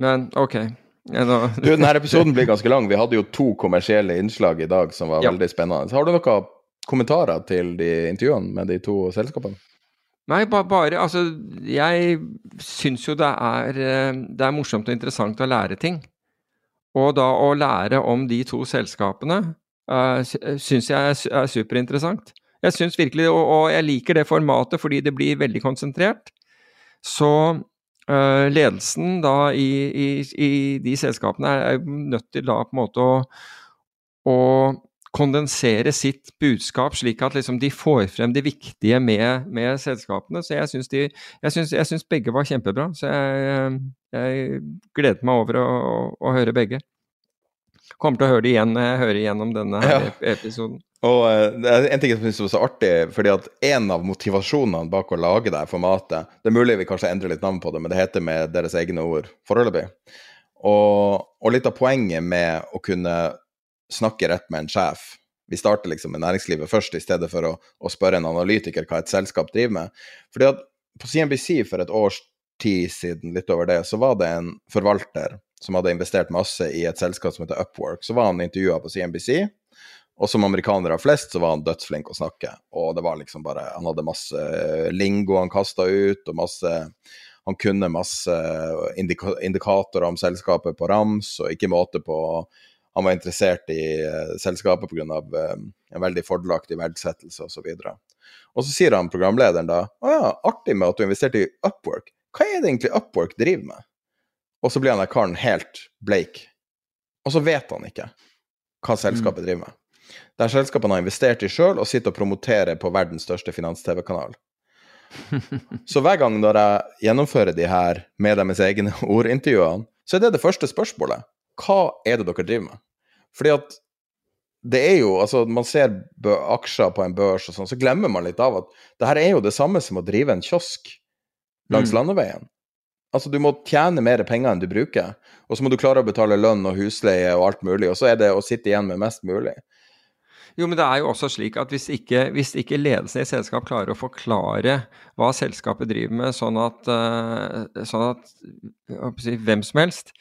Men OK. Du, denne episoden blir ganske lang. Vi hadde jo to kommersielle innslag i dag som var Ja. veldig spennende. Har du noen kommentarer til de intervjuene med de to selskapene? Nei, ba, bare Altså, jeg syns jo det er, eh, det er morsomt og interessant å lære ting. Og da å lære om de to selskapene uh, syns jeg er, er superinteressant. Jeg syns virkelig, og, og jeg liker det formatet fordi det blir veldig konsentrert. Så uh, ledelsen da i, i, i de selskapene er nødt til da på en måte å, å kondensere sitt budskap slik at liksom de får frem det viktige med, med selskapene. Så jeg syns, de, jeg, synes, jeg syns begge var kjempebra. Så jeg, jeg gleder meg over å, å høre begge. Kommer til å høre det igjen når jeg hører igjennom denne her Ja. episoden. Og er en ting jeg synes var så artig, fordi at en av motivasjonene bak å lage det formatet Det er mulig vi kanskje endrer litt navn på det, men det heter med deres egne ord foreløpig. Og, og litt av poenget med å kunne snakke rett med en sjef Vi starter liksom med næringslivet først, i stedet for å, å spørre en analytiker hva et selskap driver med. Fordi at på CNBC for et års tid siden, litt over det, så var det en forvalter som hadde investert masse i et selskap som heter Upwork. Så var han intervjua på CNBC. Og som amerikanere flest, så var han dødsflink å snakke. Og det var liksom bare Han hadde masse lingo han kasta ut, og masse Han kunne masse indikatorer om selskapet på rams, og ikke måte på Han var interessert i uh, selskapet pga. Uh, en veldig fordelaktig verdsettelse osv. Og, og så sier han programlederen da Å ja, artig med at du investerte i Upwork. Hva er det egentlig Upwork driver med? Og så blir han der karen helt bleik. Og så vet han ikke hva selskapet driver med. Det er selskapet han har investert i sjøl, og sitter og promoterer på verdens største finans-TV-kanal. *laughs* Så hver gang når jeg gjennomfører de her med deres egne *laughs* ordintervjuene, så er det det første spørsmålet. Hva er det dere driver med? Fordi at det er jo, altså Man ser aksjer på en børs, og sånn, så glemmer man litt av at det her er jo det samme som å drive en kiosk langs Mm. landeveien. Altså, du må tjene mer penger enn du bruker, og så må du klare å betale lønn og husleie og alt mulig, og så er det å sitte igjen med mest mulig. Jo, men det er jo også slik at hvis ikke, hvis ikke ledelsen i et selskap klarer å forklare hva selskapet driver med, sånn at, eh, sånn at si, hvem som helst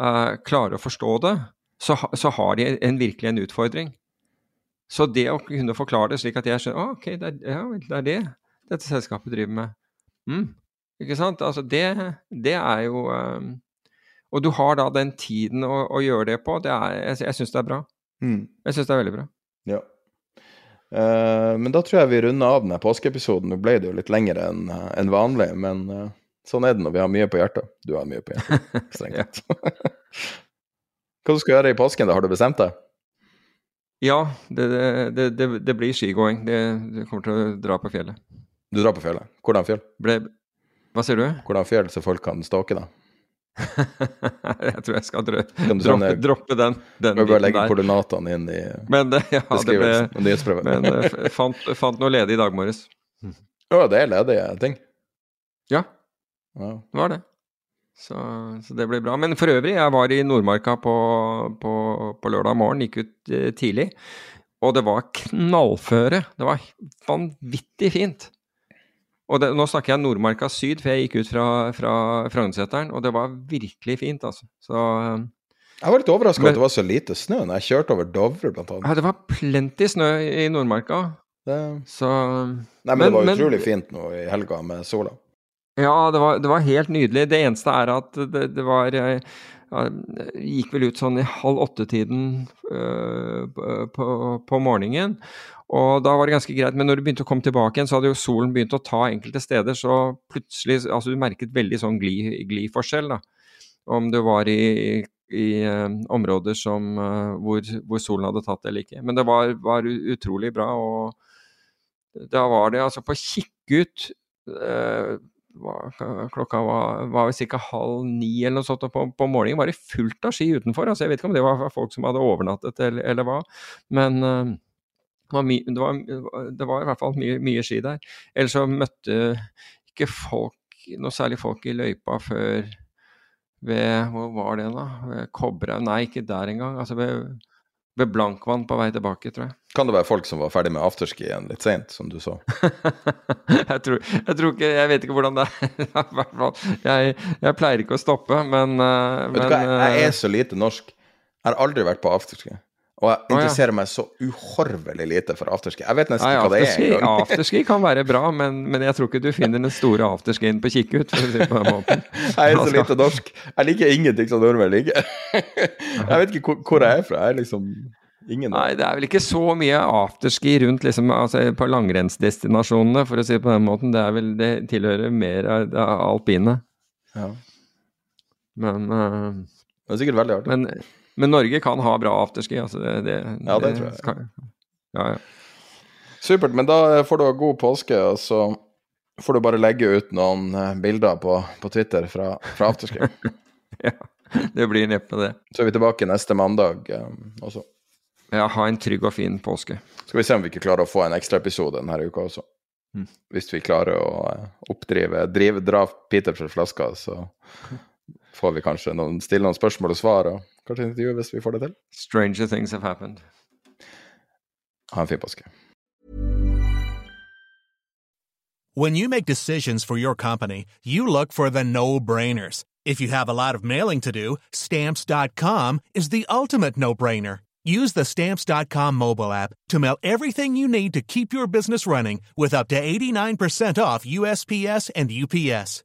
eh, klarer å forstå det, så, ha- så har de en, virkelig en utfordring. Så det å kunne forklare det slik at jeg skjønner ah, ok, det er, ja, det er det dette selskapet driver med. Mm. Ikke sant? Altså det, det er jo um, Og du har da den tiden å, å gjøre det på. Det er, jeg jeg syns det er bra. Mm. Jeg syns det er veldig bra. Ja. Uh, men da tror jeg vi runder av denne påskeepisoden. Nå ble det jo litt lengre enn en vanlig, men eh, sånn er det når vi har mye på hjertet. Du har mye på hjertet, *laughs* strengt tatt. *laughs* Hva du skal gjøre i påsken, da? Har du bestemt deg? Ja, det, det, det, det blir skigåing. Det, det kommer til å dra på fjellet. Du drar på fjellet. Hvordan fjell? Ble, hva sier du? Hvordan fjell, så folk kan stalke deg? *laughs* jeg tror jeg skal droppe, droppe den, den må bare legge koordinatene inn i Men ja, beskrivelsen. men eh, fant, fant noe ledig i dag morges. Å, det er ledige ting? Ja, Wow. det var det. Så, så det blir bra. Men for øvrig, jeg var i Nordmarka på, på, på lørdag morgen, gikk ut eh, tidlig. Og det var knallføre. Det var vanvittig fint. Og det, nå snakker jeg Nordmarka syd, for jeg gikk ut fra, fra Frognerseteren, og det var virkelig fint, altså. Så eh, Jeg var litt overraska over at det var så lite snø når jeg kjørte over Dovre, blant annet. ja, det var plenty snø i Nordmarka. Det... Så Nei, men, det var utrolig fint nå i helga med sola. Ja, det var, det var helt nydelig. Det eneste er at det, det var Jeg ja, gikk vel ut sånn i halv åtte-tiden øh, på, på morgenen. Og da var det ganske greit, men når du begynte å komme tilbake igjen, så hadde jo solen begynt å ta enkelte steder, så plutselig Altså, du merket veldig sånn gli- gliforskjell, da. Om du var i, i eh, områder som, eh, hvor, hvor solen hadde tatt eller ikke. Men det var, var utrolig bra, og da var det altså på Kikkut eh, var, klokka var, var ca. halv ni eller noe sånt og på, på morgenen. Var det fullt av ski utenfor? altså Jeg vet ikke om det var folk som hadde overnattet eller, eller hva. Men uh, det, var my, det, var, det var i hvert fall mye, mye ski der. Ellers så møtte ikke folk noe særlig folk i løypa før ved Hvor var det, da? Ved Kobberhaug? Nei, ikke der engang. Altså ved ved blankvann på vei tilbake, tror jeg. Kan det være folk som var ferdig med afterski igjen litt seint, som du så? *laughs* jeg, tror, jeg tror ikke Jeg vet ikke hvordan det er. *laughs* Jeg, jeg pleier ikke å stoppe, men, Vet men hva, jeg jeg er så lite norsk. Jeg har aldri vært på afterski. Og jeg interesserer meg så uhorvelig lite for afterski. Jeg vet nesten Nei, hva det er engang. *laughs* afterski kan være bra, men, men jeg tror ikke du finner den store afterskien på kikkut, for å si det på den måten. *laughs* Jeg er så lite norsk. Jeg liker ingenting som nordmenn liker. *laughs* Jeg vet ikke hvor, jeg er fra. Jeg er liksom ingen Nei, det er vel ikke så mye afterski rundt liksom, altså, på langrennsdestinasjonene, for å si det på den måten. Det, er vel, det tilhører mer av alpine. Ja. Men, uh, Det er sikkert veldig artig. men, men Norge kan ha bra afterski, altså. Det, det, Ja, det tror jeg. Kan, ja, ja. Supert, men da får du ha god påske, og så får du bare legge ut noen eh, bilder på, på Twitter fra, fra afterski. *laughs* ja, det blir neppe det. Så er vi tilbake neste mandag um, også. Ja, ha en trygg og fin påske. Skal vi se om vi ikke klarer å få en ekstraepisode denne uka også. Mm. Hvis vi klarer å eh, oppdrive drive, Dra Peter fra flaska, så får vi kanskje noen, stille noen spørsmål og svar, og kanskje intervjue hvis vi får det til. Stranger things have happened. Ha en fin påske. When you make decisions for your company, you look for the no-brainers. If you have a lot of mailing to do, stamps.com is the ultimate no-brainer. Use the stamps.com mobile app to mail everything you need to keep your business running with up to 89% off USPS and UPS.